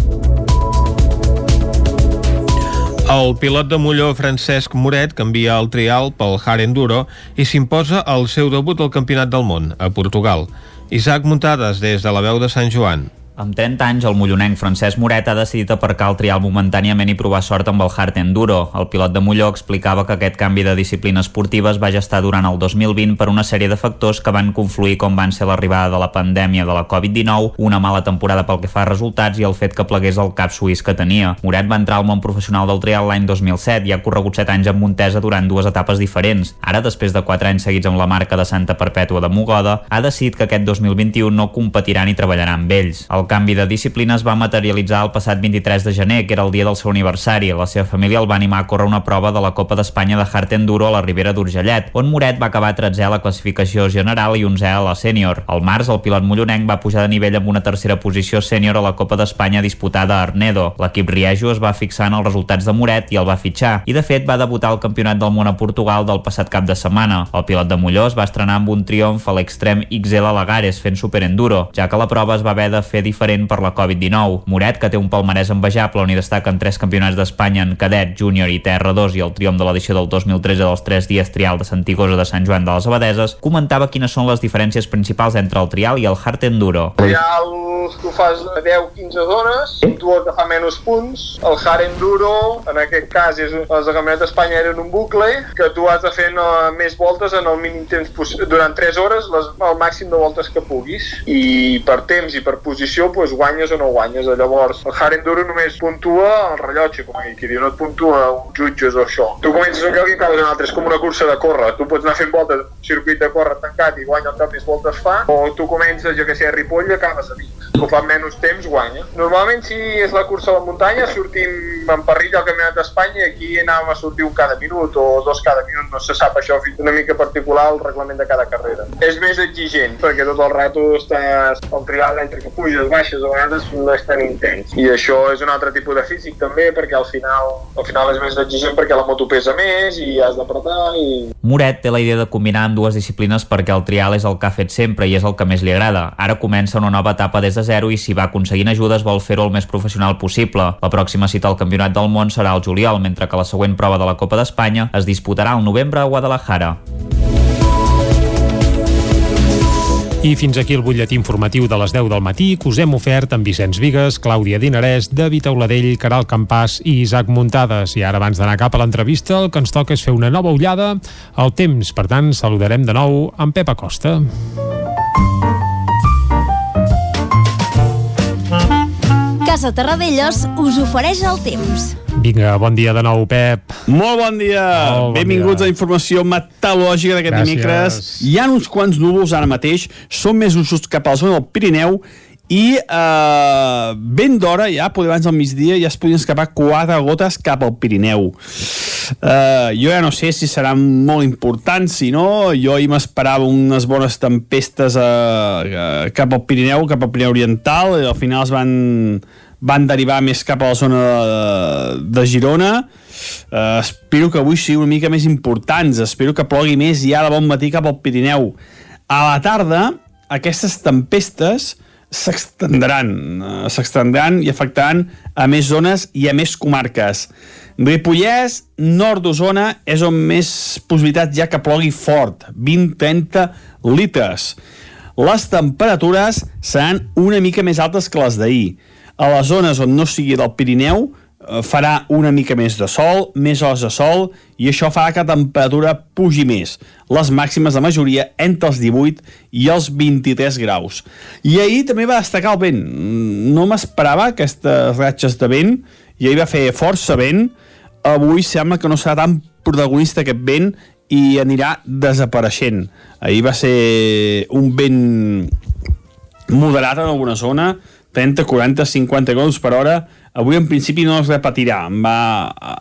El pilot de Molló, Francesc Moret, canvia el trial pel Hard Enduro i s'imposa el seu debut al Campionat del Món, a Portugal. Isaac Muntades, des de la veu de Sant Joan. Amb 30 anys, el mollonenc Francesc Moret ha decidit aparcar el trial momentàniament i provar sort amb el Hard Enduro. El pilot de Molló explicava que aquest canvi de disciplina esportiva es va gestar durant el 2020 per una sèrie de factors que van confluir com van ser l'arribada de la pandèmia de la Covid-19, una mala temporada pel que fa a resultats i el fet que plegués el cap suís que tenia. Moret va entrar al món professional del trial l'any 2007 i ha corregut 7 anys amb Montesa durant dues etapes diferents. Ara, després de 4 anys seguits amb la marca de Santa Perpètua de Mogoda, ha decidit que aquest 2021 no competirà ni treballarà amb ells. El canvi de disciplina es va materialitzar el passat 23 de gener, que era el dia del seu aniversari. La seva família el va animar a córrer una prova de la Copa d'Espanya de Hard Enduro a la Ribera d'Urgellet, on Moret va acabar 13è a la classificació general i 11è a la sènior. Al març, el pilot mollonenc va pujar de nivell amb una tercera posició sènior a la Copa d'Espanya disputada a Arnedo. L'equip Riejo es va fixar en els resultats de Moret i el va fitxar, i de fet va debutar al Campionat del Món a Portugal del passat cap de setmana. El pilot de Molló es va estrenar amb un triomf a l'extrem XL a Lagares fent superenduro, ja que la prova es va haver de fer per la Covid-19. Moret, que té un palmarès envejable on hi destaquen tres campionats d'Espanya en cadet, júnior i TR2 i el triomf de l'edició del 2013 dels 3 dies trial de Santigosa de Sant Joan de les Abadeses, comentava quines són les diferències principals entre el trial i el hard enduro. Trial tu fas 10-15 zones, tu has de fa menys punts. El hard enduro, en aquest cas, és, els de Campionat d'Espanya eren un bucle que tu has de fer no, més voltes en el mínim temps durant 3 hores, les, el màxim de voltes que puguis. I per temps i per posició pues, guanyes o no guanyes. Llavors, el hard enduro només puntua el rellotge, com aquí diu, no et puntua un jutges o això. Tu comences un lloc i acabes en altre, és com una cursa de córrer. Tu pots anar fent voltes, circuit de córrer tancat i guanya el que més voltes fa, o tu comences, jo que sé, a Ripoll i acabes a Vic. Que fa menys temps, guanya. Normalment, si és la cursa a la muntanya, sortim en parrilla al Campionat d'Espanya i aquí anàvem a sortir un cada minut o dos cada minut, no se sap això, fins una mica particular el reglament de cada carrera. És més exigent, perquè tot el rato estàs al trial entre que puges, baixes, a vegades no és tan intens. I això és un altre tipus de físic també, perquè al final, al final és més exigent perquè la moto pesa més i has d'apretar i... Moret té la idea de combinar amb dues disciplines perquè el trial és el que ha fet sempre i és el que més li agrada. Ara comença una nova etapa des de zero i si va aconseguint ajudes vol fer-ho el més professional possible. La pròxima cita al Campionat del Món serà el juliol, mentre que la següent prova de la Copa d'Espanya es disputarà al novembre a Guadalajara. I fins aquí el butlletí informatiu de les 10 del matí que us hem ofert amb Vicenç Vigues, Clàudia Dinarès, David Auladell, Caral Campàs i Isaac Muntades. I ara, abans d'anar cap a l'entrevista, el que ens toca és fer una nova ullada al temps. Per tant, saludarem de nou en Pep Acosta. Casa Terradellos us ofereix el temps. Vinga, bon dia de nou, Pep. Molt bon dia. Molt bon Benvinguts dia. a informació meteorològica d'aquest dimecres. Hi ha uns quants núvols ara mateix, són més usos cap a la zona del Pirineu i eh, ben d'hora, ja, poder abans del migdia, ja es podien escapar quatre gotes cap al Pirineu. Eh, jo ja no sé si seran molt importants, si no, jo ahir m'esperava unes bones tempestes eh, cap al Pirineu, cap al Pirineu Oriental, i al final es van, van derivar més cap a la zona de, de Girona. Uh, espero que avui sigui una mica més importants, espero que plogui més ja de bon matí cap al Pirineu. A la tarda, aquestes tempestes s'extendran, uh, s'extendran i afectaran a més zones i a més comarques. Ripollès, nord d'Osona, és on més possibilitats ja que plogui fort, 20-30 litres. Les temperatures seran una mica més altes que les d'ahir. A les zones on no sigui del Pirineu eh, farà una mica més de sol, més hores de sol, i això farà que la temperatura pugi més. Les màximes de majoria entre els 18 i els 23 graus. I ahir també va destacar el vent. No m'esperava aquestes ratxes de vent, i ahir va fer força vent. Avui sembla que no serà tan protagonista aquest vent i anirà desapareixent. Ahir va ser un vent moderat en alguna zona, 30, 40, 50 km per hora, avui en principi no es repetirà. Va,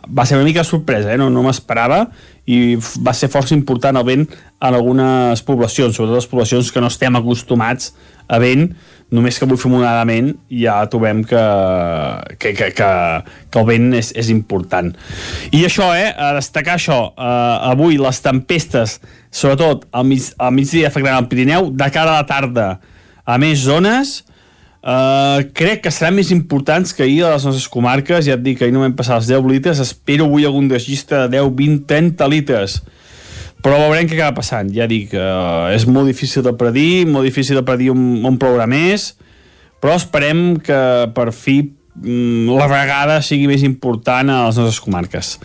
va ser una mica sorpresa, eh? no, no m'esperava, i va ser força important el vent en algunes poblacions, sobretot les poblacions que no estem acostumats a vent, només que avui fer moderadament ja trobem que, que, que, que, que el vent és, és important. I això, eh, a destacar això, eh, avui les tempestes, sobretot al, mig, al migdia afectaran el Pirineu, de cara a la tarda a més zones, Uh, crec que seran més importants que ahir a les nostres comarques, ja et dic que ahir no vam passar els 10 litres, espero avui algun registre de 10, 20, 30 litres. Però veurem què acaba passant. Ja dic, uh, és molt difícil de predir molt difícil de predir on, on plourà més però esperem que per fi mm, la vegada sigui més important a les nostres comarques.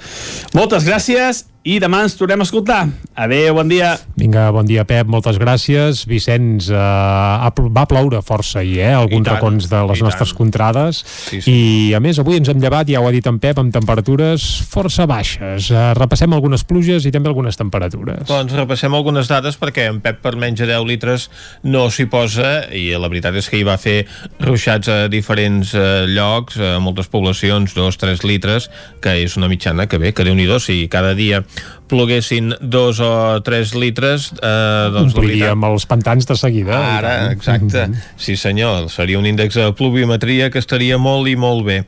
Moltes gràcies i demà ens tornem a escoltar adeu, bon dia Vinga, bon dia, Pep, moltes gràcies. Vicenç, eh, va ploure força ahir, eh? Alguns tant, racons de les nostres tant. contrades. Sí, sí. I, a més, avui ens hem llevat, ja ho ha dit en Pep, amb temperatures força baixes. Eh, repassem algunes pluges i també algunes temperatures. Doncs repassem algunes dades perquè en Pep per menys de 10 litres no s'hi posa i la veritat és que hi va fer ruixats a diferents eh, llocs, a moltes poblacions, 2-3 litres, que és una mitjana que bé, que déu nhi si cada dia ploguessin 2 o 3 litres, eh, doncs Ompliríem els pantans de seguida. Ara, exacte. Sí, senyor. Seria un índex de pluviometria que estaria molt i molt bé.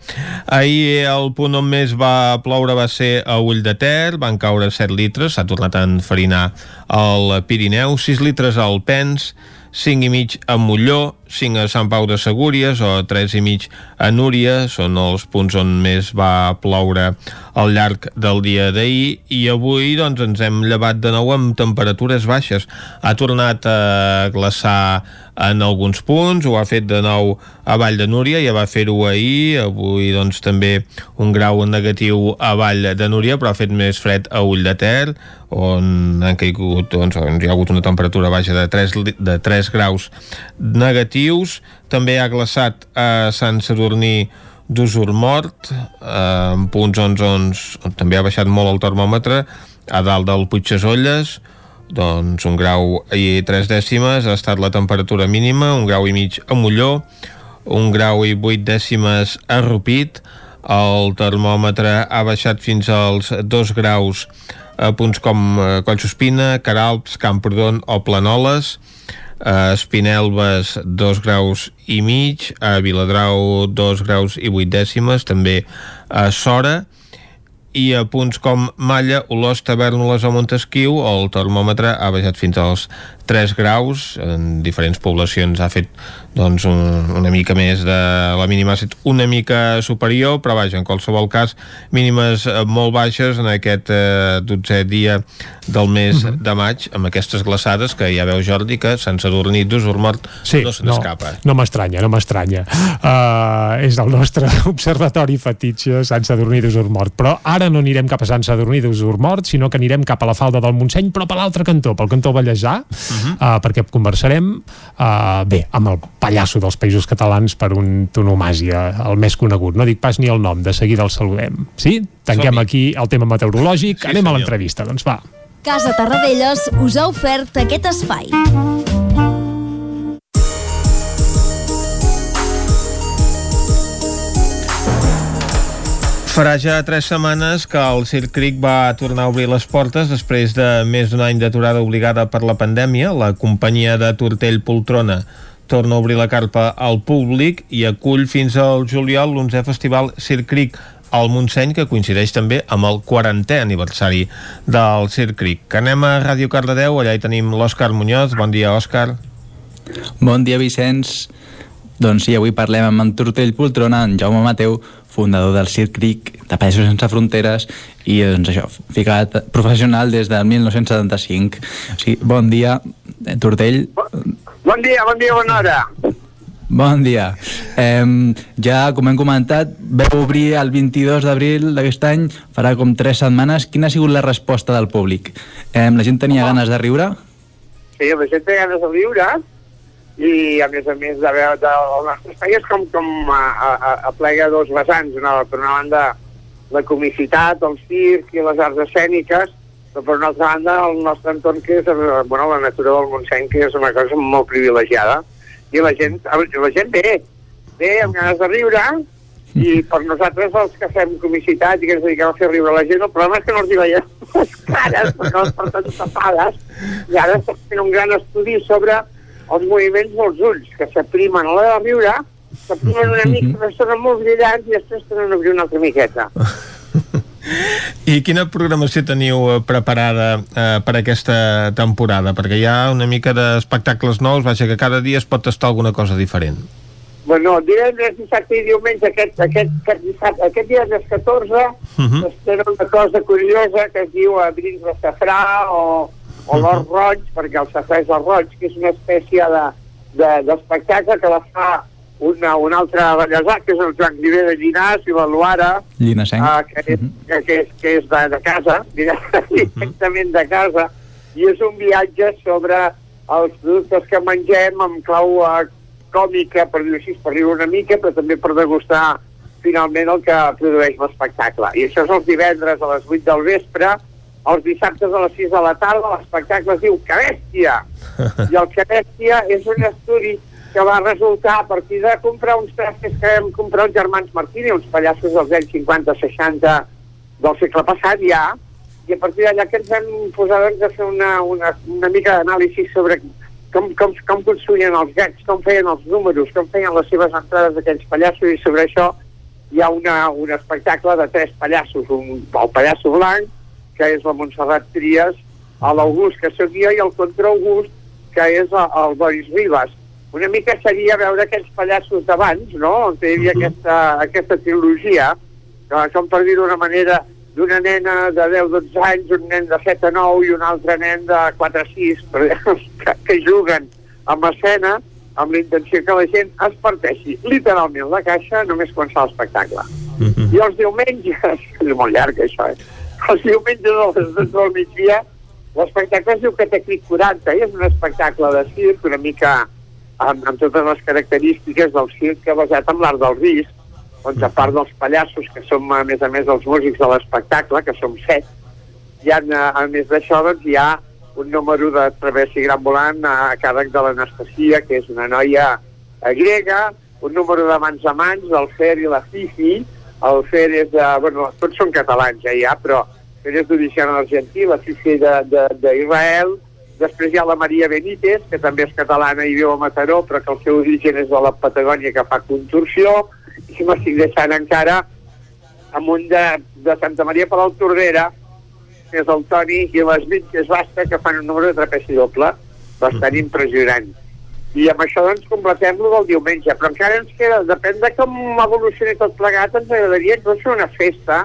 Ahir el punt on més va ploure va ser a Ull de Ter, van caure 7 litres, s'ha tornat a enfarinar al Pirineu, 6 litres al Pens, 5 i mig a Molló, 5 a Sant Pau de Segúries o 3 i mig a Núria, són els punts on més va ploure al llarg del dia d'ahir i avui doncs, ens hem llevat de nou amb temperatures baixes. Ha tornat a glaçar en alguns punts, ho ha fet de nou a Vall de Núria, ja va fer-ho ahir, avui doncs també un grau negatiu a Vall de Núria, però ha fet més fred a Ull de Ter, on han caigut, doncs, on hi ha hagut una temperatura baixa de 3, de 3 graus negatius, també ha glaçat a Sant Sadurní d'Usur Mort, eh, en punts on, on, on també ha baixat molt el termòmetre, a dalt del Puigdesolles, doncs un grau i tres dècimes ha estat la temperatura mínima, un grau i mig a Molló, un grau i vuit dècimes a Rupit, el termòmetre ha baixat fins als dos graus a punts com eh, Collsospina, Caralps, Camprodon o Planoles, a Espinelves 2 graus i mig, a Viladrau 2 graus i 8 dècimes, també a Sora, i a punts com Malla, Olós, Tavernoles o Montesquieu el termòmetre ha baixat fins als 3 graus en diferents poblacions ha fet doncs, un, una mica més de la mínima ha estat una mica superior però vaja, en qualsevol cas mínimes eh, molt baixes en aquest eh, 12è dia del mes uh mhm. -huh. de maig amb aquestes glaçades que ja veu Jordi que Sant Sadurní d'Usurmort sí, no se n'escapa no, no m'estranya, no m'estranya uh, és el nostre [laughs] observatori fetitxe Sant Sadurní d'Usurmort però ara no anirem cap a Sant Sadurní d'Usurmort sinó que anirem cap a la falda del Montseny però per l'altre cantó, pel cantó Vallèsà uh -huh. uh, perquè conversarem uh, bé, amb el pallasso dels països catalans per un tonomàsia, el més conegut no dic pas ni el nom, de seguida el saludem sí? Tanquem aquí el tema meteorològic sí, anem senyor. a l'entrevista, doncs va Casa Tarradellas us ha ofert aquest espai. Farà ja tres setmanes que el Circ Cric va tornar a obrir les portes després de més d'un any d'aturada obligada per la pandèmia. La companyia de Tortell Poltrona torna a obrir la carpa al públic i acull fins al juliol l'11è festival Circ Cric al Montseny, que coincideix també amb el 40è aniversari del Circric. Que anem a Ràdio Cardedeu, allà hi tenim l'Òscar Muñoz. Bon dia, Òscar. Bon dia, Vicenç. Doncs sí, avui parlem amb en Tortell Poltrona, en Jaume Mateu, fundador del Circric, de Països Sense Fronteres, i doncs això, ficat professional des del 1975. O sigui, bon dia, Tortell. Bon dia, bon dia, bona hora. Bon dia. Eh, ja, com hem comentat, veu obrir el 22 d'abril d'aquest any, farà com 3 setmanes. Quina ha sigut la resposta del públic? Eh, la gent tenia ganes de riure? Sí, la gent tenia ganes de riure i, a més a més, de veure el nostre espai és com, com a, a, a plega dos vessants. Una, per una banda, la comicitat, el circ i les arts escèniques, però per una altra banda, el nostre entorn, que és bueno, la natura del Montseny, que és una cosa molt privilegiada i la gent, la gent ve, ve amb ganes de riure, i per nosaltres els que fem comicitat i que ens dediquem a fer riure la gent, el problema és que no els hi veiem les cares perquè les porten tapades i ara estem fent un gran estudi sobre els moviments dels ulls que s'aprimen a l'hora de riure s'aprimen una mica, però són molt brillants i després tenen obrir una altra miqueta [laughs] I quina programació teniu eh, preparada eh, per aquesta temporada? Perquè hi ha una mica d'espectacles nous, vaja que cada dia es pot tastar alguna cosa diferent. Bueno, divendres, dissabte i diumenge, aquest, aquest, aquest, dissabte, aquest dia des 14, uh -huh. espera una cosa curiosa que es diu Brins de Safrà o, o l'Or Roig, perquè el safrà és el roig, que és una espècie d'espectacle de, de, que la fa una, un altre ballesà, que és el Joan Griver de Llinàs i l'Aluara, Llinasenc. uh, que, és, uh -huh. que, que, és, que és de, de casa, [laughs] directament de casa, i és un viatge sobre els productes que mengem amb clau uh, còmica, per dir així, per riure una mica, però també per degustar finalment el que produeix l'espectacle. I això és els divendres a les 8 del vespre, els dissabtes a les 6 de la tarda, l'espectacle es diu Que bèstia! [laughs] I el Que bèstia és un estudi que va resultar a partir de comprar uns trastes que vam comprar els germans Martini, uns pallassos dels anys 50-60 del segle passat ja, i a partir d'allà que ens vam posar doncs, a fer una, una, una mica d'anàlisi sobre com, com, com construïen els gats, com feien els números, com feien les seves entrades d'aquells pallassos, i sobre això hi ha una, un espectacle de tres pallassos, un, el pallasso blanc, que és la Montserrat Trias, l'August, que seria, i el contraaugust, que és el Boris Ribas una mica seria veure aquells pallassos d'abans, no?, on hi havia uh -huh. aquesta, aquesta trilogia, que, com per dir d'una manera, d'una nena de 10-12 anys, un nen de 7 a 9 i un altre nen de 4 a 6, [laughs] que, que juguen amb escena amb la intenció que la gent es parteixi literalment la caixa només quan fa l'espectacle. Mm -hmm. I els diumenges, [laughs] és molt llarg això, eh? Els diumenges a les 12 del migdia l'espectacle es diu Cataclic 40 i és un espectacle de circ una mica amb, amb totes les característiques del circ que basat en l'art del risc on a part dels pallassos, que som a més a més els músics de l'espectacle, que som set, hi ha, a més d'això, doncs, hi ha un número de travessi gran volant a càrrec de l'Anastasia, que és una noia grega, un número de mans a mans, el Fer i la Fifi, el Fer és de... Bueno, tots són catalans ja, ja però Fer és d'origen argentí, la Fifi d'Israel, després hi ha la Maria Benítez, que també és catalana i viu a Mataró, però que el seu origen és de la Patagònia, que fa contorsió, i m'estic deixant encara amb un de, de Santa Maria per al Tordera, que és el Toni, i les 20 que és basta, que fan un número de trapeci doble, bastant impressionant. I amb això doncs completem-lo del diumenge, però encara ens queda, depèn de com evolucioni tot plegat, ens agradaria que fer una festa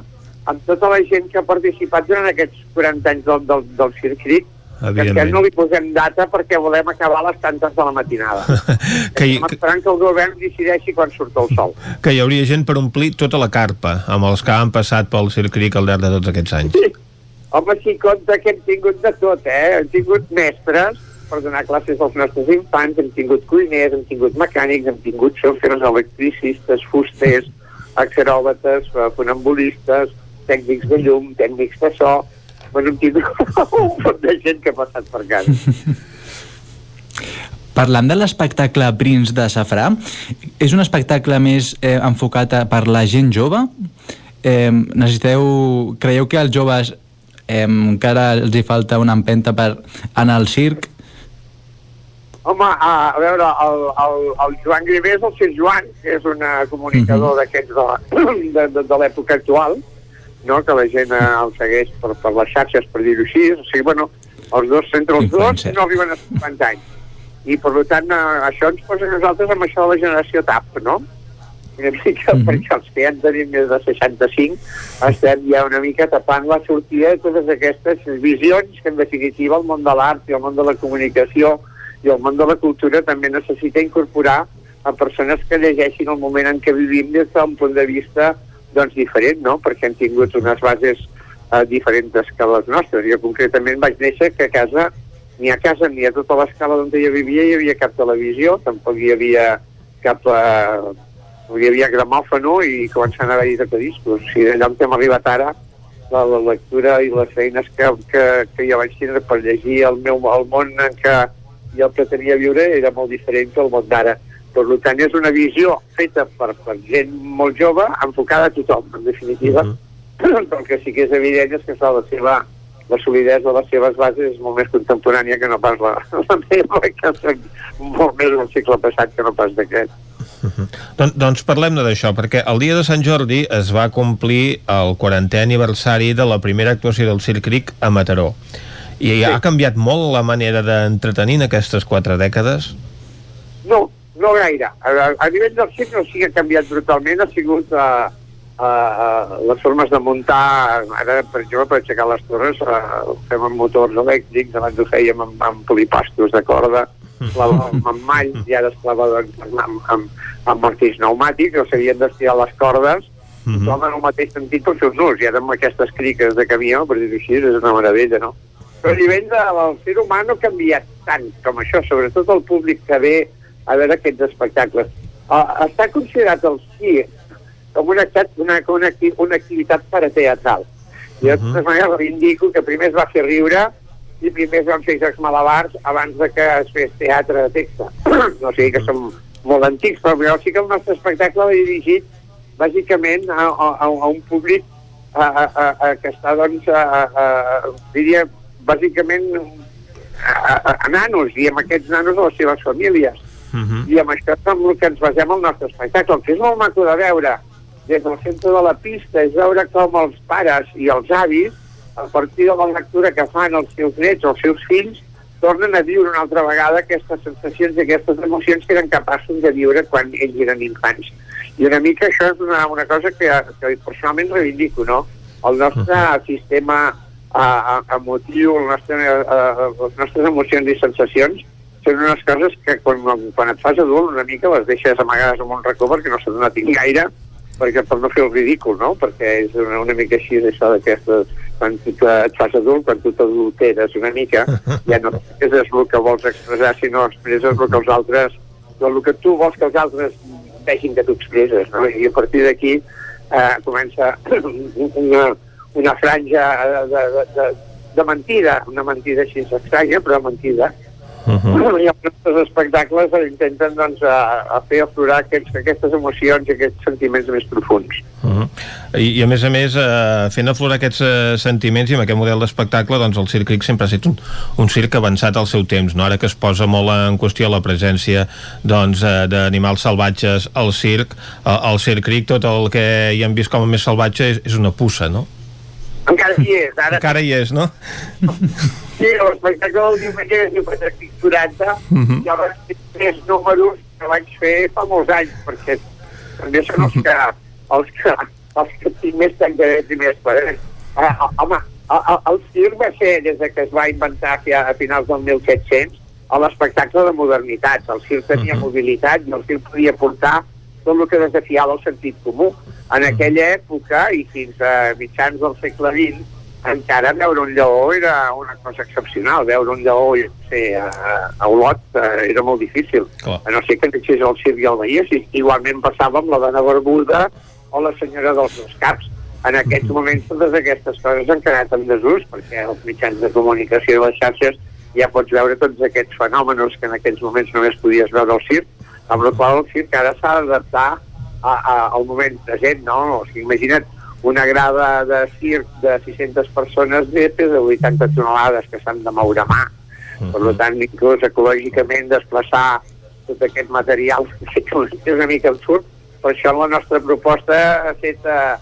amb tota la gent que ha participat durant aquests 40 anys del, del, del circuit, que encara no li posem data perquè volem acabar a les tantes de la matinada. [laughs] que hi... Estem esperant que el govern decideixi quan surt el sol. [laughs] Que hi hauria gent per omplir tota la carpa, amb els que han passat pel circuit al llarg de tots aquests anys. Sí. Home, sí, compte que hem tingut de tot, eh? Hem tingut mestres per donar classes als nostres infants, hem tingut cuiners, hem tingut mecànics, hem tingut xofers, electricistes, fusters, [laughs] acròbates, funambulistes, tècnics de llum, tècnics de so, bueno, hem tingut [laughs] un munt de gent que ha passat per casa. [laughs] Parlant de l'espectacle Prince de Safrà, és un espectacle més eh, enfocat a, per la gent jove? Eh, necessiteu, creieu que als joves eh, encara els hi falta una empenta per anar al circ? Home, a, a veure, el, el, el Joan Grivé és el Sir Joan, que és un comunicador uh -huh. d'aquests de, [clears throat] de, de, de l'època actual, no? que la gent eh, el segueix per, per les xarxes, per dir-ho així. O sigui, bueno, els dos, entre els dos no arriben a 50 anys. I, per tant, eh, això ens posa nosaltres amb això de la generació TAP, no? Una mica, mm -hmm. perquè els que ja en tenim més de 65 estem ja una mica tapant la sortida de totes aquestes visions que, en definitiva, el món de l'art i el món de la comunicació i el món de la cultura també necessita incorporar a persones que llegeixin el moment en què vivim des d'un punt de vista doncs diferent, no? Perquè han tingut unes bases eh, diferents que les nostres. Jo concretament vaig néixer que a casa, ni a casa ni a tota l'escala on jo vivia hi havia cap televisió, tampoc hi havia cap... Eh, hi havia gramòfono i començant a haver-hi tocadiscos. O sigui, allà on hem arribat ara, la, la lectura i les feines que, que, que jo vaig tindre per llegir el meu el món en què jo pretenia viure era molt diferent del món d'ara. Per tant, és una visió feta per, per gent molt jove, enfocada a tothom, en definitiva. [clears throat] Uh -huh. el que sí que és evident és que la seva la solidesa de les seves bases és molt més contemporània que no pas la, [laughs] la meva, que soc molt més del segle passat que no pas d'aquest. Uh [laughs] -huh. Don, doncs parlem-ne d'això, perquè el dia de Sant Jordi es va complir el 40è aniversari de la primera actuació del Circ a Mataró. I sí. ha canviat molt la manera d'entretenir en aquestes quatre dècades? No, no gaire. A, a nivell del circ no sigui canviat brutalment, ha sigut uh, uh, uh, les formes de muntar, ara per exemple per aixecar les torres uh, ho fem amb motors elèctrics, abans ho fèiem amb, amb polipastos de corda, clavàvem amb mall i ara es clava doncs, amb, amb, amb, martells pneumàtics, o s'havien d'estirar les cordes, uh -huh. en el mateix sentit pels seus nus, i ara amb aquestes criques de camió, per dir-ho així, és una meravella, no? Però a nivell del ser humà no ha canviat tant com això, sobretot el públic que ve a veure aquests espectacles. Uh, està considerat el circ com una, una, una, una activitat parateatral. Jo, de totes maneres, indico que primer es va fer riure i primer es van fer jocs malabars abans de que es fes teatre de text. [clears throat] no sé que som molt antics, però sí que el nostre espectacle l'ha dirigit bàsicament a, a, a un públic a, a, a, a, que està, doncs, a, a, a, diria, bàsicament a, a, a nanos, i amb aquests nanos a les seves famílies. Uh -huh. I amb això és amb el que ens basem el nostre espectacle. Que és molt maco de veure des del centre de la pista és veure com els pares i els avis, a partir de la lectura que fan els seus nets o els seus fills, tornen a viure una altra vegada aquestes sensacions i aquestes emocions que eren capaços de viure quan ells eren infants. I una mica això és una, una cosa que, que personalment reivindico, no? el nostre sistema uh, emotiu, el nostre, uh, les nostres emocions i sensacions són unes coses que quan, quan et fas adult una mica les deixes amagades en un racó perquè no se n'atin gaire perquè per no fer el ridícul, no? Perquè és una, una mica així això d'aquestes quan tu et fas adult, quan tu t'adulteres una mica, [laughs] ja no és el que vols expressar, sinó expresses el que els altres, el que tu vols que els altres vegin que tu expresses, no? I a partir d'aquí eh, comença [clears throat] una, una franja de, de, de, de mentida, una mentida així estranya, però mentida, Uh Uh I els espectacles intenten doncs, a, a fer aflorar aquests, aquestes emocions i aquests sentiments més profuns. Uh -huh. I, I a més a més, eh, fent aflorar aquests eh, sentiments i amb aquest model d'espectacle, doncs el Circ sempre ha estat un, un circ avançat al seu temps, no? ara que es posa molt en qüestió la presència doncs, eh, d'animals salvatges al circ, eh, al Circ tot el que hi hem vist com a més salvatge és, és una puça, no? Encara hi és, ara... Encara hi és, no? Sí, l'espectacle del diumenge es diu Patrick 40, Mhm. jo vaig fer tres números que vaig fer fa molts anys, perquè també són els que, els que, els que tinc més tancadets i més parets. Ah, home, el, circ va ser, des de que es va inventar a, finals del 1700, a l'espectacle de modernitats. El circ tenia mobilitat i el circ podia portar tot el que desafiava el sentit comú. En aquella època, i fins a mitjans del segle XX, encara veure un lleó era una cosa excepcional. Veure un lleó jo què sé, a, a Olot eh, era molt difícil. Clar. A no ser que anéssis al circ i el veies. I igualment passava amb la dona barbuda o la senyora dels dos caps. En aquests moments totes aquestes coses han quedat en desús perquè els mitjans de comunicació i les xarxes ja pots veure tots aquests fenòmenos que en aquells moments només podies veure al circ, amb la qual el circ ara s'ha d'adaptar a, a, al moment present, no? O sigui, imagina't una grada de circ de 600 persones de pesa 80 tonelades que s'han de moure a mà. Per tant, inclús ecològicament desplaçar tot aquest material [laughs] és una mica absurd. Per això la nostra proposta ha fet eh,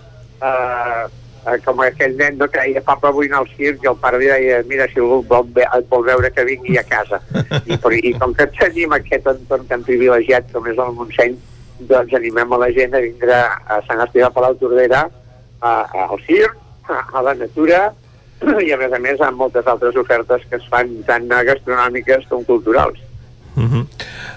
eh, eh, com aquell nen no, que deia papa vull anar al circ i el pare li deia mira si algú vol, ve et vol veure que vingui a casa [laughs] I, per, i com que tenim aquest entorn tan privilegiat com és el Montseny doncs animem a la gent a vindre a Sant Esteve Palau Tordera a, a, al circ, a, a la natura [clears throat] i a més a més amb moltes altres ofertes que es fan tant gastronòmiques com culturals. Uh -huh.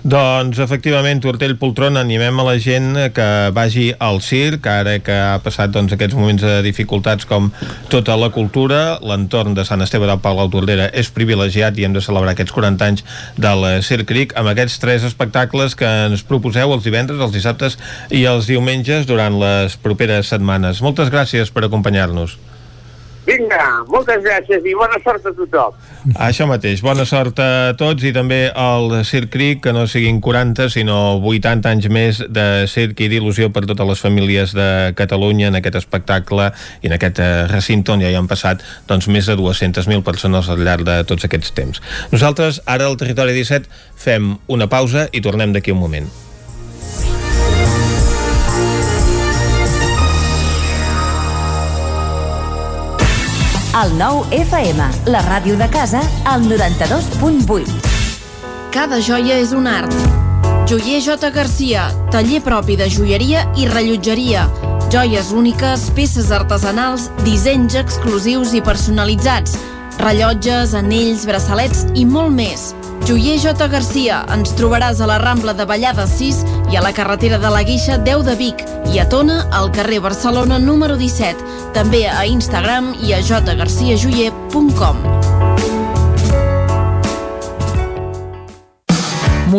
Doncs, efectivament, Tortell Poltrona, animem a la gent que vagi al circ, ara que ha passat doncs, aquests moments de dificultats com tota la cultura, l'entorn de Sant Esteve del Palau Tordera és privilegiat i hem de celebrar aquests 40 anys del Circ Cric amb aquests tres espectacles que ens proposeu els divendres, els dissabtes i els diumenges durant les properes setmanes. Moltes gràcies per acompanyar-nos. Vinga, moltes gràcies i bona sort a tothom. Això mateix, bona sort a tots i també al Circ Cric, que no siguin 40 sinó 80 anys més de circ i d'il·lusió per totes les famílies de Catalunya en aquest espectacle i en aquest eh, recinte on ja hi han passat doncs, més de 200.000 persones al llarg de tots aquests temps. Nosaltres, ara al Territori 17, fem una pausa i tornem d'aquí un moment. El nou FM, la ràdio de casa, al 92.8. Cada joia és un art. Joier J. Garcia, taller propi de joieria i rellotgeria. Joies úniques, peces artesanals, dissenys exclusius i personalitzats. Rellotges, anells, braçalets i molt més. Joier J. Garcia, ens trobaràs a la Rambla de Vallada 6 i a la carretera de la Guixa 10 de Vic i a Tona, al carrer Barcelona número 17. També a Instagram i a jgarciajoyer.com.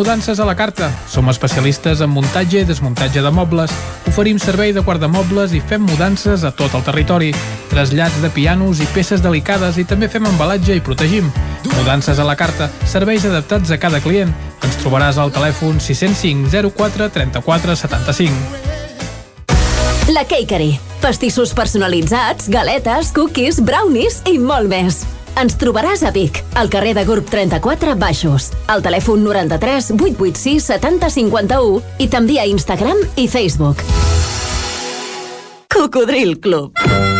Mudances a la carta. Som especialistes en muntatge i desmuntatge de mobles. Oferim servei de guardamobles i fem mudances a tot el territori. Trasllats de pianos i peces delicades i també fem embalatge i protegim. Mudances a la carta. Serveis adaptats a cada client. Ens trobaràs al telèfon 605 04 34 75. La Cakery. Pastissos personalitzats, galetes, cookies, brownies i molt més. Ens trobaràs a Vic, al carrer de Gurb 34 Baixos, al telèfon 93 886 70 51 i també a Instagram i Facebook. Cocodril Club.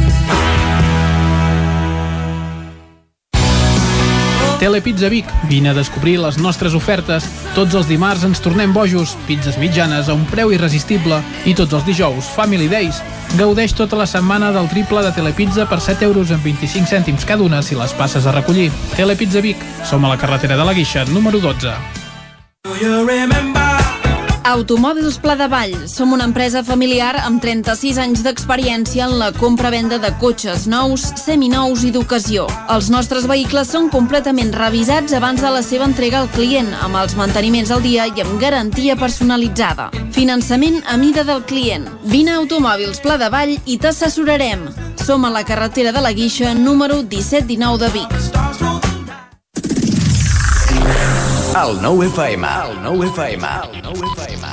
Telepizza Vic, vine a descobrir les nostres ofertes. Tots els dimarts ens tornem bojos, pizzas mitjanes a un preu irresistible i tots els dijous, Family Days. Gaudeix tota la setmana del triple de Telepizza per 7 euros amb 25 cèntims cada una si les passes a recollir. Telepizza Vic, som a la carretera de la Guixa, número 12. Automòbils Pla de Vall. Som una empresa familiar amb 36 anys d'experiència en la compra-venda de cotxes nous, seminous i d'ocasió. Els nostres vehicles són completament revisats abans de la seva entrega al client, amb els manteniments al dia i amb garantia personalitzada. Finançament a mida del client. Vine a Automòbils Pla de Vall i t'assessorarem. Som a la carretera de la Guixa, número 1719 de Vic. El 9 FM, el 9 FM, el 9 FM.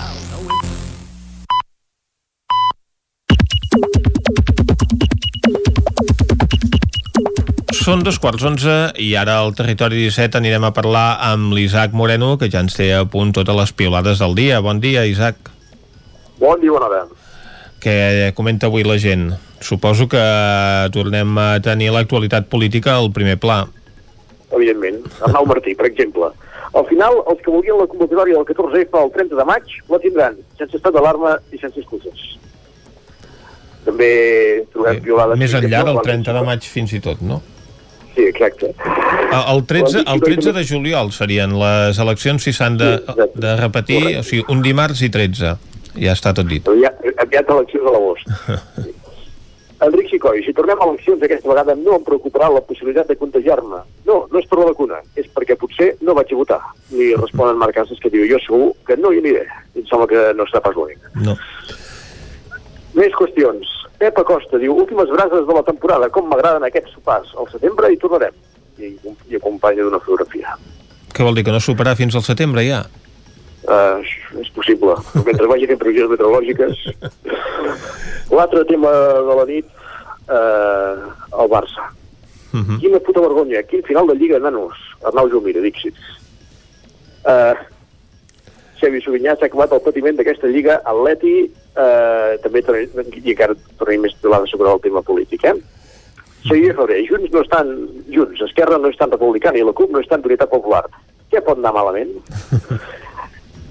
Són dos quarts onze i ara al Territori 17 anirem a parlar amb l'Isaac Moreno, que ja ens té a punt totes les piolades del dia. Bon dia, Isaac. Bon dia, bona hora. Què comenta avui la gent? Suposo que tornem a tenir l'actualitat política al primer pla. Evidentment. Arnau Martí, per exemple. Al final, els que volien la convocatòria del 14F el 30 de maig la tindran, sense estat d'alarma i sense excuses. També trobem violades... Més enllà del 30 de maig fins i tot, no? Sí, exacte. El 13, el 13 de juliol serien les eleccions si s'han de, de repetir, o sigui, un dimarts i 13. Ja està tot dit. Aviat, aviat eleccions a l'agost. [laughs] Enric Xicoi, si tornem a eleccions aquesta vegada no em preocuparà la possibilitat de contagiar-me. No, no és per la vacuna, és perquè potser no vaig a votar. Li respon en Marc Casas que diu, jo segur que no hi aniré. I em sembla que no està pas l'únic. No. Més qüestions. Pep Acosta diu, últimes brases de la temporada, com m'agraden aquests sopars. Al setembre hi tornarem. I, i acompanya d'una fotografia. Què vol dir, que no superar fins al setembre ja? Uh, és possible. Mentre vagi fent previsions meteorològiques. L'altre tema de la nit, uh, el Barça. Uh -huh. Quina puta vergonya, quin final de Lliga, nanos. Arnau Jumira, Dixit. Uh, Xavi Sovinyà s'ha acabat el patiment d'aquesta Lliga Atleti, uh, també i encara tornaré més pilada sobre el tema polític, eh? Seguir febrer, Junts no estan junts, Esquerra no és tan republicana i la CUP no és tan d'unitat popular. Què pot anar malament? [laughs]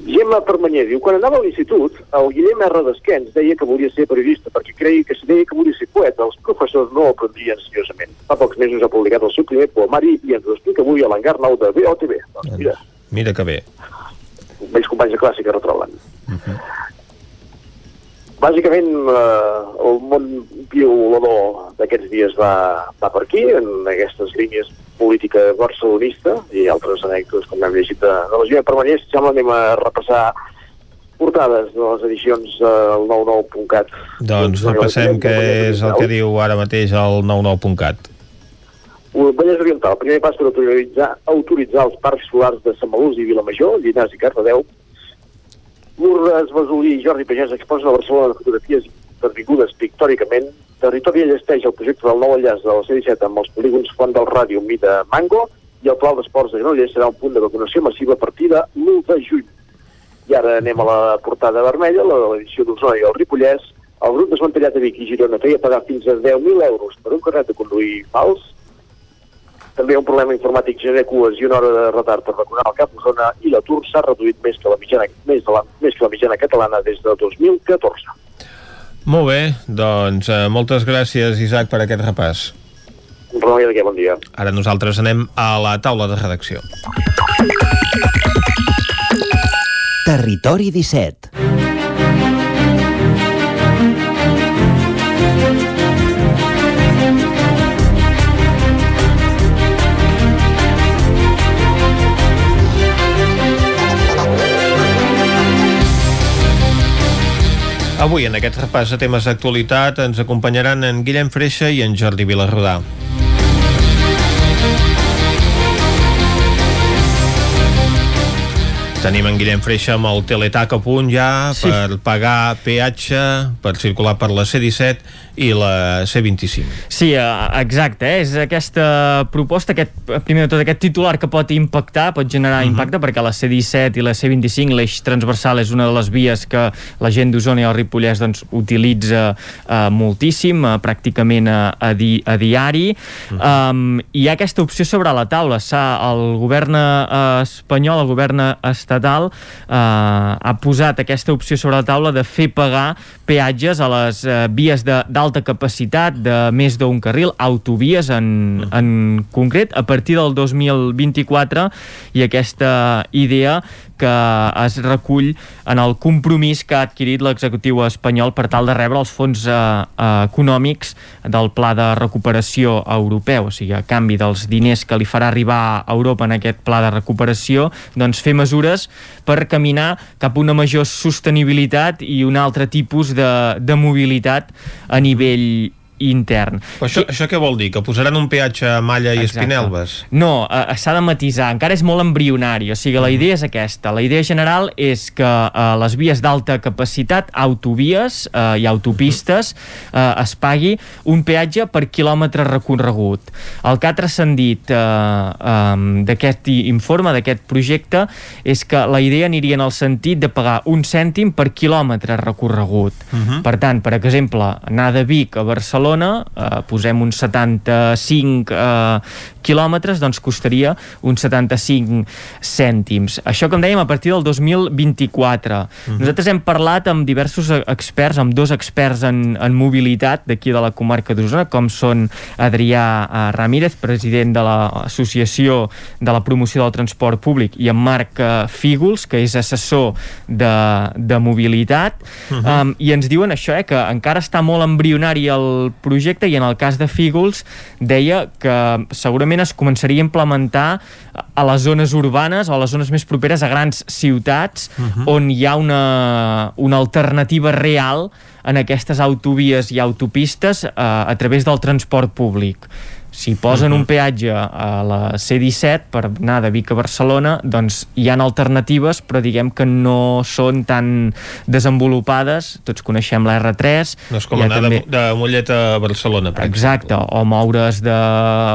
Gemma Permanyer diu, quan anava a l'institut, el Guillem R. d'Esquens deia que volia ser periodista perquè creia que si deia que volia ser poeta, els professors no el prendrien seriosament. Fa pocs mesos ha publicat el seu primer poemari i ens ho explica avui a l'engar nou de BOTV. Doncs mira, Mira que bé. vells companys de classe que retroben. Bàsicament, eh, el món violador d'aquests dies va, va per aquí, en aquestes línies política barcelonista i altres anècdotes, com hem llegit de, de la Júlia Permanyer. Si sembla, anem a repassar portades de les edicions del 99.cat. Doncs repassem què és el que diu ara mateix el 99.cat. Vallès Oriental, primer pas per autoritzar, autoritzar els parcs solars de Sant Malús i Vilamajor, Llinars i Cardedeu. Lourdes Besolí i Jordi Pagès exposen a Barcelona fotografies pervingudes pictòricament. Territori allesteix el projecte del nou enllaç de la C-17 amb els polígons Font del Ràdio Mida Mango i el Pla d'Esports de Granollers serà un punt de vacunació massiva a partir de l'1 de juny. I ara anem a la portada vermella, la de l'edició d'Osona i el Ripollès. El grup desmantellat a Vic i Girona feia pagar fins a 10.000 euros per un carnet de conduir fals. També un problema informàtic genera cues i una hora de retard per vacunar al Cap Osona i l'atur s'ha reduït més que la mitjana, més, de la, més que la mitjana catalana des de 2014. Molt bé, doncs eh, moltes gràcies, Isaac, per aquest repàs. Ramon de què, bon dia. Ara nosaltres anem a la taula de redacció. Territori 17 Avui, en aquest repàs de temes d'actualitat, ens acompanyaran en Guillem Freixa i en Jordi Vilarrodà. Tenim en Guillem Freixa amb el teletac a punt ja sí. per pagar peatge, per circular per la C-17 i la C25. Sí, eh, exacte, eh? és aquesta proposta, aquest, primer de tot aquest titular que pot impactar, pot generar uh mhm. -huh. impacte, perquè la C-17 i la C25, l'eix transversal és una de les vies que la gent d'Osona i el Ripollès doncs, utilitza uh, moltíssim, uh, pràcticament a, a, di, a diari, uh -huh. um, i hi ha aquesta opció sobre la taula. El govern uh, espanyol, el govern estatal, uh, ha posat aquesta opció sobre la taula de fer pagar peatges a les uh, vies d'alta alta capacitat de més d'un carril, autovies en, en concret, a partir del 2024 i aquesta idea que es recull en el compromís que ha adquirit l'executiu espanyol per tal de rebre els fons eh, eh, econòmics del Pla de Recuperació Europeu, o sigui, a canvi dels diners que li farà arribar a Europa en aquest Pla de Recuperació, doncs fer mesures per caminar cap a una major sostenibilitat i un altre tipus de, de mobilitat a nivell intern. Però això, que... això què vol dir? Que posaran un peatge a Malla i Exacte. Espinelves? No, uh, s'ha de matisar, encara és molt embrionari, o sigui, la mm. idea és aquesta. La idea general és que uh, les vies d'alta capacitat, autovies uh, i autopistes, uh, es pagui un peatge per quilòmetre recorregut. El que ha transcendit um, d'aquest informe, d'aquest projecte, és que la idea aniria en el sentit de pagar un cèntim per quilòmetre recorregut. Uh mhm. -huh. Per tant, per exemple, anar de Vic a Barcelona Barcelona, eh, posem uns 75 eh, quilòmetres, doncs costaria uns 75 cèntims. Això, com dèiem, a partir del 2024. Uh -huh. Nosaltres hem parlat amb diversos experts, amb dos experts en, en mobilitat d'aquí de la comarca d'Osona, com són Adrià eh, Ramírez, president de l'Associació de la Promoció del Transport Públic, i en Marc eh, Fígols, que és assessor de, de mobilitat, uh -huh. um, i ens diuen això, eh, que encara està molt embrionari el projecte i en el cas de Fígols deia que segurament es començaria a implementar a les zones urbanes o a les zones més properes a grans ciutats uh -huh. on hi ha una, una alternativa real en aquestes autovies i autopistes eh, a través del transport públic si posen uh -huh. un peatge a la C-17 per anar de Vic a Barcelona, doncs hi han alternatives, però diguem que no són tan desenvolupades. Tots coneixem la R3. No és com anar també... de, de Mollet a Barcelona, per Exacte, exemple. o moure's de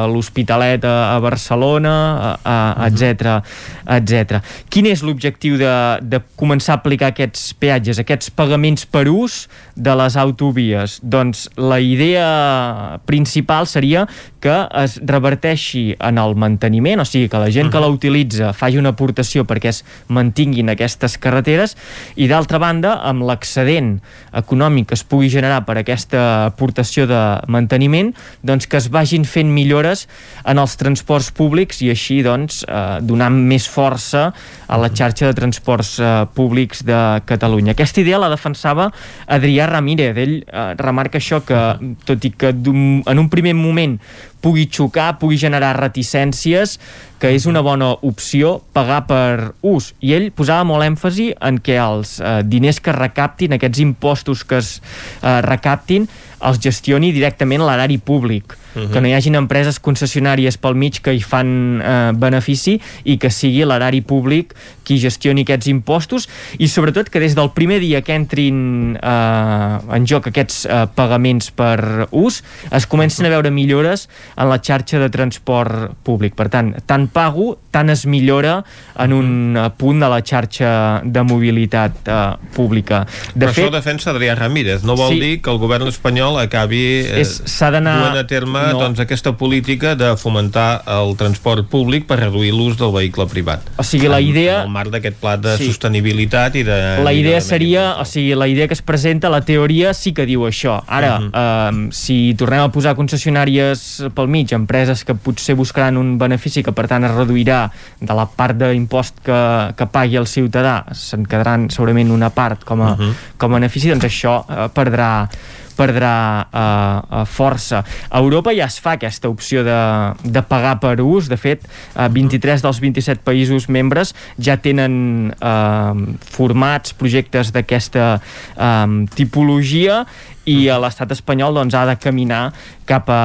l'Hospitalet a, a Barcelona, etc etc. Quin és l'objectiu de, de començar a aplicar aquests peatges, aquests pagaments per ús de les autovies? Doncs la idea principal seria que es reverteixi en el manteniment, o sigui, que la gent que la utilitza faci una aportació perquè es mantinguin aquestes carreteres i d'altra banda, amb l'excedent econòmic que es pugui generar per aquesta aportació de manteniment, doncs que es vagin fent millores en els transports públics i així doncs eh, donant més força a la xarxa de transports eh, públics de Catalunya. Aquesta idea la defensava Adrià Ramírez. Ell eh, remarca això que, tot i que en un primer moment pugui xocar, pugui generar reticències, que és una bona opció pagar per ús. I ell posava molt èmfasi en que els eh, diners que recaptin, aquests impostos que es eh, recaptin, els gestioni directament l'erari públic uh -huh. que no hi hagin empreses concessionàries pel mig que hi fan eh, benefici i que sigui l'erari públic qui gestioni aquests impostos i sobretot que des del primer dia que entrin eh, en joc aquests eh, pagaments per ús es comencen a veure millores en la xarxa de transport públic. Per tant, tant pago, tant es millora en un uh, punt de la xarxa de mobilitat eh, pública. De Però fet, això defensa Adrià Ramírez. No vol sí, dir que el govern espanyol acabi eh, duent a terme no. doncs, aquesta política de fomentar el transport públic per reduir l'ús del vehicle privat. O sigui, la idea... En el marc d'aquest pla de sí. sostenibilitat i de... La idea seria, o sigui, la idea que es presenta, la teoria sí que diu això. Ara, uh -huh. eh, si tornem a posar concessionàries pel mig, empreses que potser buscaran un benefici que per tant es reduirà de la part d'impost que, que pagui el ciutadà, se'n quedaran segurament una part com a, uh -huh. com a benefici, doncs això eh, perdrà perdrà eh, uh, força. A Europa ja es fa aquesta opció de, de pagar per ús, de fet, uh, 23 dels 27 països membres ja tenen eh, formats projectes d'aquesta eh, tipologia i l'estat espanyol doncs, ha de caminar cap a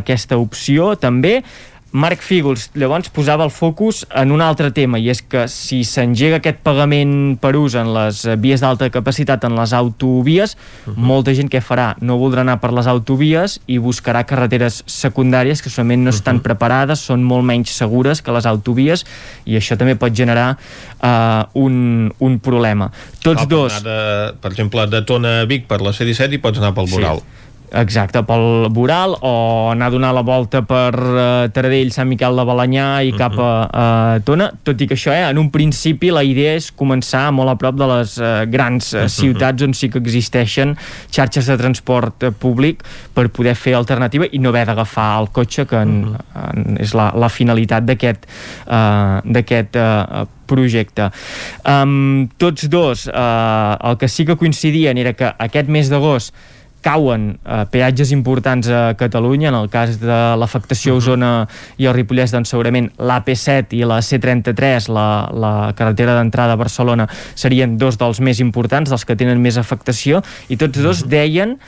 aquesta opció també Marc Fígols llavors posava el focus en un altre tema i és que si s'engega aquest pagament per ús en les vies d'alta capacitat en les autovies, uh -huh. molta gent què farà? No voldrà anar per les autovies i buscarà carreteres secundàries que solament no estan uh -huh. preparades, són molt menys segures que les autovies i això també pot generar uh, un, un problema. Tots Cal dos... De, per exemple, de Tona a Vic per la C-17 i pots anar pel Boral. Sí. Exacte, pel Boral o anar a donar la volta per uh, Taradell, Sant Miquel de Balanyà i cap a, a Tona, tot i que això, eh, en un principi la idea és començar molt a prop de les uh, grans uh, ciutats on sí que existeixen xarxes de transport uh, públic per poder fer alternativa i no haver d'agafar el cotxe que en, en, és la, la finalitat d'aquest uh, d'aquest uh, projecte. Um, tots dos, uh, el que sí que coincidien era que aquest mes d'agost cauen eh, peatges importants a Catalunya, en el cas de l'afectació a Osona i el Ripollès d'ensaurament, l'AP7 i la C33, la, la carretera d'entrada a Barcelona, serien dos dels més importants, dels que tenen més afectació, i tots dos deien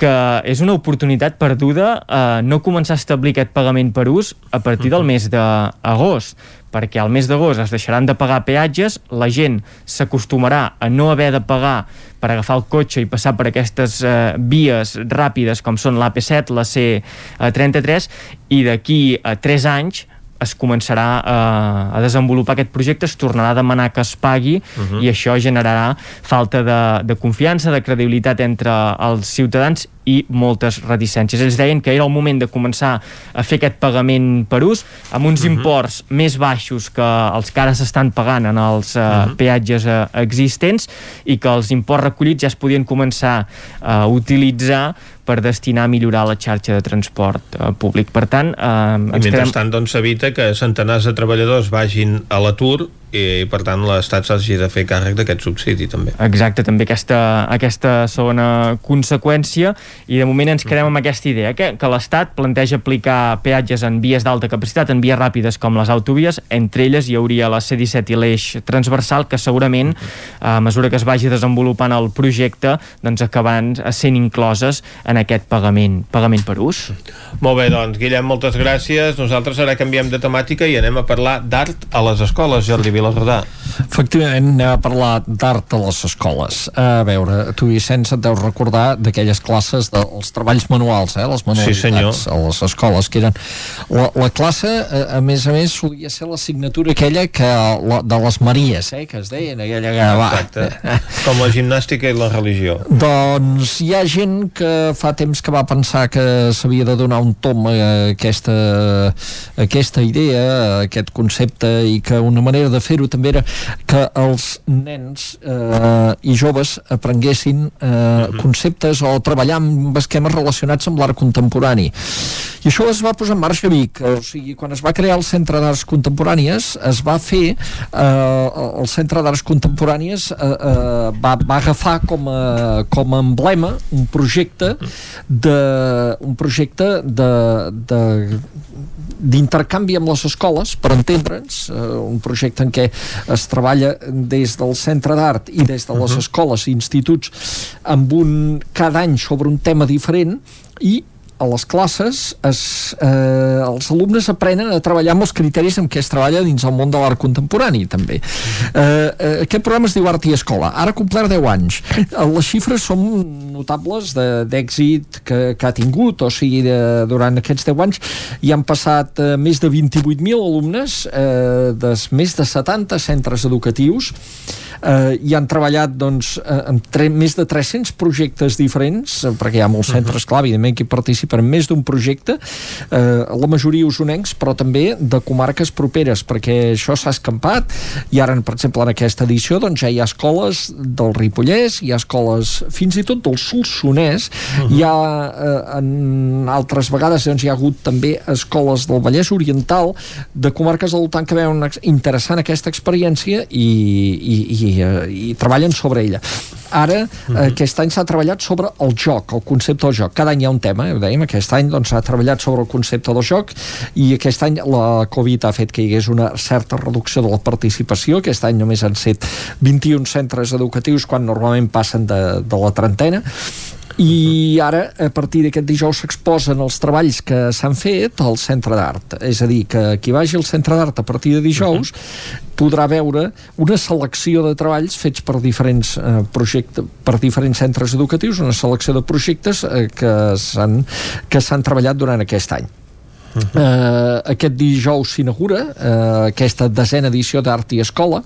que és una oportunitat perduda eh, no començar a establir aquest pagament per ús a partir del mes d'agost perquè al mes d'agost es deixaran de pagar peatges, la gent s'acostumarà a no haver de pagar per agafar el cotxe i passar per aquestes eh, vies ràpides com són l'AP7, la C33 i d'aquí a 3 anys es començarà a, eh, a desenvolupar aquest projecte, es tornarà a demanar que es pagui uh -huh. i això generarà falta de, de confiança, de credibilitat entre els ciutadans i moltes reticències. Ells deien que era el moment de començar a fer aquest pagament per ús amb uns uh -huh. imports més baixos que els que ara s'estan pagant en els uh, uh -huh. peatges uh, existents i que els imports recollits ja es podien començar a utilitzar per destinar a millorar la xarxa de transport uh, públic. Per tant, uh, I mentrestant doncs s'evita que centenars de treballadors vagin a l'atur i per tant l'Estat s'hagi de fer càrrec d'aquest subsidi també. Exacte, també aquesta, aquesta segona conseqüència i de moment ens quedem amb aquesta idea que, que l'Estat planteja aplicar peatges en vies d'alta capacitat, en vies ràpides com les autovies, entre elles hi hauria la C-17 i l'eix transversal que segurament a mesura que es vagi desenvolupant el projecte doncs acabaran sent incloses en aquest pagament, pagament per ús. Molt bé, doncs Guillem, moltes gràcies. Nosaltres ara canviem de temàtica i anem a parlar d'art a les escoles, Jordi Vilarrodà. Efectivament, anem a parlar d'art a les escoles. A veure, tu, Vicenç, et deus recordar d'aquelles classes dels treballs manuals, eh, les manualitats sí, a les escoles, que eren... La, la classe, a, més a més, solia ser l'assignatura aquella que, la, de les Maries, eh, que es deien, aquella que va... Exacte. Com la gimnàstica i la religió. Doncs hi ha gent que fa temps que va pensar que s'havia de donar un tom a aquesta, a aquesta idea, a aquest concepte, i que una manera de fer-ho també era que els nens eh, i joves aprenguessin eh, uh -huh. conceptes o treballar amb esquemes relacionats amb l'art contemporani. I això es va posar en marxa a Vic, o sigui, quan es va crear el Centre d'Arts Contemporànies, es va fer, eh, el Centre d'Arts Contemporànies eh, eh, va, va agafar com a, com a emblema un projecte de, un projecte de, de d'intercanvi amb les escoles, per entendre'ns, eh, un projecte en què es treballa des del centre d'art i des de les uh -huh. escoles i instituts amb un, cada any sobre un tema diferent i a les classes es, eh, els alumnes aprenen a treballar amb els criteris amb què es treballa dins el món de l'art contemporani també. Eh, eh, aquest programa es diu Art i Escola, ara complert 10 anys. Eh, les xifres són notables d'èxit que, que ha tingut o sigui, de, durant aquests 10 anys. Hi han passat eh, més de 28.000 alumnes eh, de més de 70 centres educatius eh, i han treballat doncs, eh, amb més de 300 projectes diferents, eh, perquè hi ha molts centres, clar, evidentment, que hi participen en més d'un projecte, eh, la majoria usonencs, però també de comarques properes, perquè això s'ha escampat, i ara, per exemple, en aquesta edició doncs, ja hi ha escoles del Ripollès, hi ha escoles fins i tot del Solsonès, uh -huh. hi ha, eh, en altres vegades doncs, hi ha hagut també escoles del Vallès Oriental, de comarques al voltant que veuen interessant aquesta experiència i, i, i i, eh, i treballen sobre ella Ara, uh -huh. aquest any s'ha treballat sobre el joc, el concepte del joc. Cada any hi ha un tema, eh, ho dèiem, aquest any doncs, s'ha treballat sobre el concepte del joc i aquest any la Covid ha fet que hi hagués una certa reducció de la participació. Aquest any només han set 21 centres educatius quan normalment passen de, de la trentena i ara a partir d'aquest dijous s'exposen els treballs que s'han fet al centre d'art és a dir, que qui vagi al centre d'art a partir de dijous uh -huh. podrà veure una selecció de treballs fets per diferents eh, projectes per diferents centres educatius una selecció de projectes eh, que s'han que s'han treballat durant aquest any Uh uh, aquest dijous s'inaugura uh, aquesta desena edició d'Art i Escola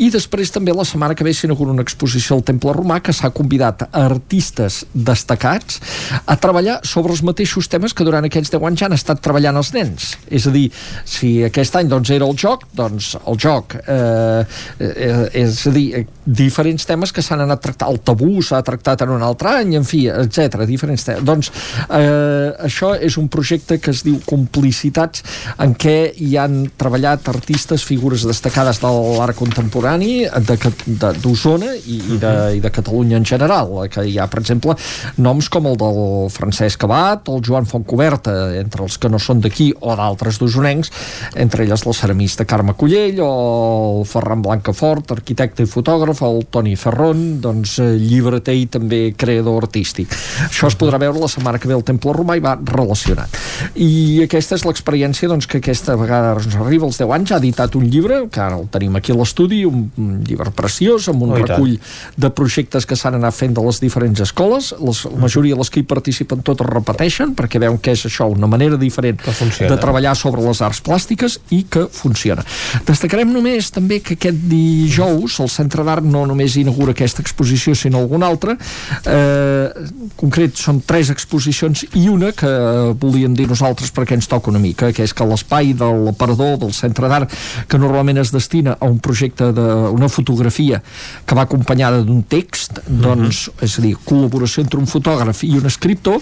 i després també la setmana que ve s'inaugura una exposició al Temple Romà que s'ha convidat a artistes destacats a treballar sobre els mateixos temes que durant aquests 10 anys ja han estat treballant els nens. És a dir, si aquest any doncs, era el joc doncs el joc eh, eh, és a dir, diferents temes que s'han anat tractant, el tabú s'ha tractat en un altre any, en fi, etc diferents temes, doncs eh, això és un projecte que es diu complicitats en què hi han treballat artistes, figures destacades de l'art contemporani d'Osona i, i, de, i de Catalunya en general, que hi ha, per exemple, noms com el del Francesc Abat, el Joan Fontcoberta, entre els que no són d'aquí, o d'altres d'osonencs, entre elles la ceramista Carme Collell, o el Ferran Blancafort, arquitecte i fotògraf, el Toni Ferron, doncs eh, llibreter i també creador artístic. Això es podrà veure la setmana que ve al Temple Romà i va relacionat. I aquesta és l'experiència doncs, que aquesta vegada ens arriba als 10 anys, ha editat un llibre, que ara el tenim aquí a l'estudi, un, un llibre preciós, amb un oh, recull de projectes que s'han anat fent de les diferents escoles, les, la majoria de les que hi participen totes repeteixen, perquè veuen que és això, una manera diferent de treballar sobre les arts plàstiques i que funciona. Destacarem només també que aquest dijous el Centre d'Art no només inaugura aquesta exposició, sinó alguna altra. Eh, concret, són tres exposicions i una que volíem dir nosaltres perquè ens toca una mica, que és que l'espai de l'aparador del Centre d'Art, que normalment es destina a un projecte d'una fotografia que va acompanyada d'un text, mhm. doncs, és a dir, col·laboració entre un fotògraf i un escriptor,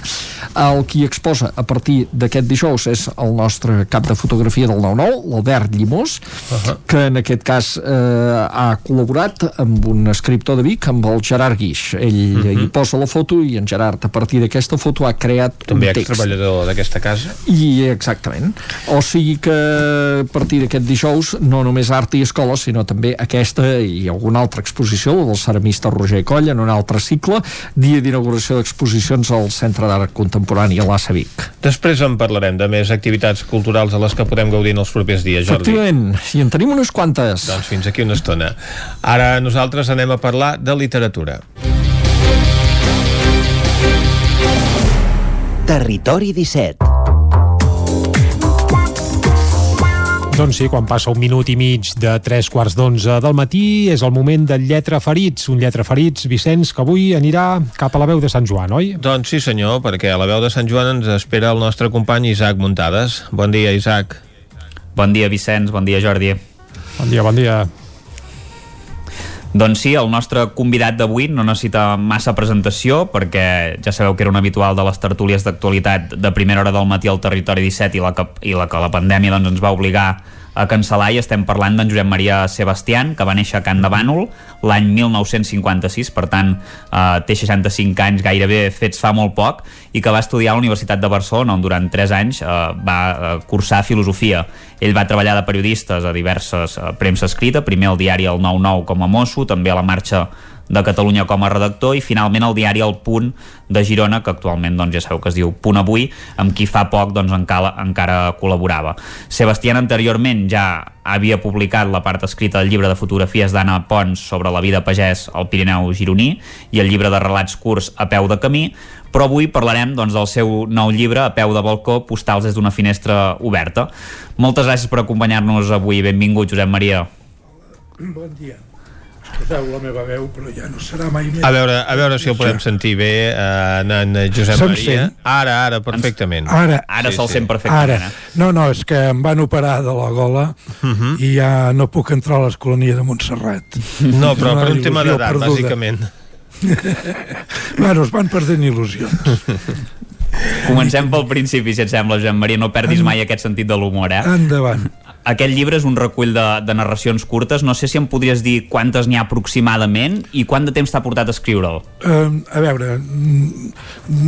el qui exposa a partir d'aquest dijous és el nostre cap de fotografia del 9-9, l'Albert Llimós, uh -huh. que en aquest cas eh, ha col·laborat amb un escriptor de Vic, amb el Gerard Guix. Ell uh mhm. -huh. hi posa la foto i en Gerard, a partir d'aquesta foto, ha creat També un text. També treballador d'aquesta casa? I exactament. O sigui que a partir d'aquest dijous no només art i escola, sinó també aquesta i alguna altra exposició, del ceramista Roger Coll, en un altre cicle, dia d'inauguració d'exposicions al Centre d'Art Contemporani a l'ASA Vic. Després en parlarem de més activitats culturals a les que podem gaudir en els propers dies, Jordi. Efectivament, i en tenim unes quantes. Doncs fins aquí una estona. Ara nosaltres anem a parlar de literatura. Territori 17 Doncs sí, quan passa un minut i mig de tres quarts d'onze del matí és el moment del Lletra Ferits, un Lletra Ferits, Vicenç, que avui anirà cap a la veu de Sant Joan, oi? Doncs sí senyor, perquè a la veu de Sant Joan ens espera el nostre company Isaac Muntades. Bon dia, Isaac. Bon dia, Vicenç, bon dia, Jordi. Bon dia, bon dia. Doncs sí, el nostre convidat d'avui no necessita massa presentació perquè ja sabeu que era un habitual de les tertúlies d'actualitat de primera hora del matí al Territori 17 i la que, i la, que la pandèmia doncs, ens va obligar a cancel·lar i estem parlant d'en Josep Maria Sebastián, que va néixer a Can de Bànol l'any 1956, per tant eh, té 65 anys gairebé fets fa molt poc, i que va estudiar a la Universitat de Barcelona, on durant 3 anys eh, va eh, cursar filosofia. Ell va treballar de periodistes a diverses eh, premsa escrita, primer al diari El 9-9 com a mosso, també a la marxa de Catalunya com a redactor i finalment el diari El Punt de Girona, que actualment doncs, ja sabeu que es diu Punt Avui, amb qui fa poc doncs, encara, encara col·laborava. Sebastián anteriorment ja havia publicat la part escrita del llibre de fotografies d'Anna Pons sobre la vida pagès al Pirineu gironí i el llibre de relats curts a peu de camí, però avui parlarem doncs, del seu nou llibre a peu de balcó, postals des d'una finestra oberta. Moltes gràcies per acompanyar-nos avui. Benvingut, Josep Maria. Bon dia. Escolteu la meva veu, però ja no serà mai més. A veure, a veure si ho podem sentir bé, eh, en Josep Se'm Maria. sent? Ara, ara, perfectament. Ara, Ara se'l sent perfectament. Ara. No, no, és que em van operar de la gola Uh -huh. i ja no puc entrar a l'escolania de Montserrat. No, però per un tema d'edat, bàsicament. [laughs] bueno, es van perdent il·lusions. Comencem pel principi, si et sembla, Josep Maria. No perdis mai aquest sentit de l'humor, eh? Endavant. Aquest llibre és un recull de, de narracions curtes. No sé si em podries dir quantes n'hi ha aproximadament i quant de temps t'ha portat a escriure'l. Uh, a veure, mm,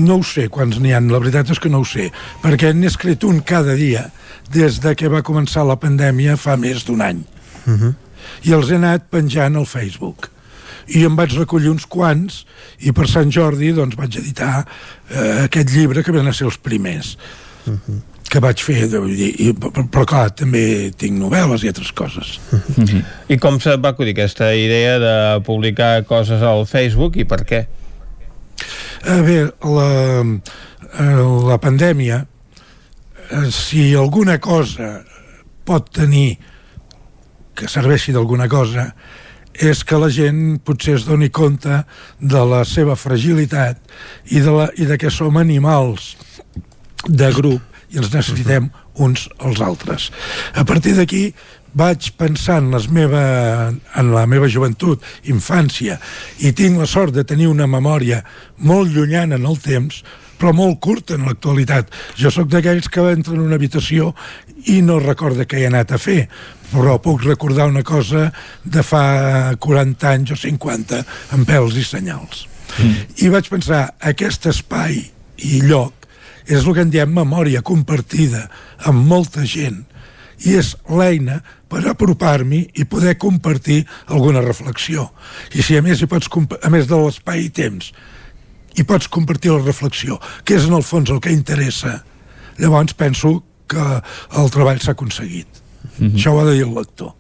no ho sé quants n'hi han, la veritat és que no ho sé, perquè n'he escrit un cada dia des de que va començar la pandèmia fa més d'un any. Uh -huh. I els he anat penjant al Facebook. I em vaig recollir uns quants i per Sant Jordi doncs, vaig editar eh, aquest llibre que van a ser els primers. Uh -huh que vaig fer, vull dir, i, però, clar, també tinc novel·les i altres coses. Uh -huh. I com se va acudir aquesta idea de publicar coses al Facebook i per què? A veure, la, la pandèmia, eh, si alguna cosa pot tenir que serveixi d'alguna cosa, és que la gent potser es doni compte de la seva fragilitat i de, la, i de que som animals de grup i els necessitem uns als altres. A partir d'aquí vaig pensar en, les meva, en la meva joventut, infància, i tinc la sort de tenir una memòria molt llunyana en el temps, però molt curta en l'actualitat. Jo sóc d'aquells que entra en una habitació i no recorda què he anat a fer, però puc recordar una cosa de fa 40 anys o 50 amb pèls i senyals. Mm. I vaig pensar, aquest espai i lloc és el que en diem memòria compartida amb molta gent i és l'eina per apropar-m'hi i poder compartir alguna reflexió. I si a més, hi pots, a més de l'espai i temps, i pots compartir la reflexió, que és en el fons el que interessa, llavors penso que el treball s'ha aconseguit. Mm -hmm. Això ho ha de dir el lector.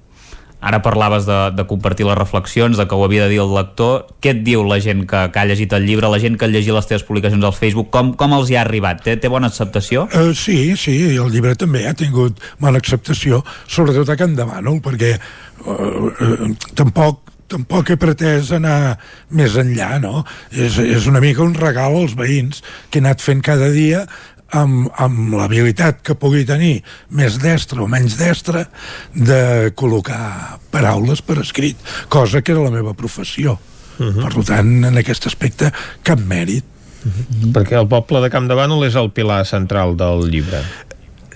Ara parlaves de, de compartir les reflexions, de que ho havia de dir el lector. Què et diu la gent que, que ha llegit el llibre, la gent que ha llegit les teves publicacions al Facebook? Com, com els hi ha arribat? Té, té bona acceptació? Uh, sí, sí, el llibre també ha tingut bona acceptació, sobretot a Can Demànol, perquè uh, uh, tampoc tampoc he pretès anar més enllà, no? És, és una mica un regal als veïns que he anat fent cada dia amb, amb l'habilitat que pugui tenir més destra o menys destra de col·locar paraules per escrit, cosa que era la meva professió. Uh -huh. Per tant, en aquest aspecte, cap mèrit. Uh -huh. Perquè el poble de Camp de Bànol és el pilar central del llibre.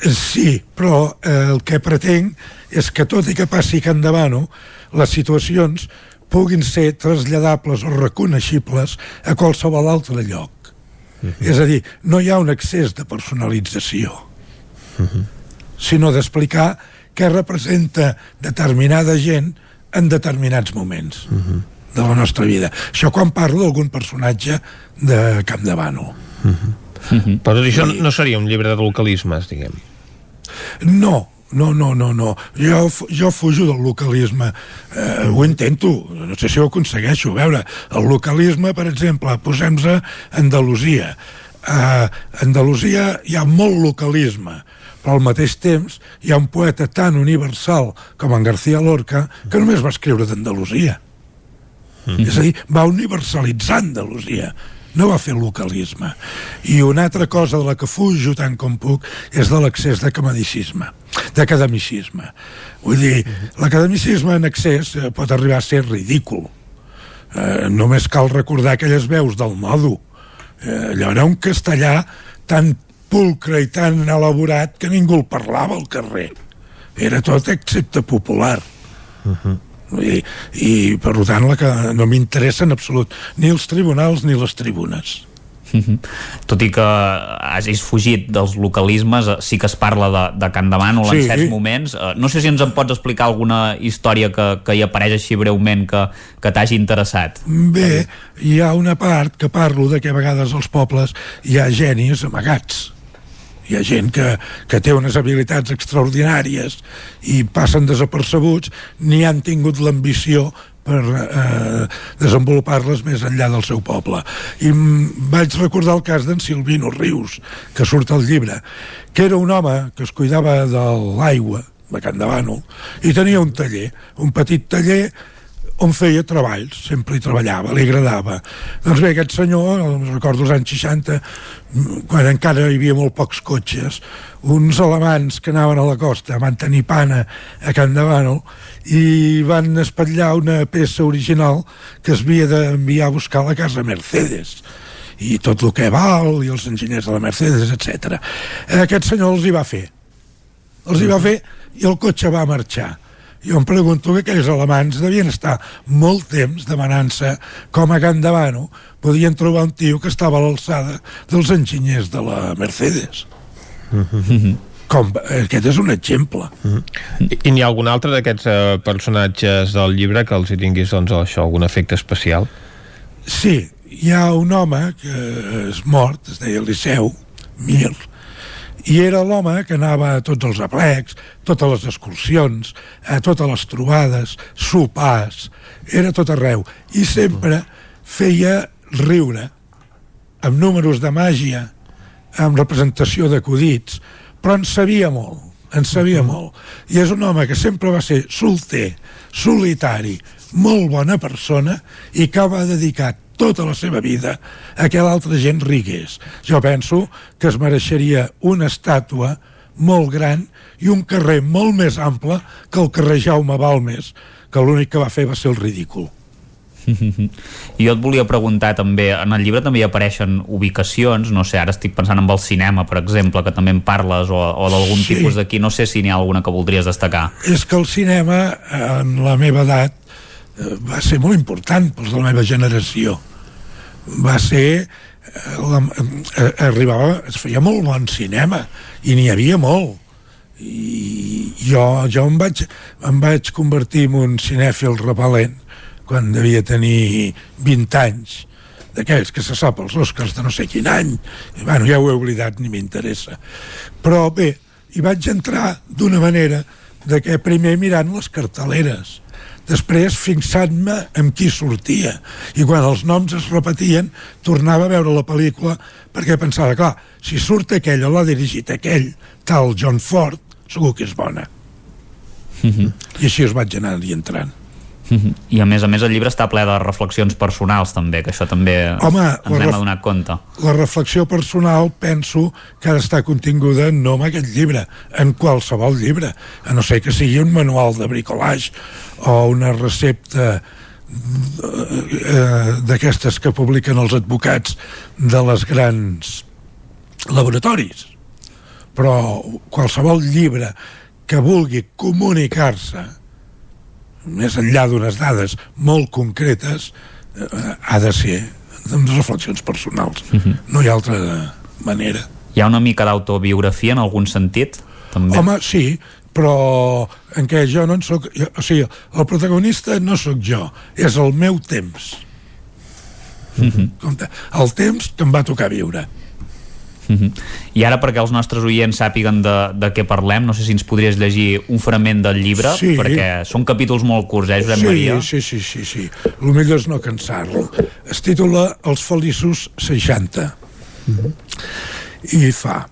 Sí, però eh, el que pretenc és que tot i que passi de Bànol, les situacions puguin ser traslladables o reconeixibles a qualsevol altre lloc Uh -huh. És a dir, no hi ha un excés de personalització, uh -huh. sinó d'explicar què representa determinada gent en determinats moments uh -huh. de la nostra vida. Això quan parlo d'algun personatge de Camp de Bànol. Uh -huh. Uh -huh. Però això no seria un llibre de localismes, diguem. No, no, no, no, no. Jo, jo fujo del localisme. Eh, ho intento, no sé si ho aconsegueixo. A veure, el localisme, per exemple, posem-nos a Andalusia. A Andalusia hi ha molt localisme, però al mateix temps hi ha un poeta tan universal com en García Lorca que només va escriure d'Andalusia. Mm -hmm. És a dir, va universalitzar Andalusia no va fer localisme. I una altra cosa de la que fujo tant com puc és de l'accés d'academicisme, d'academicisme. Vull dir, l'academicisme en excés eh, pot arribar a ser ridícul. Eh, només cal recordar aquelles veus del modo. Eh, allò era un castellà tan pulcre i tan elaborat que ningú el parlava al carrer. Era tot excepte popular. Uh -huh i, i per tant la que no m'interessa en absolut ni els tribunals ni les tribunes tot i que hagis fugit dels localismes, eh, sí que es parla de, de Can Demànol sí. en certs moments. Eh, no sé si ens en pots explicar alguna història que, que hi apareix així breument que, que t'hagi interessat. Bé, hi ha una part que parlo de que a vegades als pobles hi ha genis amagats hi ha gent que, que té unes habilitats extraordinàries i passen desapercebuts ni han tingut l'ambició per eh, desenvolupar-les més enllà del seu poble. I vaig recordar el cas d'en Silvino Rius, que surt al llibre, que era un home que es cuidava de l'aigua, de Can Bànol, i tenia un taller, un petit taller on feia treballs, sempre hi treballava, li agradava. Doncs bé, aquest senyor, recordo els anys 60, quan encara hi havia molt pocs cotxes, uns alemans que anaven a la costa van tenir pana a Can Bànol i van espatllar una peça original que es havia d'enviar a buscar a la casa Mercedes i tot el que val, i els enginyers de la Mercedes, etc. Aquest senyor els hi va fer. Els hi va fer i el cotxe va marxar. Jo em pregunto que aquells alemans devien estar molt temps demanant-se com a Can Davano podien trobar un tio que estava a l'alçada dels enginyers de la Mercedes. [laughs] Com, aquest és un exemple. I, i n'hi ha algun altre d'aquests eh, personatges del llibre que els hi tinguis doncs, això, algun efecte especial? Sí, hi ha un home que és mort, es deia Liceu, Mir, i era l'home que anava a tots els aplecs, totes les excursions, a totes les trobades, sopars, era tot arreu, i sempre feia riure, amb números de màgia, amb representació d'acudits, però en sabia molt, en sabia molt. I és un home que sempre va ser solter, solitari, molt bona persona i que va dedicar tota la seva vida a que l'altra gent rigués. Jo penso que es mereixeria una estàtua molt gran i un carrer molt més ample que el carrer Jaume Balmes, que l'únic que va fer va ser el ridícul. [laughs] I jo et volia preguntar també, en el llibre també hi apareixen ubicacions, no sé, ara estic pensant en el cinema, per exemple, que també en parles, o, o d'algun Sí. tipus d'aquí, no sé si n'hi ha alguna que voldries destacar. És que el cinema, en la meva edat, eh, va ser molt important pels de la meva generació. Va ser... eh, La, eh, arribava, es feia molt bon cinema, i n'hi havia molt. I jo, jo em, vaig, em vaig convertir en un cinèfil repel·lent quan devia tenir 20 anys d'aquells que se sap els Oscars de no sé quin any i bueno, ja ho he oblidat, ni m'interessa però bé, hi vaig entrar d'una manera de que primer mirant les carteleres després fixant-me amb qui sortia. I quan els noms es repetien tornava a veure la pel·lícula perquè pensava, clar, si surt aquell o l'ha dirigit aquell, tal John Ford segur que és bona. I així es vaig anar i entrant. I a més a més el llibre està ple de reflexions personals també, que això també Home, ens n'hem adonat compte. la reflexió personal penso que ha d'estar continguda no en aquest llibre, en qualsevol llibre, a no ser que sigui un manual de bricolage o una recepta eh, d'aquestes que publiquen els advocats de les grans laboratoris però qualsevol llibre que vulgui comunicar-se més enllà d'unes dades molt concretes eh, ha de ser amb reflexions personals no hi ha altra manera Hi ha una mica d'autobiografia en algun sentit? També. home, sí però en què jo no en soc jo, o sigui, el protagonista no sóc jo és el meu temps Mhm. Compte, el temps que em va tocar viure Mhm. I ara perquè els nostres oients sàpiguen de, de què parlem, no sé si ens podries llegir un fragment del llibre, Sí. perquè són capítols molt curts, eh, Josep sí, Maria? Sí, sí, sí, sí. El millor és no cansar-lo. Es titula Els feliços 60. I fa...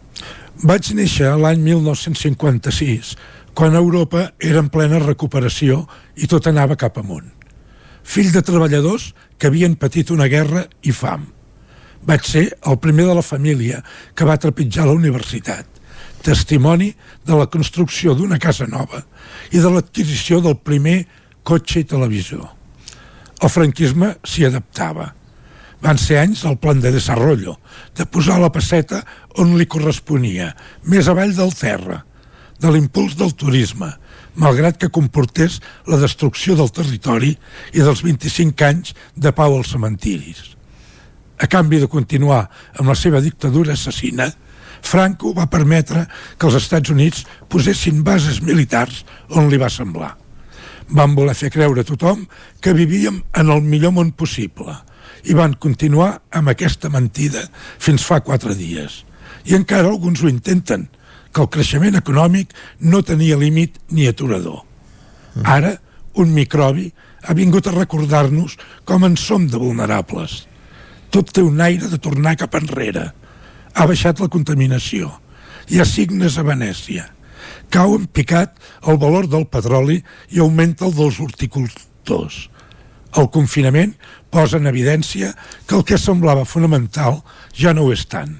Vaig néixer l'any 1956, quan Europa era en plena recuperació i tot anava cap amunt. Fill de treballadors que havien patit una guerra i fam. Vaig ser el primer de la família que va trepitjar la universitat, testimoni de la construcció d'una casa nova i de l'adquisició del primer cotxe i televisor. El franquisme s'hi adaptava. Van ser anys del plan de desarrollo, de posar la passeta on li corresponia, més avall del terra, de l'impuls del turisme, malgrat que comportés la destrucció del territori i dels 25 anys de pau als cementiris. A canvi de continuar amb la seva dictadura assassina, Franco va permetre que els Estats Units posessin bases militars on li va semblar. Van voler fer creure a tothom que vivíem en el millor món possible i van continuar amb aquesta mentida fins fa quatre dies. I encara alguns ho intenten, que el creixement econòmic no tenia límit ni aturador. Ara, un microbi ha vingut a recordar-nos com en som de vulnerables. Tot té un aire de tornar cap enrere. Ha baixat la contaminació. Hi ha signes a Venècia. Cau en picat el valor del petroli i augmenta el dels horticultors. El confinament posa en evidència que el que semblava fonamental ja no ho és tant.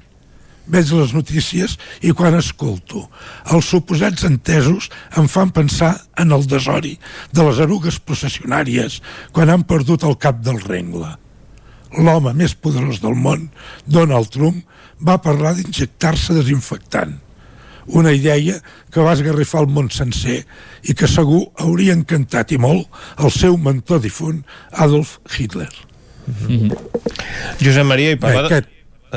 Veig les notícies i quan escolto els suposats entesos em fan pensar en el desori de les erugues processionàries quan han perdut el cap del rengle. L'home més poderós del món, Donald Trump, va parlar d'injectar-se desinfectant. una idea que va esgarrifar el món sencer i que segur hauria encantat i molt el seu mentor difunt Adolf Hitler. Mm -hmm. Josep Maria, i parlar... Bé, aquest...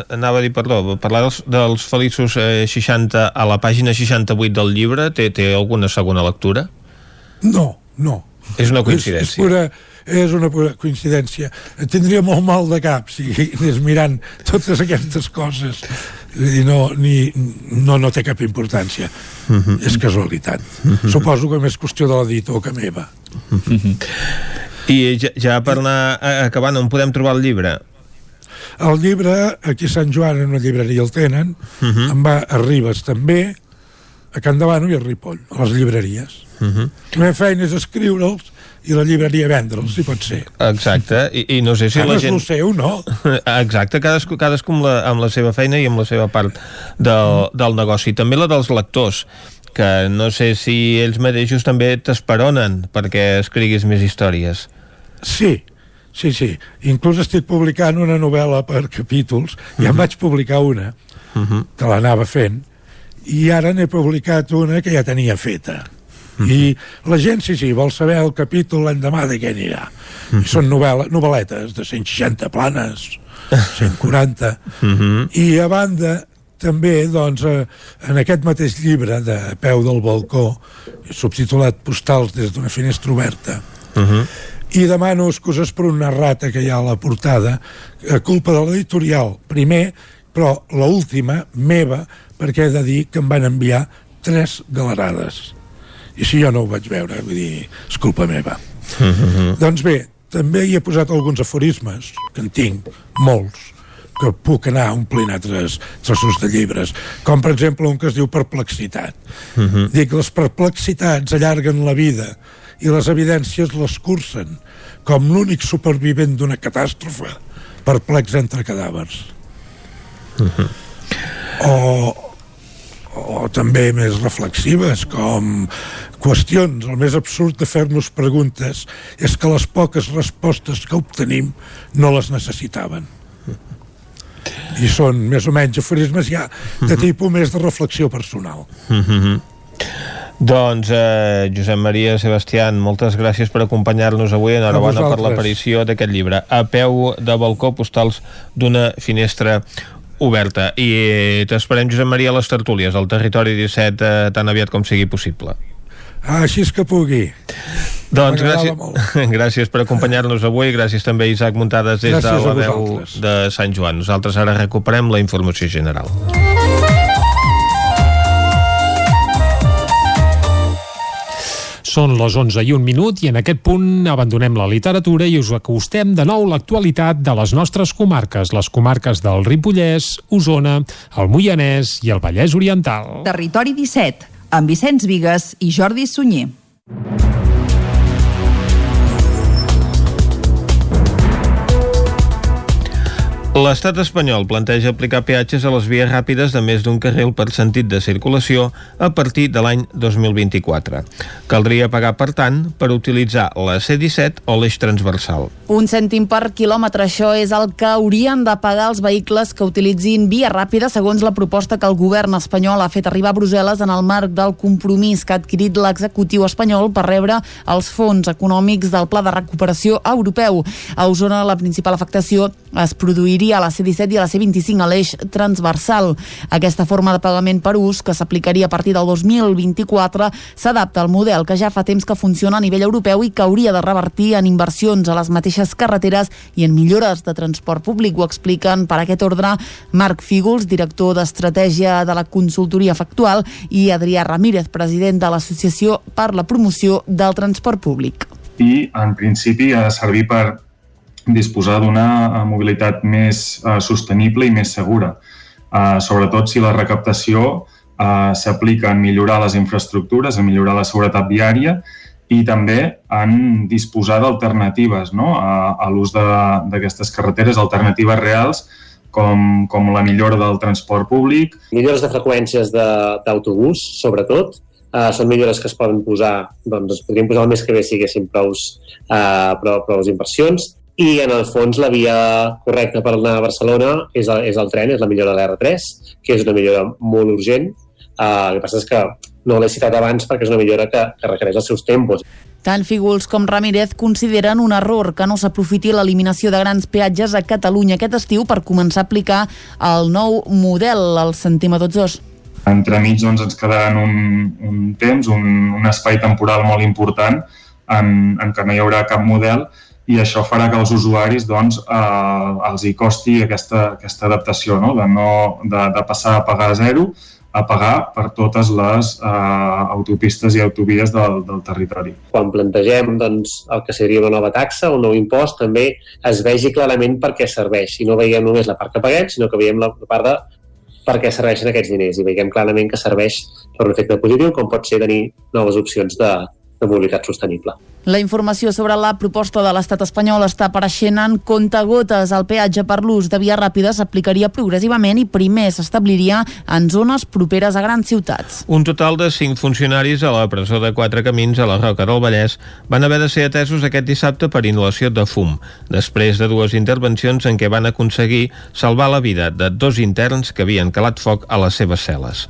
Anava a dir, perdó, parlar dels, dels feliços eh, 60 a la pàgina 68 del llibre, té, té alguna segona lectura? No, no. És una coincidència. És, és pura, és una coincidència. Tindria molt mal de cap si anés mirant totes aquestes coses i no, ni, no, no té cap importància. Uh mhm. -huh. És casualitat. Uh mhm. -huh. Suposo que més qüestió de l'editor que meva. Uh mhm. -huh. I ja, ja per anar acabant, on podem trobar el llibre? El llibre, aquí a Sant Joan, en una llibreria el tenen, uh -huh. en va a Ribes també, a Can Davano i a Ripoll, a les llibreries. Uh -huh. La meva feina és escriure'ls i la llibreria vendre'ls, si pot ser. Exacte, i, i no sé si Ara la gent... és el seu, no? [laughs] Exacte, cadascú, cadascú amb, la, amb la seva feina i amb la seva part del, del negoci. També la dels lectors, que no sé si ells mateixos també t'esperonen perquè escriguis més històries. Sí, sí, sí. Inclús estic publicant una novel·la per capítols, ja uh -huh. en vaig publicar una, uh -huh. que l'anava fent, i ara n'he publicat una que ja tenia feta -huh. i la gent, sí, sí, vol saber el capítol l'endemà de què anirà. Uh -huh. I són novel·la, novel·letes de 160 planes, 140, uh -huh. i a banda també doncs, eh, en aquest mateix llibre de Peu del balcó subtitulat Postals des d'una finestra oberta uh -huh. i demano excuses per una rata que hi ha a la portada a culpa de l'editorial primer però l última meva perquè he de dir que em van enviar tres galerades i si jo no ho vaig veure, vull dir, és culpa meva. Mm [laughs] -hmm. Doncs bé, també hi he posat alguns aforismes, que en tinc, molts, que puc anar omplint altres trossos de llibres, com per exemple un que es diu perplexitat. Mm [laughs] -hmm. Dic, les perplexitats allarguen la vida i les evidències l'escurcen, com l'únic supervivent d'una catàstrofe, perplex entre cadàvers. Mm [laughs] -hmm. O, o també més reflexives com qüestions, el més absurd de fer-nos preguntes és que les poques respostes que obtenim no les necessitaven i són més o menys aforismes ja de mhm. tipus més de reflexió personal mm -hmm. Doncs, eh, Josep Maria Sebastián, moltes gràcies per acompanyar-nos avui. Enhorabona per l'aparició d'aquest llibre. A peu de balcó, postals d'una finestra oberta. I t'esperem Josep Maria a les tertúlies al territori 17 eh, tan aviat com sigui possible. Ah, així és que pugui. Doncs gràcies, [laughs] gràcies per acompanyar-nos avui. Gràcies també a Isaac Muntades des gràcies de la veu de Sant Joan. Nosaltres ara recuperem la informació general Són les 11 i un minut i en aquest punt abandonem la literatura i us acostem de nou l'actualitat de les nostres comarques, les comarques del Ripollès, Osona, el Moianès i el Vallès Oriental. Territori 17, amb Vicenç Vigues i Jordi Sunyer. L'estat espanyol planteja aplicar peatges a les vies ràpides de més d'un carril per sentit de circulació a partir de l'any 2024. Caldria pagar, per tant, per utilitzar la C-17 o l'eix transversal. Un cèntim per quilòmetre, això és el que haurien de pagar els vehicles que utilitzin via ràpida, segons la proposta que el govern espanyol ha fet arribar a Brussel·les en el marc del compromís que ha adquirit l'executiu espanyol per rebre els fons econòmics del Pla de Recuperació Europeu. A Osona, la principal afectació es produiria s'aplicaria a la C-17 i a la C-25 a l'eix transversal. Aquesta forma de pagament per ús, que s'aplicaria a partir del 2024, s'adapta al model que ja fa temps que funciona a nivell europeu i que hauria de revertir en inversions a les mateixes carreteres i en millores de transport públic. Ho expliquen per aquest ordre Marc Fígols, director d'Estratègia de la Consultoria Factual, i Adrià Ramírez, president de l'Associació per la Promoció del Transport Públic. I, en principi, ha de servir per disposar d'una eh, mobilitat més uh, sostenible i més segura. Uh, sobretot si la recaptació uh, s'aplica en millorar les infraestructures, en millorar la seguretat viària i també en disposar d'alternatives no? a, a l'ús d'aquestes carreteres, alternatives reals, com, com la millora del transport públic. Millores de freqüències d'autobús, sobretot, Uh, són millores que es poden posar, doncs es podrien posar el mes que ve si haguéssim prou, uh, prou, prou inversions i en el fons la via correcta per anar a Barcelona és el, és el tren, és la millora de l'R3, que és una millora molt urgent, Uh, el que passa és que no l'he citat abans perquè és una millora que, que requereix els seus tempos. Tant Fígols com Ramírez consideren un error que no s'aprofiti l'eliminació de grans peatges a Catalunya aquest estiu per començar a aplicar el nou model. El sentim a tots dos. Entremig doncs, ens quedarà un, un temps, un, un espai temporal molt important en, en què no hi haurà cap model i això farà que als usuaris doncs, eh, els hi costi aquesta, aquesta adaptació, no? De, no, de, de passar a pagar a zero a pagar per totes les eh, autopistes i autovies del, del territori. Quan plantegem doncs, el que seria una nova taxa o un nou impost, també es vegi clarament per què serveix. I no veiem només la part que paguem, sinó que veiem la part de per què serveixen aquests diners i veiem clarament que serveix per un efecte positiu, com pot ser tenir noves opcions de, de mobilitat sostenible. La informació sobre la proposta de l'estat espanyol està apareixent en comptagotes. El peatge per l'ús de via ràpida s'aplicaria progressivament i primer s'establiria en zones properes a grans ciutats. Un total de 5 funcionaris a la presó de Quatre Camins a la Roca del Vallès van haver de ser atesos aquest dissabte per inhalació de fum, després de dues intervencions en què van aconseguir salvar la vida de dos interns que havien calat foc a les seves cel·les.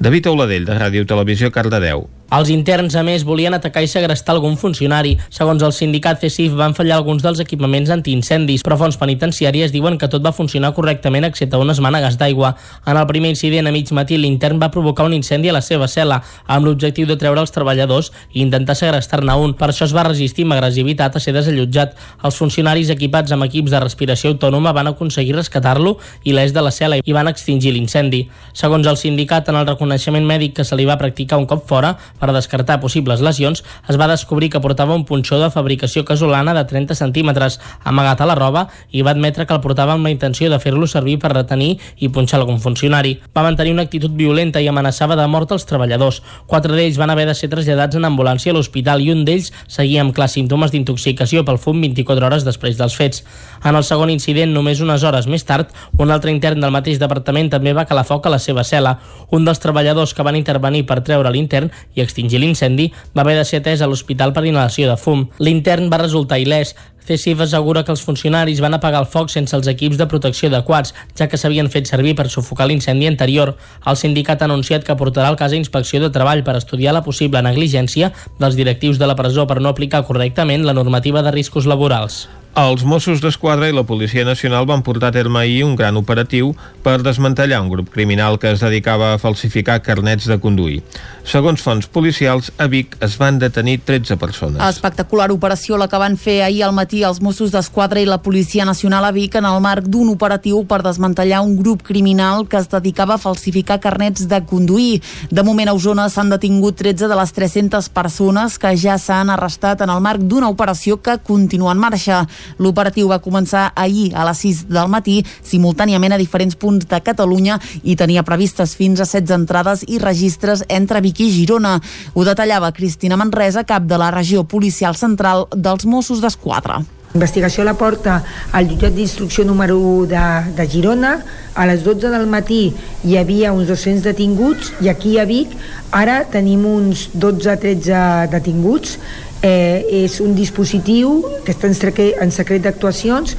David Auladell, de Ràdio Televisió, Cardedeu. Els interns, a més, volien atacar i segrestar algun funcionari. Segons el sindicat CECIF, van fallar alguns dels equipaments antiincendis, però fons penitenciàries diuen que tot va funcionar correctament excepte unes mànegues d'aigua. En el primer incident, a mig matí, l'intern va provocar un incendi a la seva cel·la, amb l'objectiu de treure els treballadors i intentar segrestar-ne un. Per això es va resistir amb agressivitat a ser desallotjat. Els funcionaris equipats amb equips de respiració autònoma van aconseguir rescatar-lo i l'eix de la cel·la i van extingir l'incendi. Segons el sindicat, en el reconeixement mèdic que se li va practicar un cop fora, per descartar possibles lesions, es va descobrir que portava un punxó de fabricació casolana de 30 centímetres amagat a la roba i va admetre que el portava amb la intenció de fer-lo servir per retenir i punxar algun funcionari. Va mantenir una actitud violenta i amenaçava de mort els treballadors. Quatre d'ells van haver de ser traslladats en ambulància a l'hospital i un d'ells seguia amb clars símptomes d'intoxicació pel fum 24 hores després dels fets. En el segon incident, només unes hores més tard, un altre intern del mateix departament també va calar foc a la seva cel·la. Un dels treballadors que van intervenir per treure l'intern i extingir l'incendi va haver de ser atès a l'hospital per inhalació de fum. L'intern va resultar il·lès. CECIF assegura que els funcionaris van apagar el foc sense els equips de protecció adequats, ja que s'havien fet servir per sufocar l'incendi anterior. El sindicat ha anunciat que portarà el cas a inspecció de treball per estudiar la possible negligència dels directius de la presó per no aplicar correctament la normativa de riscos laborals. Els Mossos d'Esquadra i la Policia Nacional van portar a terme ahir un gran operatiu per desmantellar un grup criminal que es dedicava a falsificar carnets de conduir. Segons fonts policials, a Vic es van detenir 13 persones. Espectacular operació la que van fer ahir al matí els Mossos d'Esquadra i la Policia Nacional a Vic en el marc d'un operatiu per desmantellar un grup criminal que es dedicava a falsificar carnets de conduir. De moment a Osona s'han detingut 13 de les 300 persones que ja s'han arrestat en el marc d'una operació que continua en marxa. L'operatiu va començar ahir a les 6 del matí, simultàniament a diferents punts de Catalunya i tenia previstes fins a 16 entrades i registres entre Vic i Girona. Ho detallava Cristina Manresa, cap de la regió policial central dels Mossos d'Esquadra. Investigació la porta al jutjat d'instrucció número 1 de, de Girona. A les 12 del matí hi havia uns 200 detinguts i aquí a Vic ara tenim uns 12-13 detinguts eh, és un dispositiu que està en secret, en secret d'actuacions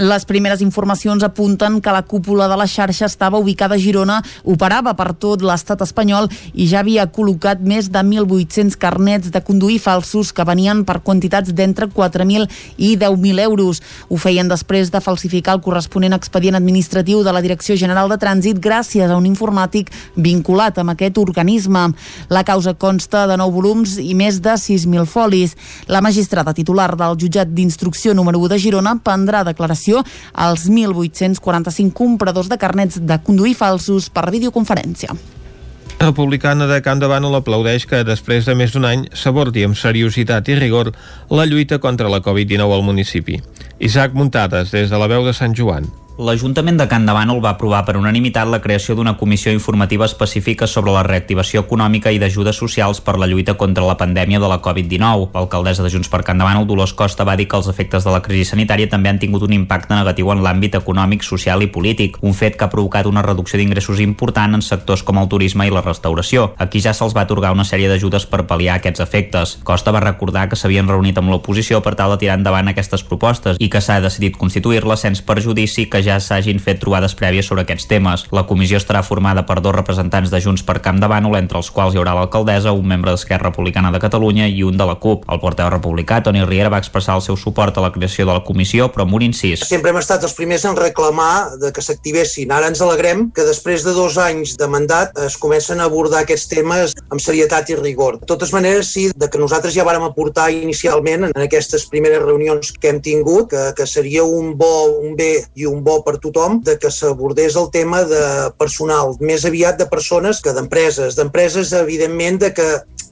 les primeres informacions apunten que la cúpula de la xarxa estava ubicada a Girona, operava per tot l'estat espanyol i ja havia col·locat més de 1.800 carnets de conduir falsos que venien per quantitats d'entre 4.000 i 10.000 euros. Ho feien després de falsificar el corresponent expedient administratiu de la Direcció General de Trànsit gràcies a un informàtic vinculat amb aquest organisme. La causa consta de 9 volums i més de 6.000 folis. La magistrada titular del jutjat d'instrucció número 1 de Girona prendrà declaració als 1.845 compradors de carnets de conduir falsos per videoconferència. Republicana de Can Davant l'aplaudeix que després de més d'un any s'abordi amb seriositat i rigor la lluita contra la Covid-19 al municipi. Isaac Muntades, des de la veu de Sant Joan. L'Ajuntament de Can Davant va aprovar per unanimitat la creació d'una comissió informativa específica sobre la reactivació econòmica i d'ajudes socials per la lluita contra la pandèmia de la Covid-19. L'alcaldessa de Junts per Can Davant, Dolors Costa, va dir que els efectes de la crisi sanitària també han tingut un impacte negatiu en l'àmbit econòmic, social i polític, un fet que ha provocat una reducció d'ingressos important en sectors com el turisme i la restauració. Aquí ja se'ls va atorgar una sèrie d'ajudes per pal·liar aquests efectes. Costa va recordar que s'havien reunit amb l'oposició per tal de tirar endavant aquestes propostes i que s'ha decidit constituir-la sense perjudici que ja ja s'hagin fet trobades prèvies sobre aquests temes. La comissió estarà formada per dos representants de Junts per Camp de Bànol, entre els quals hi haurà l'alcaldessa, un membre d'Esquerra Republicana de Catalunya i un de la CUP. El portaveu republicà, Toni Riera, va expressar el seu suport a la creació de la comissió, però amb un incís. Sempre hem estat els primers en reclamar de que s'activessin. Ara ens alegrem que després de dos anys de mandat es comencen a abordar aquests temes amb serietat i rigor. De totes maneres, sí, de que nosaltres ja vàrem aportar inicialment en aquestes primeres reunions que hem tingut, que, que seria un bo, un bé i un bo per tothom, de que s'abordés el tema de personal, més aviat de persones que d'empreses. D'empreses, evidentment, de que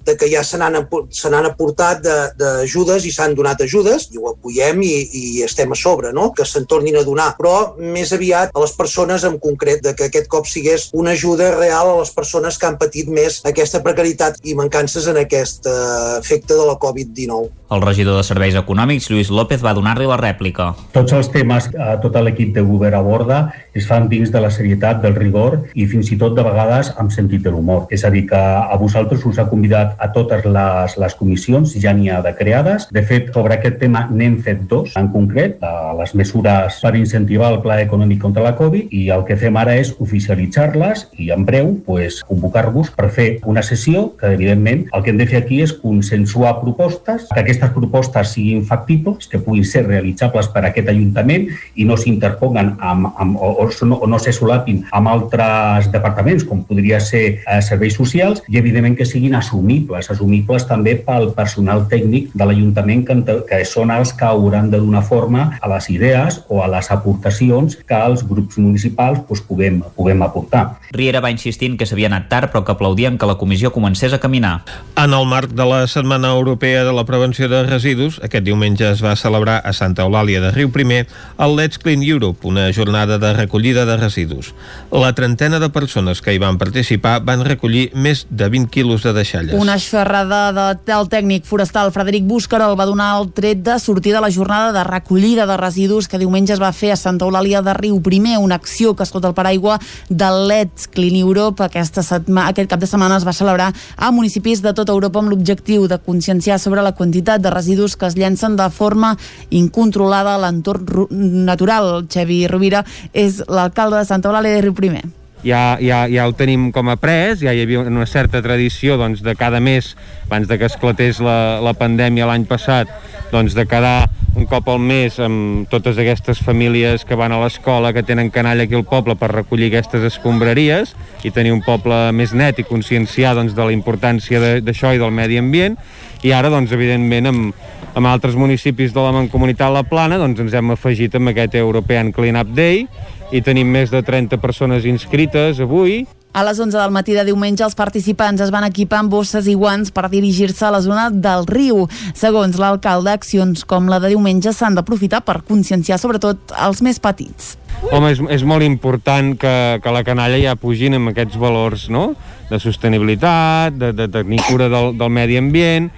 de que ja se n'han aportat d'ajudes i s'han donat ajudes i ho apoyem i, i estem a sobre, no? que se'n tornin a donar, però més aviat a les persones en concret, de que aquest cop sigués una ajuda real a les persones que han patit més aquesta precarietat i mancances en aquest uh, efecte de la Covid-19. El regidor de Serveis Econòmics, Lluís López, va donar-li la rèplica. Tots els temes que tot l'equip de govern aborda es fan dins de la serietat, del rigor i fins i tot de vegades amb sentit de l'humor. És a dir, que a vosaltres us ha convidat a totes les, les comissions, ja n'hi ha de creades. De fet, sobre aquest tema n'hem fet dos, en concret, les mesures per incentivar el Pla Econòmic contra la Covid i el que fem ara és oficialitzar-les i en breu pues, convocar-vos per fer una sessió que, evidentment, el que hem de fer aquí és consensuar propostes, que aquestes propostes siguin factibles, que puguin ser realitzables per aquest Ajuntament i no s'interponguen amb, amb, o, o, no, o no se solapin amb altres departaments, com podria ser eh, serveis socials, i evidentment que siguin assumibles, assumibles també pel personal tècnic de l'Ajuntament, que, que són els que hauran de donar forma a les idees o a les aportacions que els grups municipals doncs, puguem, puguem aportar. Riera va insistint que s'havia anat tard, però que aplaudien que la comissió comencés a caminar. En el marc de la Setmana Europea de la Prevenció de residus, aquest diumenge es va celebrar a Santa Eulàlia de Riu Primer el Let's Clean Europe, una jornada de recollida de residus. La trentena de persones que hi van participar van recollir més de 20 quilos de deixalles. Una xerrada de, del tècnic forestal Frederic Búscara el va donar el tret de sortir de la jornada de recollida de residus que diumenge es va fer a Santa Eulàlia de Riu Primer, una acció que sota el paraigua del Let's Clean Europe aquesta setmana, aquest cap de setmana es va celebrar a municipis de tota Europa amb l'objectiu de conscienciar sobre la quantitat de residus que es llencen de forma incontrolada a l'entorn natural. Xevi Rovira és l'alcalde de Santa Eulàlia de Riu Primer. Ja, ja, ja el tenim com a pres, ja hi havia una certa tradició doncs, de cada mes, abans de que esclatés la, la pandèmia l'any passat, doncs, de quedar un cop al mes amb totes aquestes famílies que van a l'escola, que tenen canalla aquí al poble per recollir aquestes escombraries i tenir un poble més net i conscienciar doncs, de la importància d'això i del medi ambient. I ara, doncs, evidentment, amb, amb altres municipis de la Mancomunitat La Plana doncs, ens hem afegit amb aquest European Clean Up Day i tenim més de 30 persones inscrites avui. A les 11 del matí de diumenge, els participants es van equipar amb bosses i guants per dirigir-se a la zona del riu. Segons l'alcalde, accions com la de diumenge s'han d'aprofitar per conscienciar sobretot els més petits. Home, és, és molt important que, que la canalla ja pugin amb aquests valors no? de sostenibilitat, de, de tenir cura del, del medi ambient,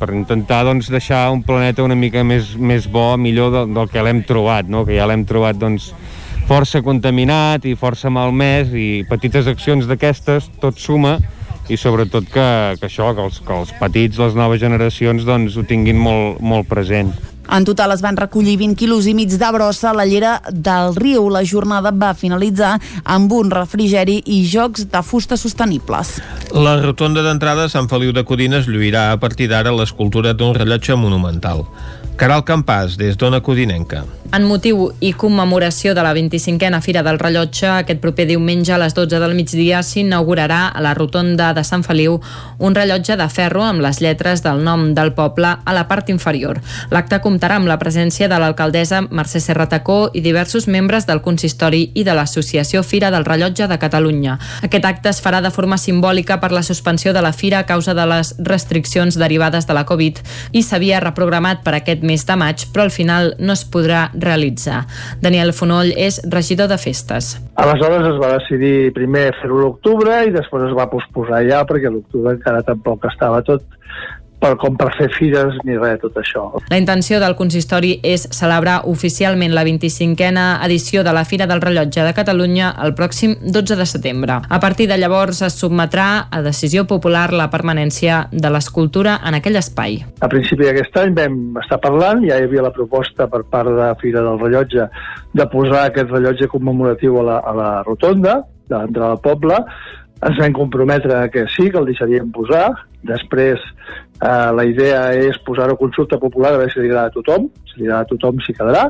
per intentar doncs, deixar un planeta una mica més, més bo, millor del, del que l'hem trobat, no? que ja l'hem trobat doncs, força contaminat i força malmès i petites accions d'aquestes tot suma i sobretot que, que això, que els, que els petits, les noves generacions doncs ho tinguin molt, molt present. En total es van recollir 20 quilos i mig de brossa a la llera del riu. La jornada va finalitzar amb un refrigeri i jocs de fusta sostenibles. La rotonda d'entrada a Sant Feliu de Codines lluirà a partir d'ara l'escultura d'un rellotge monumental. Caral Campàs, des d'Ona Codinenca. En motiu i commemoració de la 25a Fira del Rellotge, aquest proper diumenge a les 12 del migdia s'inaugurarà a la rotonda de Sant Feliu un rellotge de ferro amb les lletres del nom del poble a la part inferior. L'acte comptarà amb la presència de l'alcaldessa Mercè Serratacó i diversos membres del consistori i de l'Associació Fira del Rellotge de Catalunya. Aquest acte es farà de forma simbòlica per la suspensió de la fira a causa de les restriccions derivades de la Covid i s'havia reprogramat per aquest mes de maig, però al final no es podrà realitzar. Daniel Fonoll és regidor de festes. Aleshores es va decidir primer fer-ho l'octubre i després es va posposar ja perquè l'octubre encara tampoc estava tot per, com per fer fires ni res de tot això. La intenció del consistori és celebrar oficialment la 25a edició de la Fira del Rellotge de Catalunya el pròxim 12 de setembre. A partir de llavors es submetrà a decisió popular la permanència de l'escultura en aquell espai. A principi d'aquest any vam estar parlant, ja hi havia la proposta per part de Fira del Rellotge de posar aquest rellotge commemoratiu a la, a la rotonda de l'entrada del poble, ens vam comprometre que sí, que el deixaríem posar. Després, eh, la idea és posar-ho a consulta popular a veure si li agrada a tothom. Si li agrada a tothom, s'hi quedarà.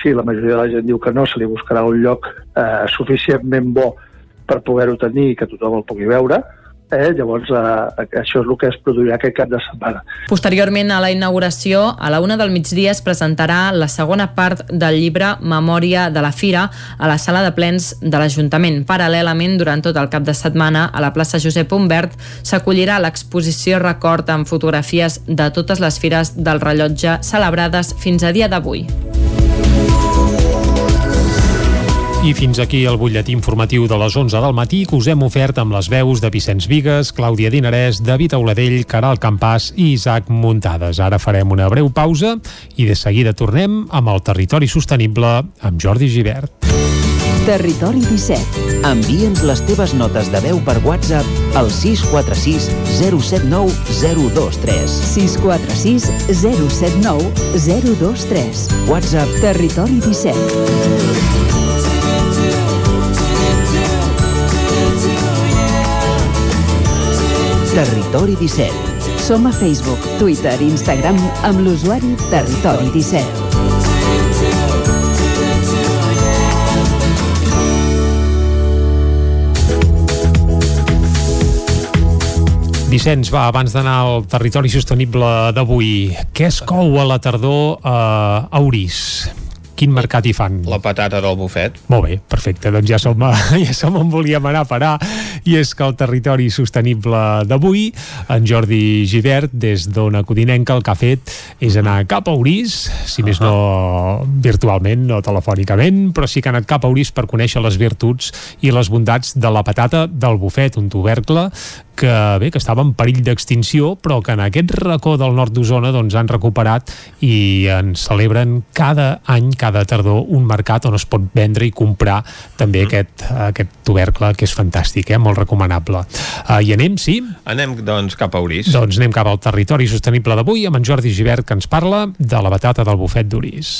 Si la majoria de la gent diu que no, se li buscarà un lloc eh, suficientment bo per poder-ho tenir i que tothom el pugui veure Eh? Llavors, eh, això és el que es produirà aquest cap de setmana. Posteriorment a la inauguració, a la una del migdia es presentarà la segona part del llibre Memòria de la Fira a la sala de plens de l'Ajuntament. Paral·lelament, durant tot el cap de setmana, a la plaça Josep Humbert s'acollirà l'exposició record amb fotografies de totes les fires del rellotge celebrades fins a dia d'avui. I fins aquí el butlletí informatiu de les 11 del matí que us hem ofert amb les veus de Vicenç Vigues, Clàudia Dinarès, David Auladell, Caral Campàs i Isaac Muntades. Ara farem una breu pausa i de seguida tornem amb el Territori Sostenible amb Jordi Givert. Territori 17. Envia'ns les teves notes de veu per WhatsApp al 646 079 023. 646 079 023. WhatsApp Territori 17. Territori 17. Som a Facebook, Twitter i Instagram amb l'usuari Territori 17. Vicenç, va, abans d'anar al territori sostenible d'avui, què es cou a la tardor eh, a Orís? Quin mercat hi fan? La patata del bufet. Molt bé, perfecte, doncs ja som, a, [laughs] ja som on volíem anar a parar i és que el territori sostenible d'avui, en Jordi Givert, des d'Ona Codinenca, el que ha fet és anar cap a Orís, si més no virtualment, no telefònicament, però sí que ha anat cap a Orís per conèixer les virtuts i les bondats de la patata del bufet, un tubercle que bé, que estava en perill d'extinció, però que en aquest racó del nord d'Osona doncs, han recuperat i en celebren cada any, cada tardor, un mercat on es pot vendre i comprar també mm. aquest, aquest tubercle, que és fantàstic, eh? molt recomanable. Uh, I anem, sí? Anem, doncs, cap a Orís. Doncs anem cap al territori sostenible d'avui amb en Jordi Givert, que ens parla de la batata del bufet d'Orís.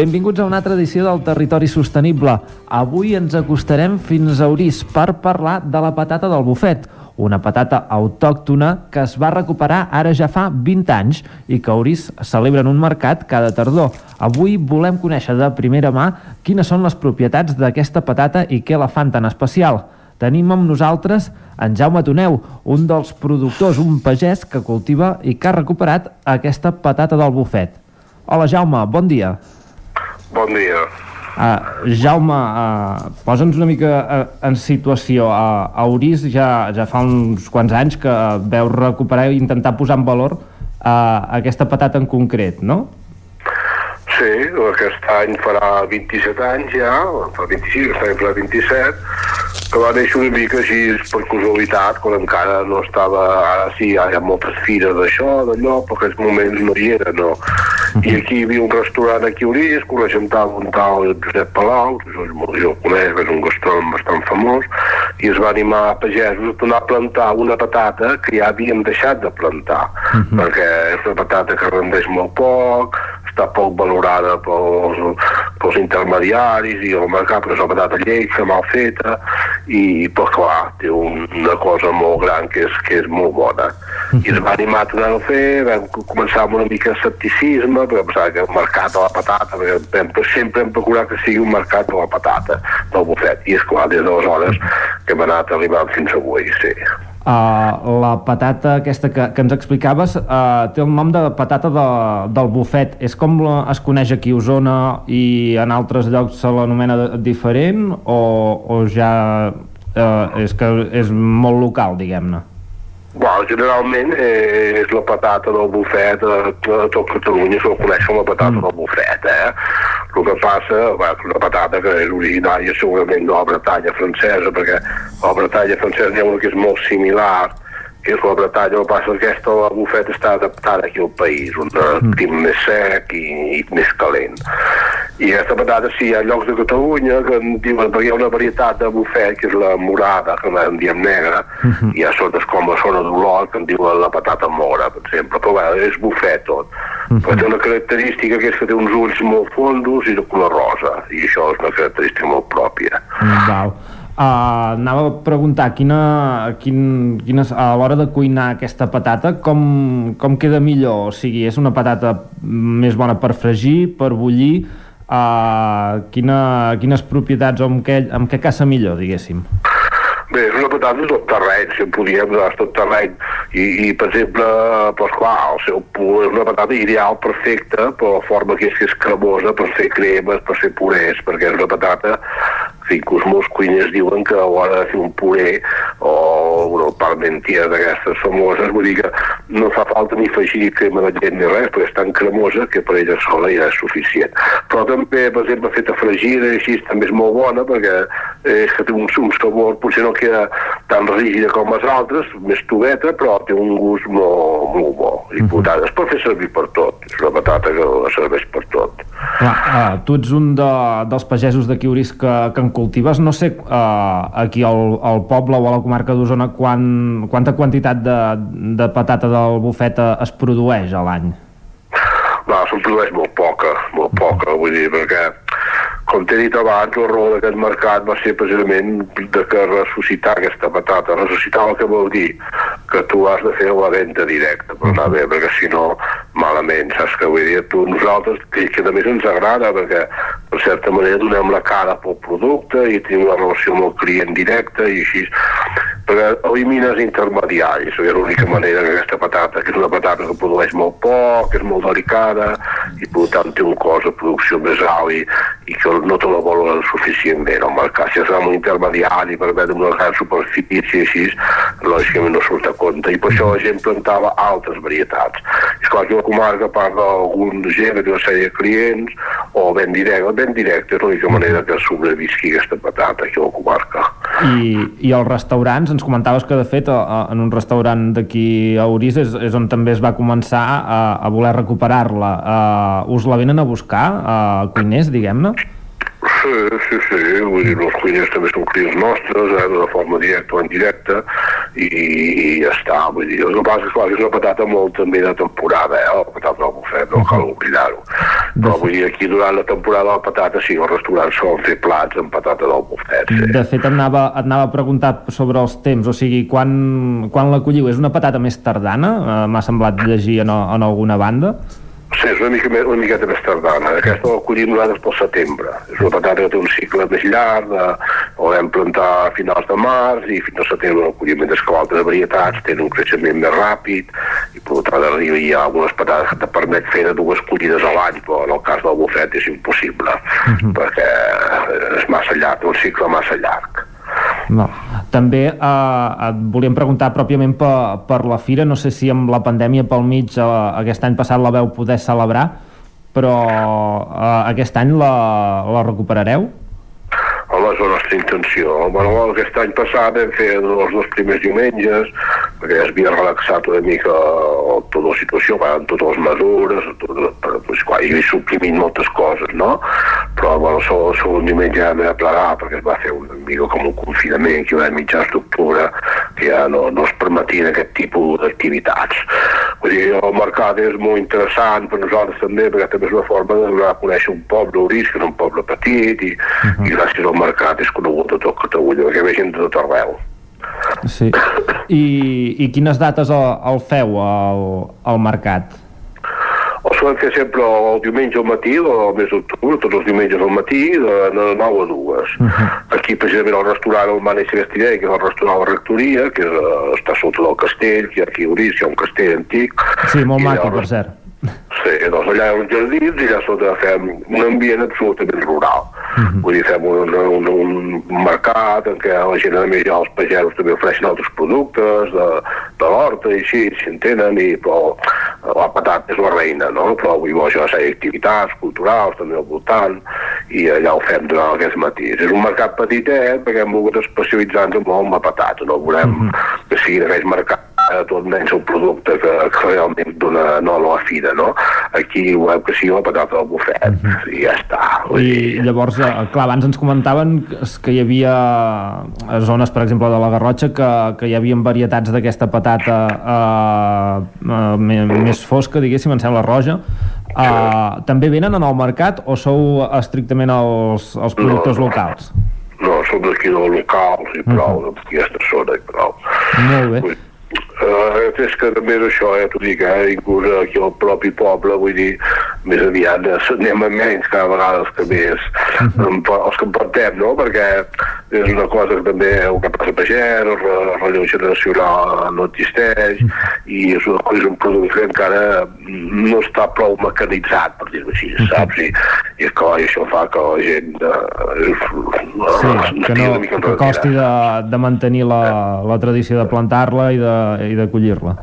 Benvinguts a una altra edició del Territori Sostenible. Avui ens acostarem fins a Orís per parlar de la patata del bufet, una patata autòctona que es va recuperar ara ja fa 20 anys i que Orís celebren un mercat cada tardor. Avui volem conèixer de primera mà quines són les propietats d'aquesta patata i què la fan tan especial. Tenim amb nosaltres en Jaume Toneu, un dels productors, un pagès que cultiva i que ha recuperat aquesta patata del bufet. Hola Jaume, bon dia. Bon dia. Uh, Jaume, uh, posa'ns una mica uh, en situació. Uh, a Orís ja, ja fa uns quants anys que veu recuperar i intentar posar en valor uh, aquesta patata en concret, no? Sí, aquest any farà 27 anys ja, fa 25, aquest any farà 27, que va néixer una mica així per casualitat, quan encara no estava, ara sí, hi ha moltes fires d'això, d'allò, però en aquests moments no hi era, no. [laughs] I aquí hi havia un restaurant aquí a Orís, coneixem tal un tal Josep Palau, que jo, jo el conec, és un gastrònom bastant famós, i es va animar a pagesos a tornar a plantar una patata que ja havíem deixat de plantar, uh -huh. perquè és una patata que rendeix molt poc, està poc valorada pels, pels intermediaris i el mercat, perquè és una patata lleixa, mal feta, i, però clar, té un, una cosa molt gran que és, que és molt bona. I es va animar a tornar a fer, vam començar amb una mica escepticisme, perquè pensava que el mercat de la patata, perquè hem, sempre hem procurat que sigui un mercat de la patata, del bufet, i és clar, des d'aleshores que hem anat arribant fins avui, sí. Uh, la patata aquesta que, que ens explicaves uh, té el nom de patata de, del bufet. És com la, es coneix aquí a Osona i en altres llocs se l'anomena diferent o, o ja uh, és que és molt local, diguem-ne? Bueno, generalment eh, és la patata del bufet a, a tot Catalunya se'l coneix com la patata mm. del bufet eh? el que passa bueno, una patata que és originària segurament de la Bretanya francesa perquè la Bretanya francesa hi ha una que és molt similar que és la Bretanya, el passa que aquesta la bufeta està adaptada aquí al país, un mm. més sec i, i més calent. I aquesta patata, sí, hi ha llocs de Catalunya que en diuen, perquè hi ha una varietat de bufet, que és la morada, que en diem negra, mm -hmm. i hi ha sotes com la zona d'Olot, que en diuen la patata mora, per exemple, però bé, és bufet tot. Mm -hmm. Però té una característica que és que té uns ulls molt fondos i de color rosa, i això és una característica molt pròpia. Mm, val. Uh, anava a preguntar quina, quin, quina, a l'hora de cuinar aquesta patata com, com queda millor? O sigui, és una patata més bona per fregir, per bullir uh, quina, quines propietats o amb què, amb què caça millor, diguéssim? Bé, és una patata de tot terreny, si en podíem de tot terreny. I, i per exemple, doncs clar, el seu pur és una patata ideal, perfecta, per la forma que és que és cremosa, per fer cremes, per fer purés, perquè és una patata inclús molts cuiners diuen que a l'hora de fer un puré o una parmentia d'aquestes famoses, vull dir que no fa falta ni afegir crema de llet ni res, perquè és tan cremosa que per ella sola ja és suficient. Però també, per exemple, feta fregida així també és molt bona perquè és que té un, un sabor, potser no queda tan rígida com les altres, més tubeta, però té un gust molt, molt bo. I per tant, es pot fer servir per tot. És una patata que la serveix per tot. Clar, uh, tu ets un de, dels pagesos d'aquí Uris que, que en cultives, no sé uh, aquí al, al poble o a la comarca d'Osona quan, quanta quantitat de, de patata del bufeta es produeix a l'any? Va, se'n produeix molt poca, molt poca, vull dir, perquè com t'he dit abans, el rol d'aquest mercat va ser precisament de que ressuscitar aquesta patata. Ressuscitar el que vol dir que tu has de fer la venda directa per anar bé, perquè si no, malament, saps què vull dir? Tu, nosaltres, que, que a més ens agrada, perquè per certa manera donem la cara pel producte i tenim una relació amb el client directe i així perquè elimines intermediaris, és l'única manera que aquesta patata, que és una patata que produeix molt poc, que és molt delicada i per tant té un cost de producció més alt i, i que no te la volen suficientment al mercat. Si és un intermediari per haver una gran superfície així, lògicament no surt a compte i per això la gent plantava altres varietats. És clar que la comarca parla d'algun gent que té una sèrie de clients o ben directe. Ben directe és l'única manera que sobrevisqui aquesta patata aquí a la comarca. I, i els restaurants, ens comentaves que de fet a, a, en un restaurant d'aquí a Uris és, és on també es va començar a, a voler recuperar-la. Uh, us la venen a buscar, uh, cuiners, diguem-ne? Sí, sí, sí, vull dir, els cuiners també són clients nostres, eh, de forma directa o indirecta, i, i ja està, vull dir, el que passa és, clar, és una patata molt també de temporada, eh, la patata del bufet, no cal oblidar-ho. Però vull dir, aquí durant la temporada de la patata, sí, els restaurants solen fer plats amb patata del bufet, sí. De fet, et anava, et anava a preguntar sobre els temps, o sigui, quan, quan la colliu? És una patata més tardana? Eh, M'ha semblat llegir en, en alguna banda? Sí, és una, mica, una miqueta més tardana. Aquesta la collim nosaltres pel setembre. És una patata que té un cicle més llarg, de, la vam plantar a finals de març i fins al setembre la collim, mentre que altres varietats tenen un creixement més ràpid i per tant arriba hi ha algunes patates que te permet fer de dues collides a l'any, però en el cas del bufet és impossible, perquè és massa llarg, un cicle massa llarg. No. També eh, et volíem preguntar pròpiament per, per la fira, no sé si amb la pandèmia pel mig eh, aquest any passat la veu poder celebrar, però eh, aquest any la, la recuperareu? Nostra intenció. Bueno, aquest any passat vam fer els dos primers diumenges, perquè ja es havia relaxat una mica tota la situació, van totes les mesures, tot, però, pues, clar, hi havia suprimit moltes coses, no? Però, bueno, segon, el segon diumenge ja vam plegar, perquè es va fer una mica com un confinament, que va a mitjans d'octubre, que ja no, no es permetien aquest tipus d'activitats. Vull dir, el mercat és molt interessant per nosaltres també, perquè també és una forma de donar a conèixer un poble, Orís, que és un poble petit, i, uh -huh. i gràcies al mercat és conegut a tot Catalunya, perquè ve gent de tot arreu. Sí. I, i quines dates el, el feu al, al mercat? El solen fer sempre el diumenge al matí, el mes d'octubre, tots els diumenges al matí, de, de 9 a 2. Uh -huh. Aquí, precisament, el restaurant néixer aquesta idea, que és el restaurant La Rectoria, que és, eh, està sota del castell, que aquí a Orís, hi ha un castell antic. Sí, molt maco, el- per cert. Sí, doncs allà hi ha uns jardins i allà sota fem un ambient absolutament rural. Vull dir, fem un, un, un mercat en què la gent, a més, ja els pagesos també ofereixen altres productes de, de l'horta i així, si en tenen, i, però la patata és la reina, no? Però vull dir, això, hi activitats culturals també al voltant i allà ho fem durant aquests matins. És un mercat petitet perquè hem volgut especialitzar-nos molt en la patata, no volem que siguin aquells mercats tot menys un producte que, que realment dona no a la fira, no? Aquí volem que sigui la patata del bufet i ja està. Vull dir, I llavors, eh, clar, abans ens comentaven que- que hi havia eh, zones, per exemple, de la Garrotxa que, que hi havia varietats d'aquesta patata eh, eh, més fosca, diguéssim, em sembla roja. Eh, també venen en el mercat o sou estrictament els, els productors no. locals? no, som d'aquí dels locals i prou, d'aquesta zona i prou. Molt bé. Uh, és que també és això, eh, t'ho dic, eh, inclús aquí al propi poble, vull dir, més aviat eh, anem a menys cada vegada els que més, em, els que en portem, no?, perquè és una cosa que també el que passa a Pagès, el el relleu generacional no existeix, i és, una, és un producte que encara no està prou mecanitzat, per dir-ho així, saps? I, i és clar, i això fa que la gent eh, Sí, que, no, que costi de, de mantenir la, la tradició de plantar-la i de, i de collir-la.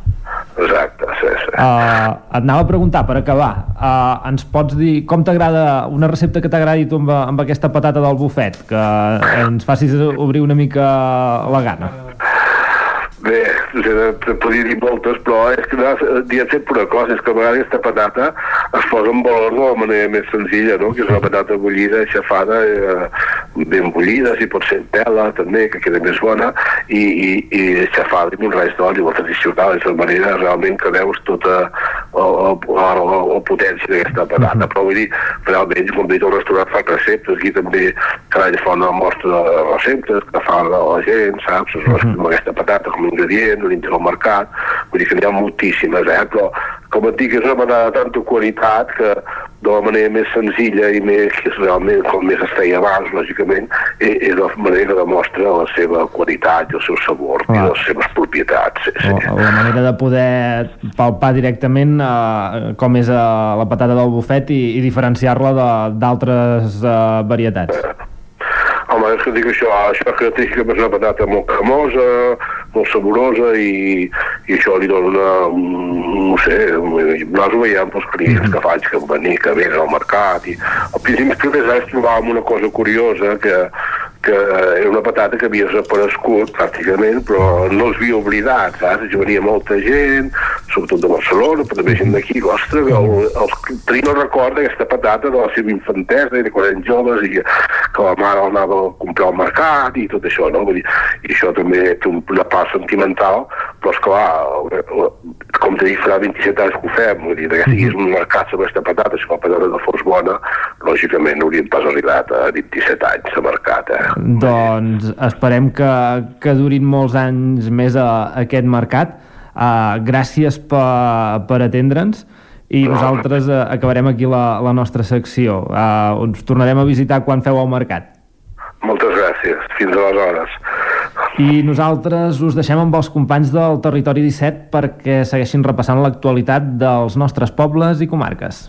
Exacte, sí, sí. Uh, et anava a preguntar, per acabar, uh, ens pots dir com t'agrada, una recepta que t'agradi tu amb, amb aquesta patata del bufet, que ens facis obrir una mica la gana. Bé, no sé, te podria dir moltes, però és que no, diem sempre una cosa, és que a vegades aquesta patata es posa en valor de la manera més senzilla, no? que és una patata bullida, aixafada, eh, ben bullida, si pot ser en tela també, que queda més bona, i, i, i aixafada amb un res d'oli, la tradicional, és la manera realment que veus tota la, la, la, la, potència d'aquesta patata, però vull dir, realment, com dic, el restaurant fa receptes, aquí també cada any fa una mostra de receptes que fa la gent, saps? Es uh amb aquesta patata com a ingredient, dintre del mercat, vull dir que n'hi ha moltíssimes, eh? però com et dic, és una patata de tanta qualitat que de la manera més senzilla i més, que és realment com més es feia abans, lògicament, és, és la manera que demostra la seva qualitat i el seu sabor i les seves propietats. Sí, sí. La manera de poder palpar directament uh, com és uh, la patata del bufet i, i diferenciar-la d'altres uh, varietats. Home, és que dic això, això és característica és una patata molt cremosa, molt saborosa i, i això li dona no sé, nosaltres veiem pels clients que faig que venir, que venen al mercat i al principi els primers anys trobàvem una cosa curiosa que, que era una patata que havia desaparegut pràcticament, però no es havia oblidat, saps? Ja venia molta gent, sobretot de Barcelona, però també gent d'aquí, ostres, el, el, tenim el record d'aquesta patata de la seva infantesa i de quan eren joves i que, la mare anava a comprar al mercat i tot això, no? Vull dir, I això també té un- una part sentimental, però esclar, com te dic, farà 27 anys que ho fem, vull dir, que siguis un mercat sobre aquesta patata, si la patata no fos bona, lògicament no hauríem pas arribat a 27 anys de mercat, eh? Doncs esperem que, que durin molts anys més a, a aquest mercat. Uh, gràcies per, per atendre'ns i nosaltres uh, acabarem aquí la, la nostra secció. Uh, uns tornarem a visitar quan feu el mercat. Moltes gràcies. Fins aleshores. I nosaltres us deixem amb els companys del Territori 17 perquè segueixin repassant l'actualitat dels nostres pobles i comarques.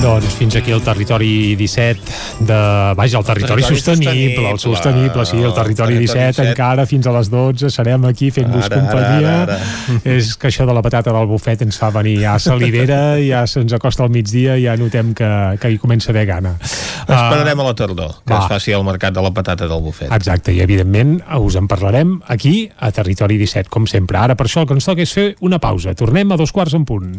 Doncs fins aquí el territori 17 de... Vaja, el territori, territori sostenible, el sostenible, sí, el territori 17, encara fins a les 12 serem aquí fent-vos companyia. ara, ara. [laughs] És que això de la patata del bufet ens fa venir ja salivera, [laughs] ja se'ns acosta al migdia i ja notem que, que hi comença a haver gana. Esperarem a la tardor, que va. es faci el mercat de la patata del bufet. Exacte, i evidentment us en parlarem aquí a Territori 17, com sempre. Ara per això el que ens toca és fer una pausa. Tornem a dos quarts en punt.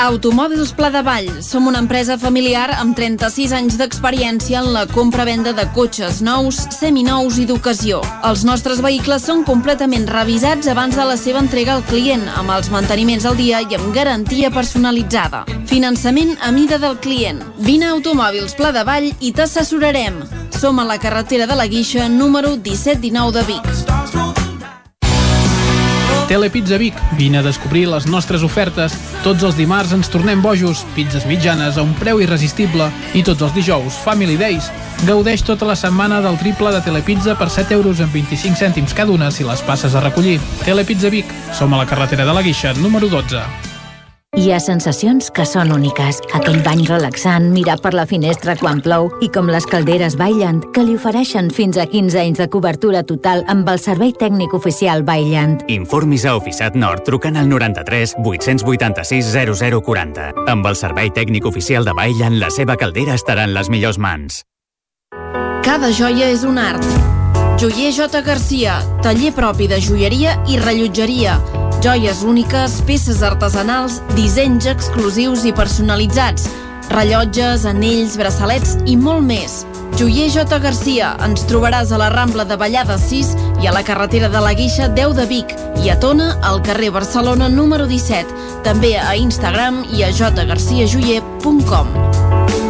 Automòbils Pla de Vall. Som una empresa familiar amb 36 anys d'experiència en la compra-venda de cotxes nous, seminous i d'ocasió. Els nostres vehicles són completament revisats abans de la seva entrega al client, amb els manteniments al dia i amb garantia personalitzada. Finançament a mida del client. Vine a Automòbils Pla de Vall i t'assessorarem. Som a la carretera de la Guixa, número 1719 de Vic. Telepizza Vic. Vine a descobrir les nostres ofertes. Tots els dimarts ens tornem bojos, pizzas mitjanes a un preu irresistible i tots els dijous, Family Days. Gaudeix tota la setmana del triple de Telepizza per 7 euros amb 25 cèntims cada una si les passes a recollir. Telepizza Vic. Som a la carretera de la Guixa, número 12. Hi ha sensacions que són úniques. Aquell bany relaxant, mirar per la finestra quan plou i com les calderes Bailand, que li ofereixen fins a 15 anys de cobertura total amb el servei tècnic oficial Bailand. Informis a Oficiat Nord trucant al 93 886 0040. Amb el servei tècnic oficial de Bailand, la seva caldera estarà en les millors mans. Cada joia és un art. Joier J. Garcia, taller propi de joieria i rellotgeria. Joies úniques, peces artesanals, dissenys exclusius i personalitzats. Rellotges, anells, braçalets i molt més. Joier J. Garcia, ens trobaràs a la Rambla de Vallada 6 i a la carretera de la Guixa 10 de Vic i a Tona, al carrer Barcelona número 17. També a Instagram i a jgarciajoyer.com.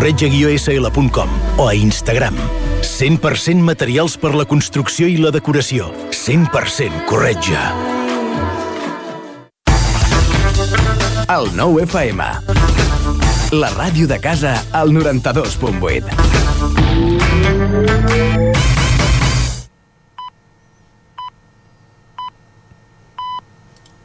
corretja-sl.com o a Instagram. 100% materials per la construcció i la decoració. 100% corretja. El nou FM. La ràdio de casa al 92.8.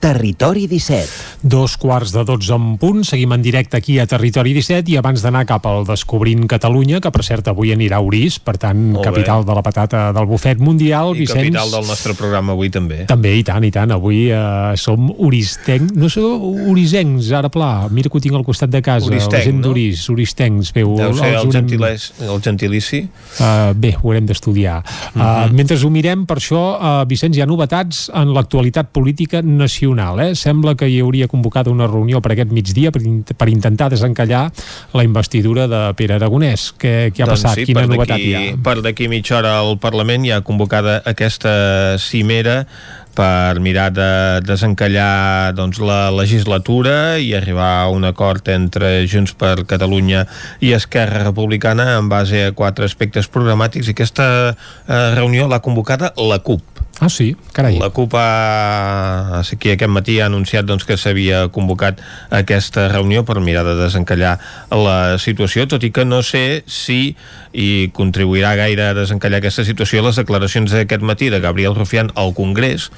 Territori 17. Dos quarts de 12 en punt, seguim en directe aquí a Territori 17 i abans d'anar cap al Descobrint Catalunya, que per cert avui anirà a Orís, per tant, Molt bé. capital de la patata del bufet mundial, I Vicenç... capital del nostre programa avui també. També, i tant, i tant. Avui eh, som oristencs, no sé, orisencs, ara pla. Mira que ho tinc al costat de casa. Oristenc, la gent no? d'Orís, oristencs. Bé, ho- Deu ser el, gentilès, el gentilici. Uh, bé, ho haurem d'estudiar. Uh, Mhm. Mentre ho mirem, per això, uh, Vicenç, hi ha novetats en l'actualitat política nacional. Eh? Sembla que hi hauria convocada una reunió per aquest migdia per, in per intentar desencallar la investidura de Pere Aragonès. Què, què ha doncs passat? sí, Quina novetat hi ha? Per d'aquí mitja hora al Parlament hi ha convocada aquesta cimera per mirar de desencallar doncs, la legislatura i arribar a un acord entre Junts per Catalunya i Esquerra Republicana en base a quatre aspectes programàtics i aquesta eh, reunió l'ha convocada la CUP. Ah, sí? Carai. La CUP ha, aquí aquest matí ha anunciat doncs, que s'havia convocat aquesta reunió per mirar de desencallar la situació, tot i que no sé si i contribuirà gaire a desencallar aquesta situació les declaracions d'aquest matí de Gabriel Rufián al Congrés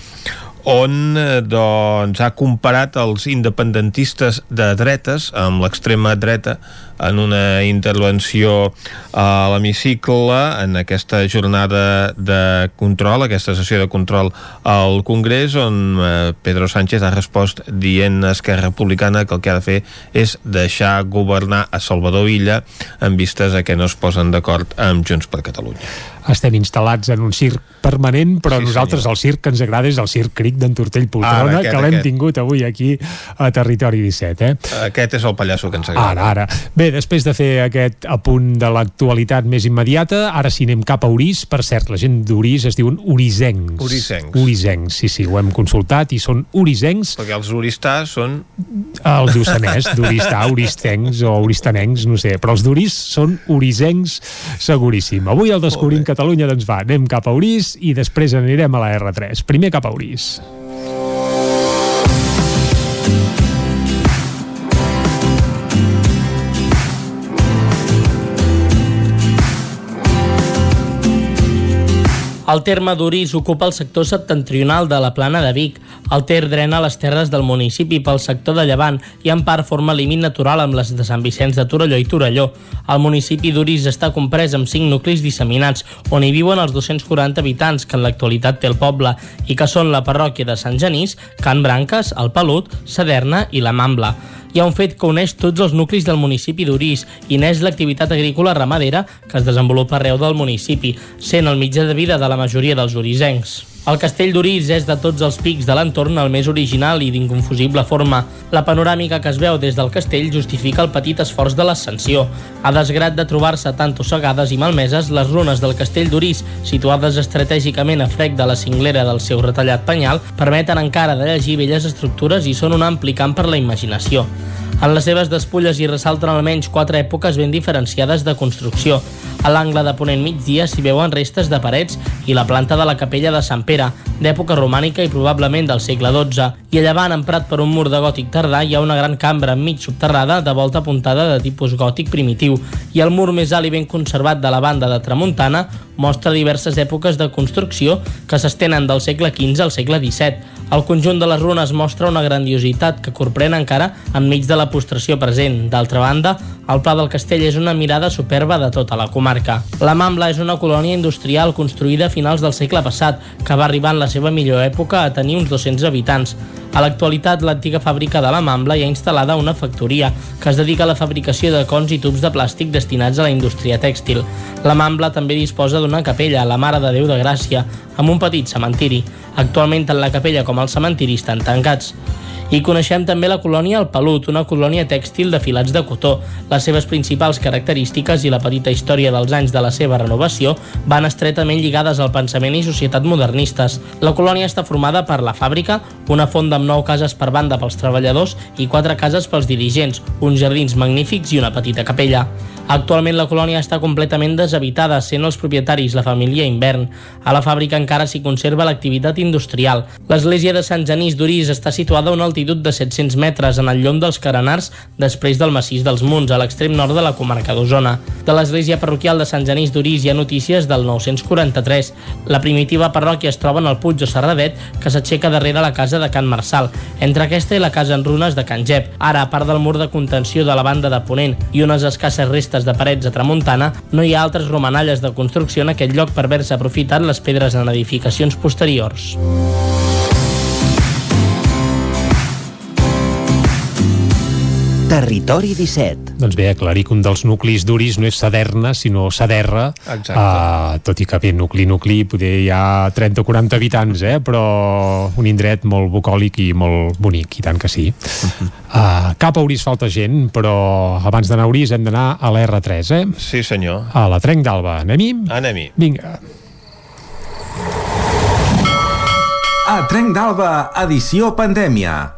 on eh, doncs, ha comparat els independentistes de dretes amb l'extrema dreta en una intervenció a l'hemicicle en aquesta jornada de control, aquesta sessió de control al Congrés, on eh, Pedro Sánchez ha respost dient a Esquerra Republicana que el que ha de fer és deixar governar a Salvador Illa en vistes a que no es posen d'acord amb Junts per Catalunya. Estem instal·lats en un circ permanent, però Sí, nosaltres el circ que ens agrada és el circ cric d'en Tortell Poltrona, que l'hem tingut avui aquí a Territori 17. Eh? Aquest és el pallasso que ens agrada. Ara, ara. Bé, després de fer aquest apunt de l'actualitat més immediata, ara sí anem cap a Orís. Per cert, la gent d'Orís es diuen orisencs. Orisencs. Orisencs, sí, sí, ho hem consultat i són orisencs. Perquè els oristars són... El Lluçanès, d'Oristà, oristencs o oristanencs, no sé, però els d'Orís són orisencs seguríssim. Avui al Descobrim Catalunya, doncs va, anem cap a Orís i després anirem a la R3. Primer cap a Orís. El terme d'Uris ocupa el sector septentrional de la plana de Vic. El Ter drena les terres del municipi pel sector de Llevant i en part forma límit natural amb les de Sant Vicenç de Torelló i Torelló. El municipi d'Uris està comprès amb cinc nuclis disseminats on hi viuen els 240 habitants que en l'actualitat té el poble i que són la parròquia de Sant Genís, Can Branques, el Pelut, Saderna i la Mambla hi ha un fet que uneix tots els nuclis del municipi d'Urís i n'és l'activitat agrícola ramadera que es desenvolupa arreu del municipi, sent el mitjà de vida de la majoria dels orisencs. El castell d'Urís és de tots els pics de l'entorn el més original i d'inconfusible forma. La panoràmica que es veu des del castell justifica el petit esforç de l'ascensió. A desgrat de trobar-se tant ossegades i malmeses, les runes del castell d'Urís, situades estratègicament a frec de la cinglera del seu retallat penyal, permeten encara de llegir velles estructures i són un ampli camp per la imaginació. En les seves despulles hi ressalten almenys quatre èpoques ben diferenciades de construcció. A l'angle de ponent migdia s'hi veuen restes de parets i la planta de la capella de Sant Pere, d'època romànica i probablement del segle XII. I a llevant, emprat per un mur de gòtic tardà, hi ha una gran cambra enmig subterrada de volta apuntada de tipus gòtic primitiu i el mur més alt i ben conservat de la banda de Tramuntana mostra diverses èpoques de construcció que s'estenen del segle XV al segle XVII. El conjunt de les runes mostra una grandiositat que corprèn encara enmig de la postració present. D'altra banda, el Pla del Castell és una mirada superba de tota la comarca. La Mambla és una colònia industrial construïda a finals del segle passat, que va arribar en la seva millor època a tenir uns 200 habitants. A l'actualitat, l'antiga fàbrica de la Mambla hi ha instal·lada una factoria que es dedica a la fabricació de cons i tubs de plàstic destinats a la indústria tèxtil. La Mambla també disposa d'una capella, la Mare de Déu de Gràcia, amb un petit cementiri. Actualment tant la capella com el cementiri estan tancats. I coneixem també la colònia El Pelut, una colònia tèxtil de filats de cotó. Les seves principals característiques i la petita història dels anys de la seva renovació van estretament lligades al pensament i societat modernistes. La colònia està formada per la fàbrica, una fonda amb nou cases per banda pels treballadors i quatre cases pels dirigents, uns jardins magnífics i una petita capella. Actualment la colònia està completament deshabitada, sent els propietaris la família Invern. A la fàbrica encara s'hi conserva l'activitat industrial. L'església de Sant Genís d'Urís està situada a una altitud de 700 metres en el llom dels Carenars després del massís dels Munts, a l'extrem nord de la comarca d'Osona. De l'església parroquial de Sant Genís d'Urís hi ha notícies del 943. La primitiva parròquia es troba en el Puig de Serradet, que s'aixeca darrere la casa de Can Marçal, entre aquesta i la casa en runes de Can Jep. Ara, a part del mur de contenció de la banda de Ponent i unes escasses restes de parets a tramuntana, no hi ha altres romanalles de construcció en aquest lloc per haver-se aprofitat les pedres en edificacions posteriors. Territori 17. Doncs bé, aclarir que un dels nuclis d'Uris no és Saderna, sinó Saderra. Exacte. Uh, tot i que bé, nucli, nucli, poder hi ha 30 o 40 habitants, eh? però un indret molt bucòlic i molt bonic, i tant que sí. Uh, cap a Uris falta gent, però abans d'anar a Uris hem d'anar a la R3, eh? Sí, senyor. A la Trenc d'Alba. Anem-hi? Anem-hi. Vinga. A Trenc d'Alba, edició pandèmia.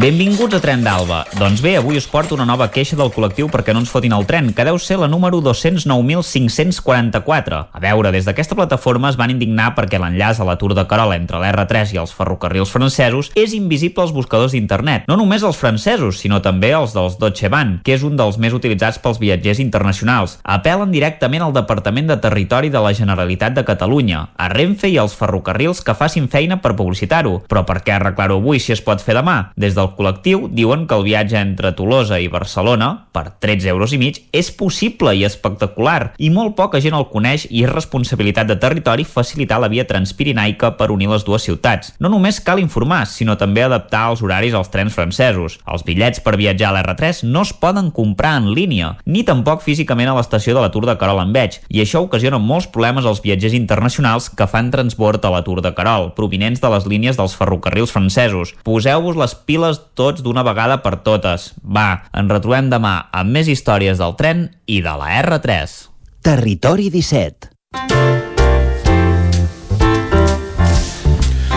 Benvinguts a Tren d'Alba. Doncs bé, avui us porto una nova queixa del col·lectiu perquè no ens fotin el tren, que deu ser la número 209.544. A veure, des d'aquesta plataforma es van indignar perquè l'enllaç a l'atur de Carola entre l'R3 i els ferrocarrils francesos és invisible als buscadors d'internet. No només els francesos, sinó també els dels Deutsche Bahn, que és un dels més utilitzats pels viatgers internacionals. Apel·len directament al Departament de Territori de la Generalitat de Catalunya, a Renfe i als ferrocarrils que facin feina per publicitar-ho. Però per què arreglar-ho avui si es pot fer demà? Des del del col·lectiu diuen que el viatge entre Tolosa i Barcelona, per 13 euros i mig, és possible i espectacular, i molt poca gent el coneix i és responsabilitat de territori facilitar la via transpirinaica per unir les dues ciutats. No només cal informar, sinó també adaptar els horaris als trens francesos. Els bitllets per viatjar a l'R3 no es poden comprar en línia, ni tampoc físicament a l'estació de l'atur de Carol en Veig, i això ocasiona molts problemes als viatgers internacionals que fan transbord a l'atur de Carol, provinents de les línies dels ferrocarrils francesos. Poseu-vos les piles tots d'una vegada per totes. Va, ens retrobem demà amb més històries del tren i de la R3. Territori 17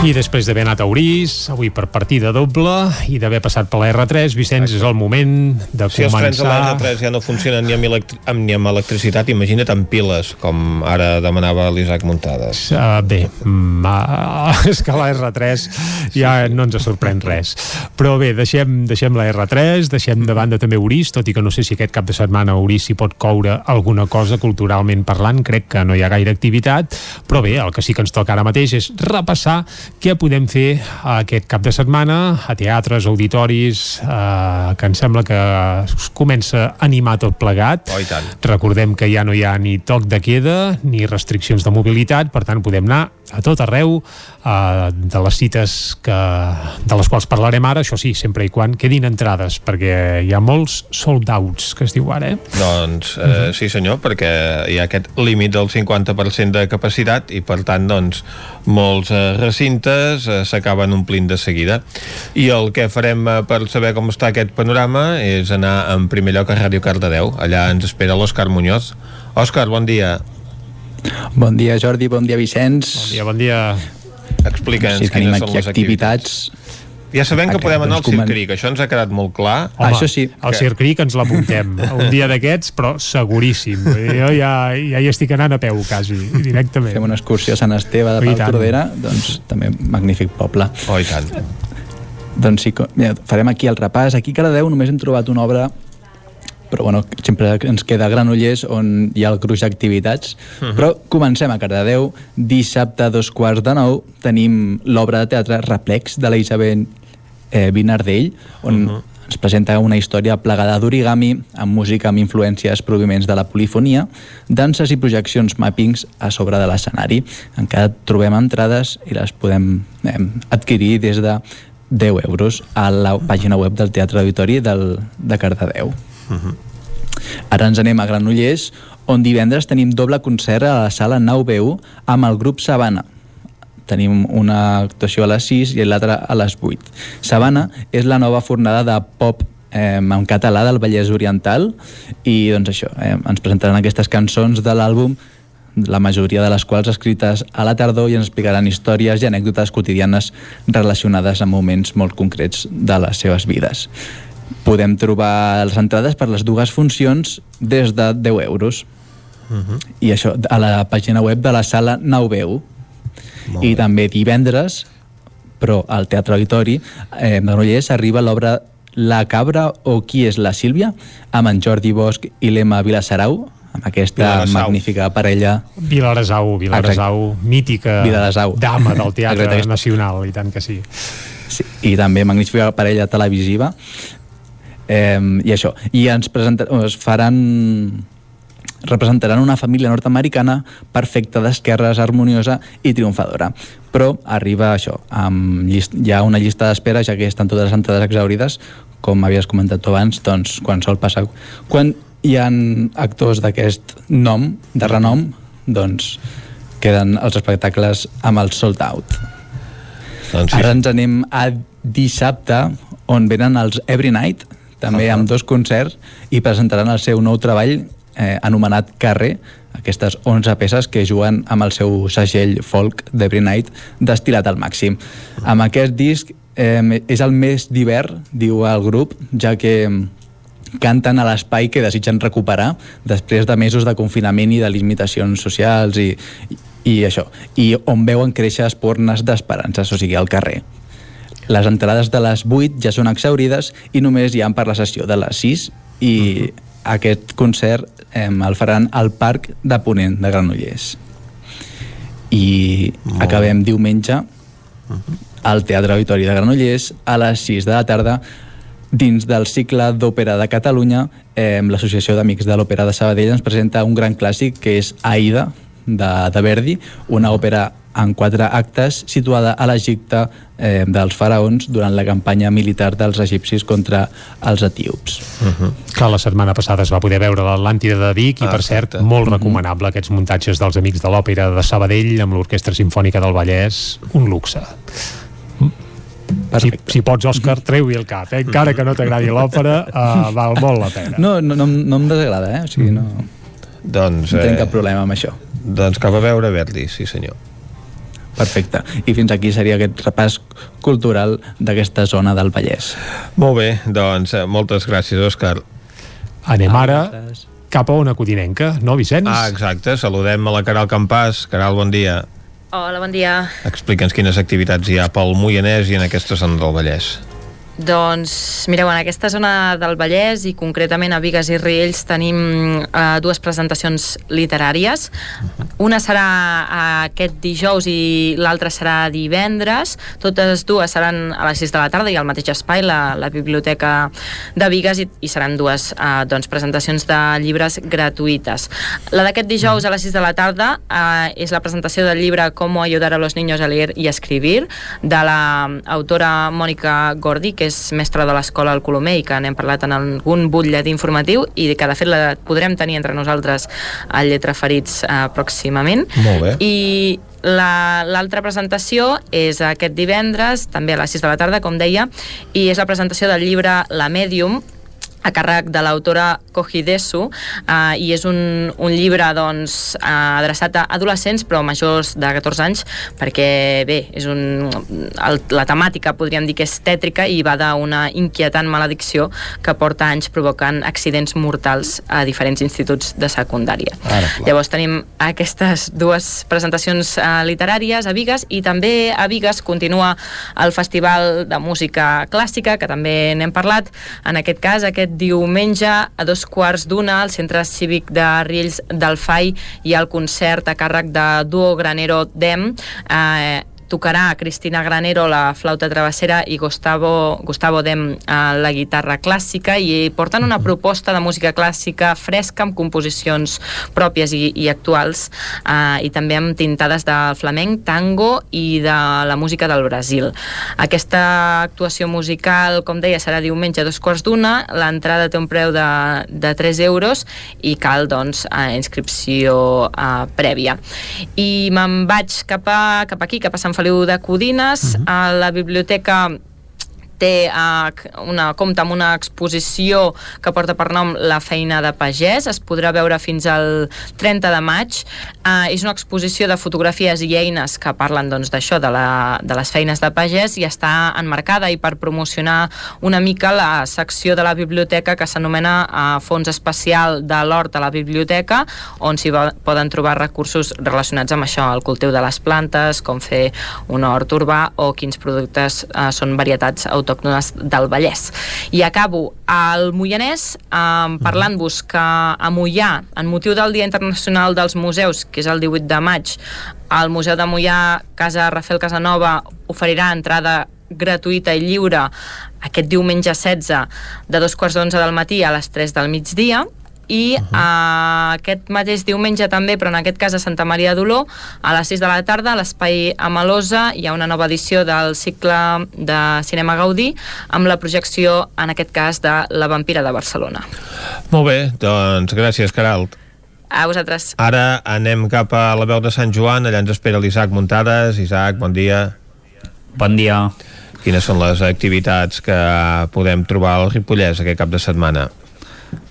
I després d'haver anat a Orís, avui per partida doble, i d'haver passat per la R3, Vicenç, és el moment de si començar... Si els trens de la R3 ja no funcionen ni amb, electri ni amb electricitat, imagina't amb piles, com ara demanava l'Isaac Muntades. Uh, bé, mm, uh, [laughs] és que la R3 ja no ens sorprèn res. Però bé, deixem, deixem la R3, deixem de banda també Orís, tot i que no sé si aquest cap de setmana a Orís s'hi pot coure alguna cosa culturalment parlant, crec que no hi ha gaire activitat, però bé, el que sí que ens toca ara mateix és repassar què podem fer aquest cap de setmana a teatres, auditoris eh, que em sembla que es comença a animar tot plegat? Oh, recordem que ja no hi ha ni toc de queda ni restriccions de mobilitat per tant podem anar a tot arreu eh, de les cites que, de les quals parlarem ara, això sí, sempre i quan quedin entrades, perquè hi ha molts sold outs, que es diu ara, eh? Doncs eh, uh -huh. sí senyor, perquè hi ha aquest límit del 50% de capacitat i per tant, doncs, molts eh, recintes eh, s'acaben omplint de seguida. I el que farem eh, per saber com està aquest panorama és anar en primer lloc a Ràdio Cardedeu. Allà ens espera l'Òscar Muñoz. Òscar, bon dia. Bon dia, Jordi, bon dia, Vicenç. Bon dia, bon dia. Explica'ns sí, quines són les activitats. activitats. Ja sabem que podem anar al Circ Cric, això ens ha quedat molt clar. Home, això sí. Que... Circ Cric ens l'apuntem [laughs] un dia d'aquests, però seguríssim. Jo ja, ja hi estic anant a peu, quasi, directament. Fem una excursió a Sant Esteve de Pau Tordera, doncs també magnífic poble. Oh, i tant. Doncs sí, mira, farem aquí el repàs. Aquí a Cardedeu només hem trobat una obra però bueno, sempre ens queda Granollers on hi ha el gruix d'activitats uh -huh. però comencem a Cardedeu dissabte a dos quarts de nou tenim l'obra de teatre Replex de la Isabel eh, Vinardell on uh -huh. ens presenta una història plegada d'origami amb música amb influències provinents de la polifonia danses i projeccions mappings a sobre de l'escenari encara trobem entrades i les podem eh, adquirir des de 10 euros a la pàgina web del Teatre Auditori del, de Cardedeu. Uh -huh. Ara ens anem a Granollers, on divendres tenim doble concert a la sala 9B1 amb el grup Sabana. Tenim una actuació a les 6 i l'altra a les 8. Sabana és la nova fornada de pop eh, en català del Vallès Oriental i doncs això, eh, ens presentaran aquestes cançons de l'àlbum la majoria de les quals escrites a la tardor i ens explicaran històries i anècdotes quotidianes relacionades amb moments molt concrets de les seves vides. Podem trobar les entrades per les dues funcions des de 10 euros. Uh -huh. I això a la pàgina web de la sala 9 I també divendres, però al Teatre Auditori eh, de Granollers arriba l'obra La cabra o qui és la Sílvia amb en Jordi Bosch i l'Emma Vilasarau amb aquesta Vilaresau. magnífica parella Vilaresau, Vilaresau mítica Vilaresau. dama del [laughs] Teatre Nacional i tant que sí. sí i també magnífica parella televisiva eh, i això i ens presenta, es faran representaran una família nord-americana perfecta d'esquerres, harmoniosa i triomfadora. Però arriba això, amb llist, hi ha una llista d'espera, ja que estan totes les entrades exaurides, com havies comentat tu abans, doncs quan sol passar... Quan hi han actors d'aquest nom, de renom, doncs queden els espectacles amb el sold out. Doncs sí. Ara ens anem a dissabte, on venen els Every Night, també uh -huh. amb dos concerts, i presentaran el seu nou treball eh, anomenat Carrer, aquestes 11 peces que juguen amb el seu segell folk d'Every Night destilat al màxim. Amb aquest disc eh, és el més divert, diu el grup, ja que canten a l'espai que desitgen recuperar després de mesos de confinament i de limitacions socials i, i això, i on veuen créixer espornes d'esperances, o sigui, al carrer. Les entrades de les 8 ja són exaurides i només hi han per la sessió de les 6 i uh -huh. aquest concert eh, el faran al Parc de Ponent de Granollers. I Molt acabem diumenge uh -huh. al Teatre Auditori de Granollers a les 6 de la tarda dins del cicle d'òpera de Catalunya eh, l'Associació d'Amics de l'Òpera de Sabadell ens presenta un gran clàssic que és Aida de, de Verdi, una òpera en quatre actes situada a l'Egipte eh, dels faraons durant la campanya militar dels egipcis contra els etíops. Uh -huh. Que la setmana passada es va poder veure l'Atlàntida de Vic i, ah, per cert, molt recomanable aquests muntatges dels Amics de l'Òpera de Sabadell amb l'Orquestra Simfònica del Vallès, un luxe. Si, si pots, Òscar, treu-hi el cap, eh? encara que no t'agradi l'òpera, uh, val molt la pena. No, no, no, no em desagrada, eh? O sigui, no, doncs, no tinc eh, cap problema amb això. Doncs cap a veure Verdi, sí senyor. Perfecte. I fins aquí seria aquest repàs cultural d'aquesta zona del Vallès. Molt bé, doncs eh, moltes gràcies, Òscar. Anem ara cap a una codinenca, no, Vicenç? Ah, exacte. Saludem a la Caral Campàs. Caral, bon dia. Hola, bon dia. Explica'ns quines activitats hi ha pel Moianès i en aquesta zona del Vallès. Doncs, mireu, en aquesta zona del Vallès i concretament a Vigues i Riells tenim eh, dues presentacions literàries. Una serà eh, aquest dijous i l'altra serà divendres. Totes dues seran a les 6 de la tarda i al mateix espai, la, la Biblioteca de Vigues, i, i seran dues eh, doncs, presentacions de llibres gratuïtes. La d'aquest dijous a les 6 de la tarda eh, és la presentació del llibre Com ayudar a los niños a leer y escribir de l'autora Mònica Gordi, que és mestra de l'escola al Colomer i que n'hem parlat en algun butllet informatiu i que de fet la podrem tenir entre nosaltres al Lletra Ferits eh, pròximament. Molt bé. I l'altra la, presentació és aquest divendres, també a les 6 de la tarda, com deia, i és la presentació del llibre La Medium, a càrrec de l'autora Kohidesu eh, i és un, un llibre doncs, eh, adreçat a adolescents però majors de 14 anys perquè bé, és un, el, la temàtica podríem dir que és tètrica i va d'una inquietant maledicció que porta anys provocant accidents mortals a diferents instituts de secundària. Ara, Llavors tenim aquestes dues presentacions eh, literàries a Vigues i també a Vigues continua el Festival de Música Clàssica que també n'hem parlat, en aquest cas aquest diumenge a dos quarts d'una al Centre Cívic de Riells del FAI hi ha el concert a càrrec de Duo Granero Dem eh, tocarà Cristina Granero la flauta travessera i Gustavo, Gustavo Dem a la guitarra clàssica i porten una proposta de música clàssica fresca amb composicions pròpies i, i actuals eh, i també amb tintades de flamenc, tango i de la música del Brasil. Aquesta actuació musical, com deia, serà diumenge a dos quarts d'una, l'entrada té un preu de, de 3 euros i cal, doncs, inscripció eh, prèvia. I me'n vaig cap, a, cap aquí, cap a Sant Feliu de Codines, uh -huh. a la biblioteca té uh, una, compta amb una exposició que porta per nom La feina de pagès, es podrà veure fins al 30 de maig. Uh, és una exposició de fotografies i eines que parlen doncs, d'això, doncs, de, la, de les feines de pagès i està enmarcada i per promocionar una mica la secció de la biblioteca que s'anomena uh, Fons Especial de l'Hort a la Biblioteca, on s'hi poden trobar recursos relacionats amb això, el cultiu de les plantes, com fer un hort urbà o quins productes uh, són varietats autòctones autòctones del Vallès. I acabo al Moianès eh, parlant-vos que a Moià, en motiu del Dia Internacional dels Museus, que és el 18 de maig, el Museu de Moià, Casa Rafael Casanova, oferirà entrada gratuïta i lliure aquest diumenge 16 de dos quarts d'onze del matí a les 3 del migdia i uh -huh. uh, aquest mateix diumenge també, però en aquest cas a Santa Maria d'Oló, a les 6 de la tarda a l'Espai Amalosa hi ha una nova edició del cicle de Cinema Gaudí amb la projecció, en aquest cas, de La vampira de Barcelona. Molt bé, doncs gràcies, Caralt. A vosaltres. Ara anem cap a la veu de Sant Joan, allà ens espera l'Isaac Muntades. Isaac, bon dia. Bon dia. Quines són les activitats que podem trobar al Ripollès aquest cap de setmana?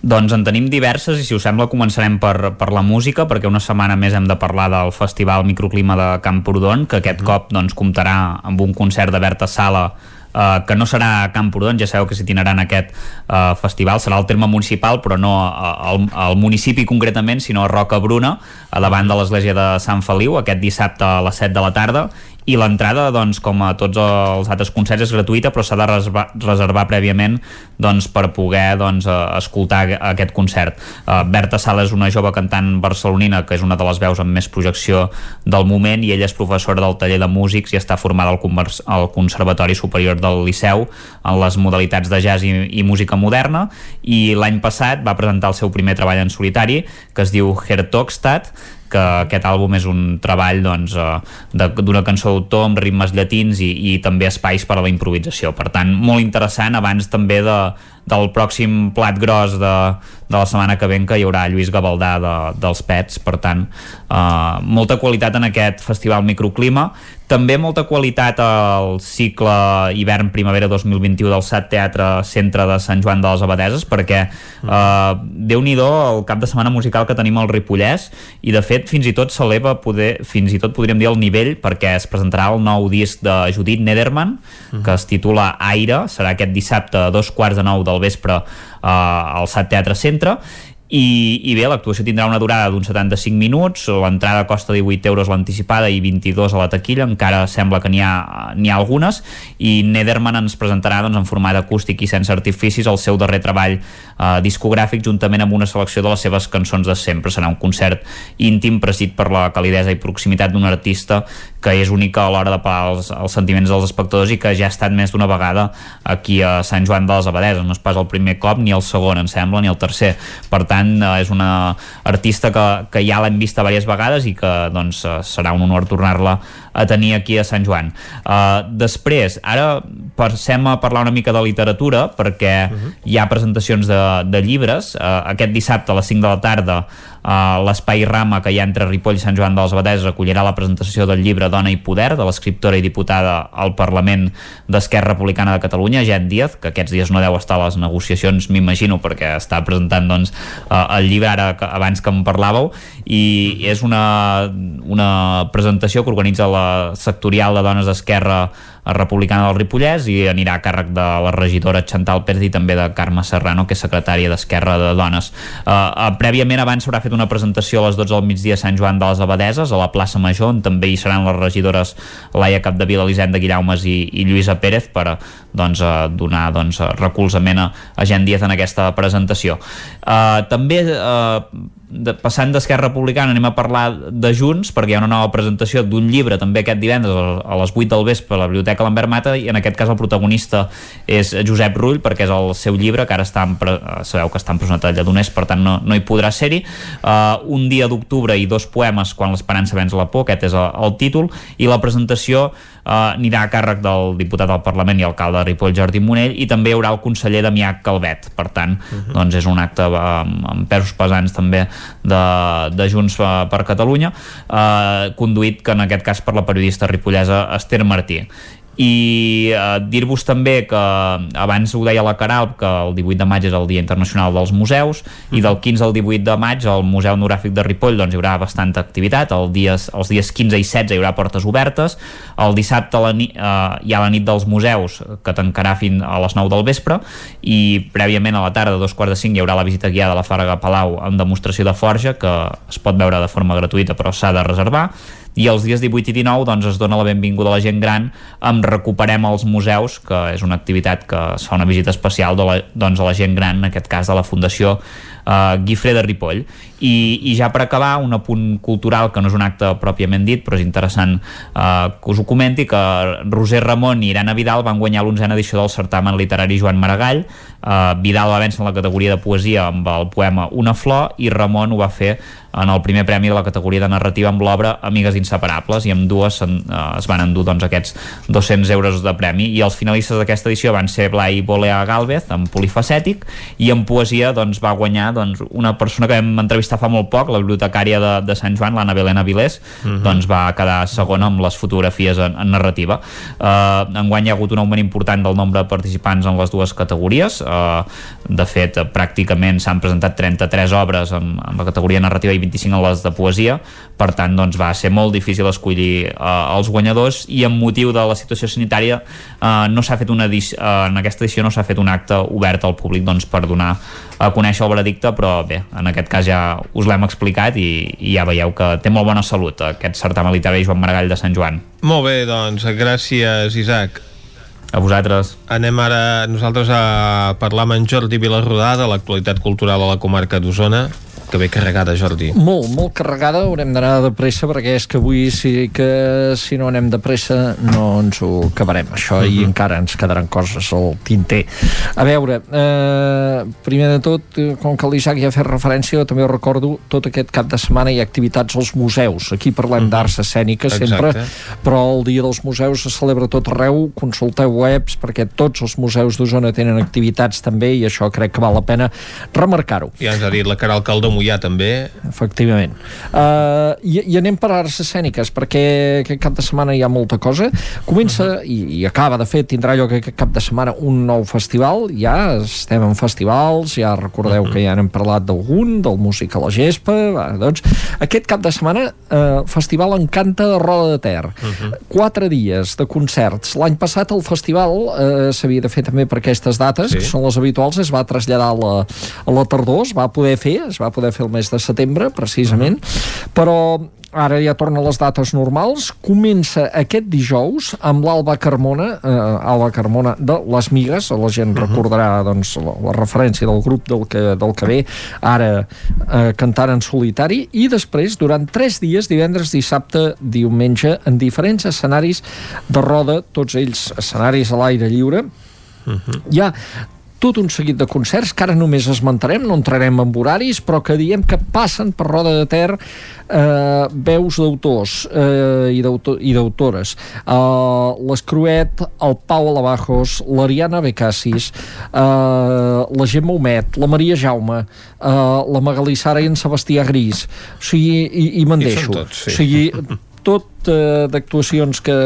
Doncs en tenim diverses i si us sembla començarem per, per la música perquè una setmana més hem de parlar del Festival Microclima de Camprodon que aquest mm. cop doncs, comptarà amb un concert de Berta Sala Uh, que no serà a Camprodon, ja sabeu que s'itinerà en aquest uh, festival, serà el terme municipal però no al, al municipi concretament, sinó a Roca Bruna a davant de l'església de Sant Feliu aquest dissabte a les 7 de la tarda i l'entrada, doncs, com a tots els altres concerts, és gratuïta, però s'ha de reservar, prèviament doncs, per poder doncs, eh, escoltar aquest concert. Uh, Berta Sala és una jove cantant barcelonina que és una de les veus amb més projecció del moment i ella és professora del taller de músics i està formada al, al Conservatori Superior del Liceu en les modalitats de jazz i, i música moderna i l'any passat va presentar el seu primer treball en solitari que es diu Hertogstadt que aquest àlbum és un treball doncs, eh, d'una cançó d'autor amb ritmes llatins i, i també espais per a la improvisació. Per tant, molt interessant abans també de, del pròxim plat gros de, de la setmana que ven que hi haurà Lluís Gavaldà de, dels Pets, per tant eh, molta qualitat en aquest festival Microclima també molta qualitat al cicle hivern-primavera 2021 del SAT Teatre Centre de Sant Joan de les Abadeses perquè eh, déu-n'hi-do el cap de setmana musical que tenim al Ripollès i de fet fins i tot s'eleva poder, fins i tot podríem dir el nivell perquè es presentarà el nou disc de Judit Nederman que es titula Aire, serà aquest dissabte a dos quarts de nou del vespre eh, al SAT Teatre Centre i, i bé, l'actuació tindrà una durada d'uns 75 minuts, l'entrada costa 18 euros l'anticipada i 22 a la taquilla, encara sembla que n'hi ha, ha algunes, i Nederman ens presentarà doncs, en format acústic i sense artificis el seu darrer treball eh, discogràfic juntament amb una selecció de les seves cançons de sempre. Serà un concert íntim presit per la calidesa i proximitat d'un artista que és única a l'hora de parar els, els sentiments dels espectadors i que ja ha estat més d'una vegada aquí a Sant Joan de les Abadeses. No és pas el primer cop, ni el segon, em sembla, ni el tercer. Per tant, eh, és una artista que, que ja l'hem vista diverses vegades i que doncs, eh, serà un honor tornar-la a tenir aquí a Sant Joan. Uh, després, ara passem a parlar una mica de literatura perquè uh -huh. hi ha presentacions de, de llibres. Uh, aquest dissabte a les 5 de la tarda Uh, L'Espai Rama, que hi ha entre Ripoll i Sant Joan de les Abadeses, acollirà la presentació del llibre Dona i Poder, de l'escriptora i diputada al Parlament d'Esquerra Republicana de Catalunya, Jen Díaz, que aquests dies no deu estar a les negociacions, m'imagino, perquè està presentant doncs, uh, el llibre ara que, abans que em parlàveu, i és una, una presentació que organitza la sectorial de dones d'Esquerra republicana del Ripollès i anirà a càrrec de la regidora Chantal Pérez i també de Carme Serrano, que és secretària d'Esquerra de Dones. Uh, uh, prèviament abans s'haurà fet una presentació a les 12 del migdia a Sant Joan de les Abadeses, a la plaça Major, on també hi seran les regidores Laia Capdevila, Elisenda Guillaumes i, i Lluïsa Pérez per doncs, uh, donar doncs, recolzament a, a Gent Díaz en aquesta presentació. Uh, també uh, de, passant d'Esquerra Republicana anem a parlar de Junts perquè hi ha una nova presentació d'un llibre també aquest divendres a les 8 del vespre a la Biblioteca Lambert Mata i en aquest cas el protagonista és Josep Rull perquè és el seu llibre que ara està en, sabeu que està empresonat a Lledoners per tant no, no hi podrà ser-hi. Uh, un dia d'octubre i dos poemes quan l'esperança venç la por aquest és el, el títol i la presentació anirà a càrrec del diputat del Parlament i alcalde de Ripoll Jordi Monell i també hi haurà el conseller Damià Calvet per tant uh -huh. doncs és un acte amb, amb pesos pesants també de, de Junts per Catalunya eh, conduït que en aquest cas per la periodista ripollesa Esther Martí i eh, dir-vos també que abans ho deia la Caral que el 18 de maig és el Dia Internacional dels Museus i del 15 al 18 de maig al Museu Noràfic de Ripoll doncs, hi haurà bastanta activitat. El dies, els dies 15 i 16 hi haurà portes obertes. El dissabte la ni, eh, hi ha la nit dels museus que tancarà fins a les 9 del vespre. I prèviament a la tarda, a dos quarts de 5 hi haurà la visita guiada a la Fàrega Palau amb demostració de forja que es pot veure de forma gratuïta però s'ha de reservar i els dies 18 i 19 doncs, es dona la benvinguda a la gent gran amb Recuperem els museus, que és una activitat que es fa una visita especial de la, doncs, a la gent gran, en aquest cas de la Fundació eh, Guifré de Ripoll. I, I ja per acabar, un apunt cultural que no és un acte pròpiament dit, però és interessant eh, que us ho comenti, que Roser Ramon i Irene Vidal van guanyar l'onzena edició del certamen literari Joan Maragall. Eh, Vidal va vèncer en la categoria de poesia amb el poema Una flor i Ramon ho va fer en el primer premi de la categoria de narrativa amb l'obra Amigues inseparables i amb dues en, eh, es van endur doncs, aquests 200 euros de premi i els finalistes d'aquesta edició van ser Blai Bolea Galvez amb Polifacètic i en poesia doncs, va guanyar doncs, una persona que vam entrevistar fa molt poc, la bibliotecària de, de Sant Joan, l'Anna Belena Vilés, uh mhm. -huh. doncs va quedar segona amb les fotografies en, en narrativa. Uh, enguany hi ha hagut un augment important del nombre de participants en les dues categories. Uh, de fet, pràcticament s'han presentat 33 obres en, en la categoria narrativa i 25 a les de poesia, per tant doncs, va ser molt difícil escollir uh, els guanyadors i amb motiu de la situació sanitària uh, no s'ha fet una edició, uh, en aquesta edició no s'ha fet un acte obert al públic doncs, per donar a conèixer el veredicte, però bé, en aquest cas ja us l'hem explicat i, i ja veieu que té molt bona salut aquest certamen literari Joan Maragall de Sant Joan. Molt bé, doncs, gràcies, Isaac. A vosaltres. Anem ara nosaltres a parlar amb en Jordi Vilarrodà de l'actualitat cultural a la comarca d'Osona que ve carregada, Jordi. Molt, molt carregada, haurem d'anar de pressa perquè és que avui sí que si no anem de pressa no ens ho acabarem això uh -huh. i mhm. encara ens quedaran coses al tinter. A veure, eh, primer de tot, com que l'Isaac ja ha fet referència, jo també ho recordo, tot aquest cap de setmana hi ha activitats als museus. Aquí parlem uh mhm. -huh. d'arts escèniques sempre, però el Dia dels Museus se celebra tot arreu, consulteu webs perquè tots els museus d'Osona tenen activitats també i això crec que val la pena remarcar-ho. Ja ens ha dit la Caral Caldó Mollà també. Efectivament. Uh, i, I anem per arts escèniques, perquè aquest cap de setmana hi ha molta cosa. Comença, uh -huh. i, i acaba, de fet, tindrà lloc aquest cap de setmana un nou festival. Ja estem en festivals, ja recordeu uh -huh. que ja n'hem parlat d'algun, del Música a la Gespa. Va, doncs, aquest cap de setmana, uh, Festival Encanta de Roda de Ter. Uh -huh. Quatre dies de concerts. L'any passat el festival uh, s'havia de fer també per aquestes dates, sí. que són les habituals, es va traslladar a la, a la tardor, es va poder fer, es va poder fer el mes de setembre, precisament, però ara ja torna a les dates normals, comença aquest dijous amb l'Alba Carmona, eh, Alba Carmona de Les Migues, la gent uh -huh. recordarà doncs, la, la referència del grup del que, del que ve, ara eh, cantant en solitari, i després, durant tres dies, divendres, dissabte, diumenge, en diferents escenaris de roda, tots ells escenaris a l'aire lliure, Uh -huh. Hi ha tot un seguit de concerts que ara només esmentarem, no entrarem en horaris, però que diem que passen per Roda de Ter eh, veus d'autors eh, i d'autores. Eh, L'Escruet, el Pau Alabajos, l'Ariana Becassis, eh, la Gemma Homet, la Maria Jaume, eh, la Magalí Sara i en Sebastià Gris. O sigui, i, i me'n deixo. Tots, sí. O sigui, [laughs] tot eh, d'actuacions que,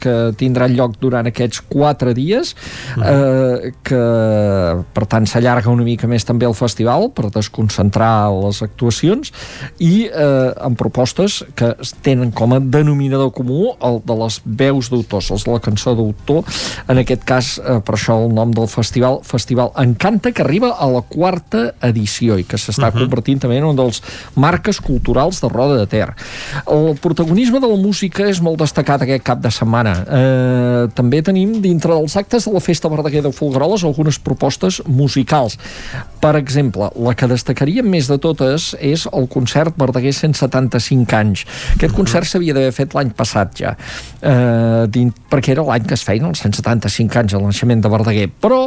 que tindran lloc durant aquests quatre dies eh, que per tant s'allarga una mica més també el festival per desconcentrar les actuacions i eh, amb propostes que tenen com a denominador comú el de les veus d'autors, els de la cançó d'autor en aquest cas eh, per això el nom del festival, Festival Encanta que arriba a la quarta edició i que s'està uh -huh. convertint també en un dels marques culturals de Roda de Ter el protagonisme de la música és molt destacat aquest cap de setmana. Eh, també tenim dintre dels actes de la Festa Verdaguer de Folgueroles algunes propostes musicals. Per exemple, la que destacaria més de totes és el concert Verdaguer 175 anys. Aquest concert s'havia d'haver fet l'any passat ja, eh, dins, perquè era l'any que es feien els 175 anys el naixement de Verdaguer, però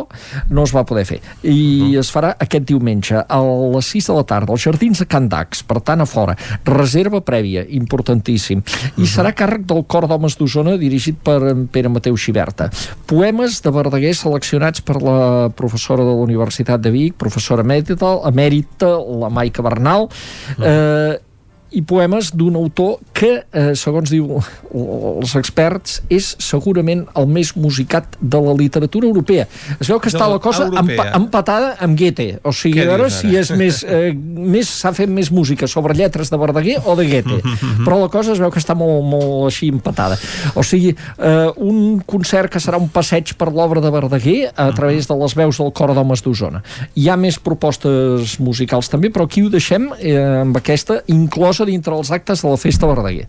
no es va poder fer. I es farà aquest diumenge a les 6 de la tarda als Jardins de Can Dax, per tant a fora. Reserva prèvia, importantíssim i serà càrrec del Cor d'Homes d'Osona dirigit per Pere Mateu Xiberta. Poemes de Verdaguer seleccionats per la professora de la Universitat de Vic, professora emèrita, emèrita la Maica Bernal, eh, i poemes d'un autor que, eh, segons diu els experts, és segurament el més musicat de la literatura europea. Es veu que està la cosa empa empatada amb Goethe. O sigui, a veure si és més, eh, més s'ha fet més música sobre lletres de Verdaguer o de Goethe. Però la cosa es veu que està molt, molt així empatada. O sigui, eh, un concert que serà un passeig per l'obra de Verdaguer a través de les veus del Cor d'Homes d'Osona. Hi ha més propostes musicals també, però aquí ho deixem eh, amb aquesta inclosa inclosa dintre els actes de la Festa Verdaguer.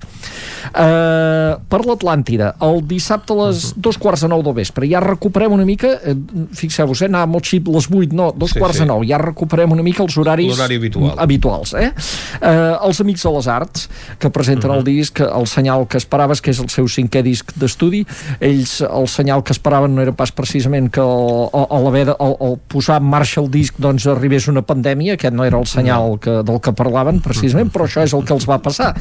Uh, per l'Atlàntida, el dissabte a les uh -huh. dos quarts de nou del vespre, ja recuperem una mica, eh, fixeu-vos, eh, anava molt xip les 8, no, dos sí, quarts sí. de nou, ja recuperem una mica els horaris habitual. habituals. Eh? Uh, els Amics de les Arts, que presenten uh -huh. el disc, el senyal que esperaves, que és el seu cinquè disc d'estudi, ells, el senyal que esperaven no era pas precisament que a l'haver de el, el posar en marxa el disc doncs arribés una pandèmia, aquest no era el senyal que, del que parlaven precisament, però això és el el que els va passar.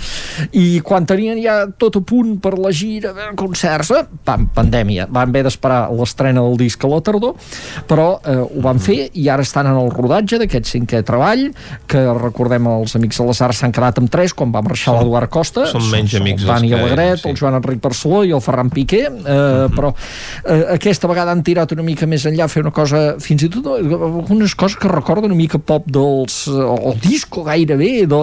I quan tenien ja tot a punt per la gira, eh, concerts, eh, pam, pandèmia. Van haver d'esperar l'estrena del disc a la tardor, però eh, ho van fer i ara estan en el rodatge d'aquest cinquè treball, que recordem els amics de les arts s'han quedat amb tres quan va marxar l'Eduard Costa. Són menys amics El Dani Alegret, sí. el Joan Enric Barceló i el Ferran Piqué, eh, però eh, aquesta vegada han tirat una mica més enllà, fer una cosa, fins i tot eh, algunes coses que recorden una mica pop dels, eh, o disco gairebé, de,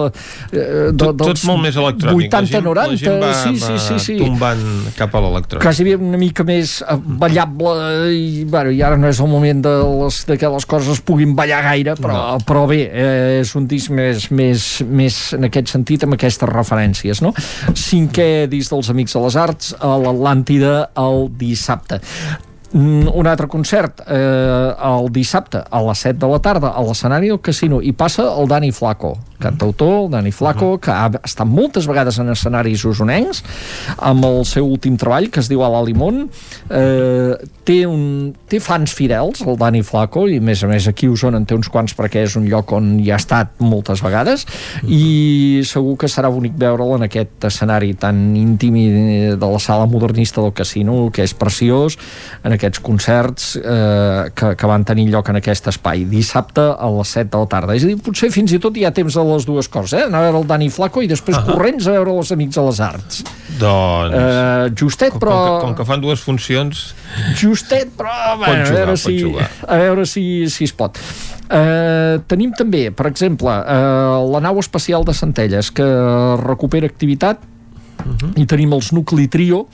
eh, de, Tot, tot dels molt més electrònic. La gent- 80-90, la gent va, sí, sí, sí, sí. tombant cap a l'electrònic. quasi bé una mica més eh, ballable i, bueno, i ara no és el moment de, les, de que les coses es puguin ballar gaire però, no. però bé, eh, és un disc més, més, més en aquest sentit amb aquestes referències no? cinquè disc dels Amics de les Arts a l'Atlàntida el dissabte Mm, un altre concert eh, el dissabte a les 7 de la tarda a l'escenari del casino i passa el Dani Flaco cantautor, el Dani Flaco que ha estat moltes vegades en escenaris usonencs amb el seu últim treball que es diu A la Limón. Eh, té, un, té fans fidels el Dani Flaco i a més a més aquí a Osona en té uns quants perquè és un lloc on hi ha estat moltes vegades i segur que serà bonic veure'l en aquest escenari tan íntim de la sala modernista del casino que és preciós en aquests concerts eh, que, que van tenir lloc en aquest espai. Dissabte a les 7 de la tarda. És a dir, potser fins i tot hi ha temps de les dues coses eh? anar a veure el Dani Flaco i després uh -huh. corrents a veure els Amics de les Arts Doncs... eh, justet com, però com, que, com que fan dues funcions... justet però bueno, jugar, a veure si, jugar. a veure si, si es pot Eh, tenim també, per exemple, eh, la nau espacial de Centelles, que recupera activitat i tenim els Nucli Trio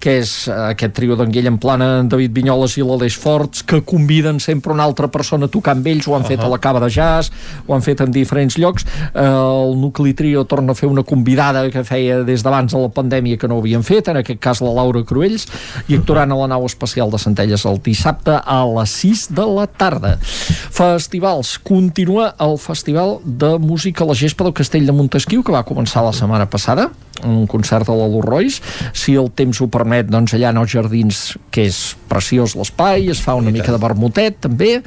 que és eh, aquest trio d'Anguell en Plana en David Vinyoles i l'Aleix Forts que conviden sempre una altra persona a tocar amb ells. Ho han uh -huh. fet a la Cava de Jazz ho han fet en diferents llocs. Eh, el Nucli Trio torna a fer una convidada que feia des d'abans de la pandèmia que no havien fet, en aquest cas la Laura Cruells i actuaran a la nau espacial de Centelles el dissabte a les 6 de la tarda. Festivals, continua el Festival de Música a la Gespa del Castell de Montesquieu que va començar la setmana passada un concert a la Luz Royce si el temps ho permet, doncs allà en els jardins que és preciós l'espai es fa una mica de vermutet també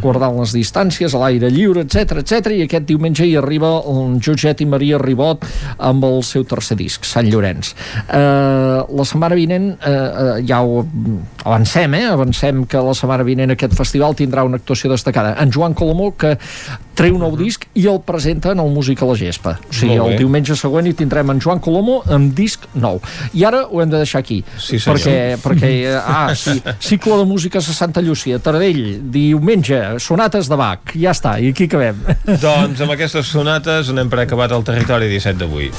guardant les distàncies, a l'aire lliure, etc etc i aquest diumenge hi arriba un Joget i Maria Ribot amb el seu tercer disc, Sant Llorenç. Eh, la setmana vinent eh, ja ho avancem, eh? avancem que la setmana vinent aquest festival tindrà una actuació destacada. En Joan Colomó que treu un nou disc i el presenta en el Música a la Gespa. O sigui, el diumenge següent hi tindrem en Joan Colomo amb disc nou. I ara ho hem de deixar aquí Sí, senyor. perquè, perquè eh, ah, sí, cicle de músiques a Santa Llúcia Taradell, diumenge, sonates de Bach ja està, i aquí acabem. Doncs amb aquestes sonates anem per acabat el territori 17 d'avui.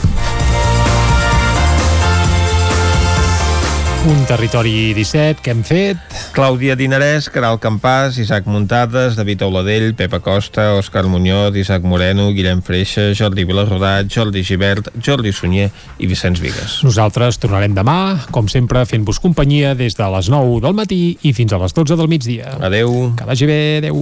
Un territori 17 que hem fet. Clàudia Dinarès, Caral Campàs, Isaac Muntades, David Auladell, Pepa Costa, Òscar Muñoz, Isaac Moreno, Guillem Freixa, Jordi Vilarrodat, Jordi Givert, Jordi Sunyer i Vicenç Vigues. Nosaltres tornarem demà, com sempre, fent-vos companyia des de les 9 del matí i fins a les 12 del migdia. Adeu. Que vagi bé, adeu.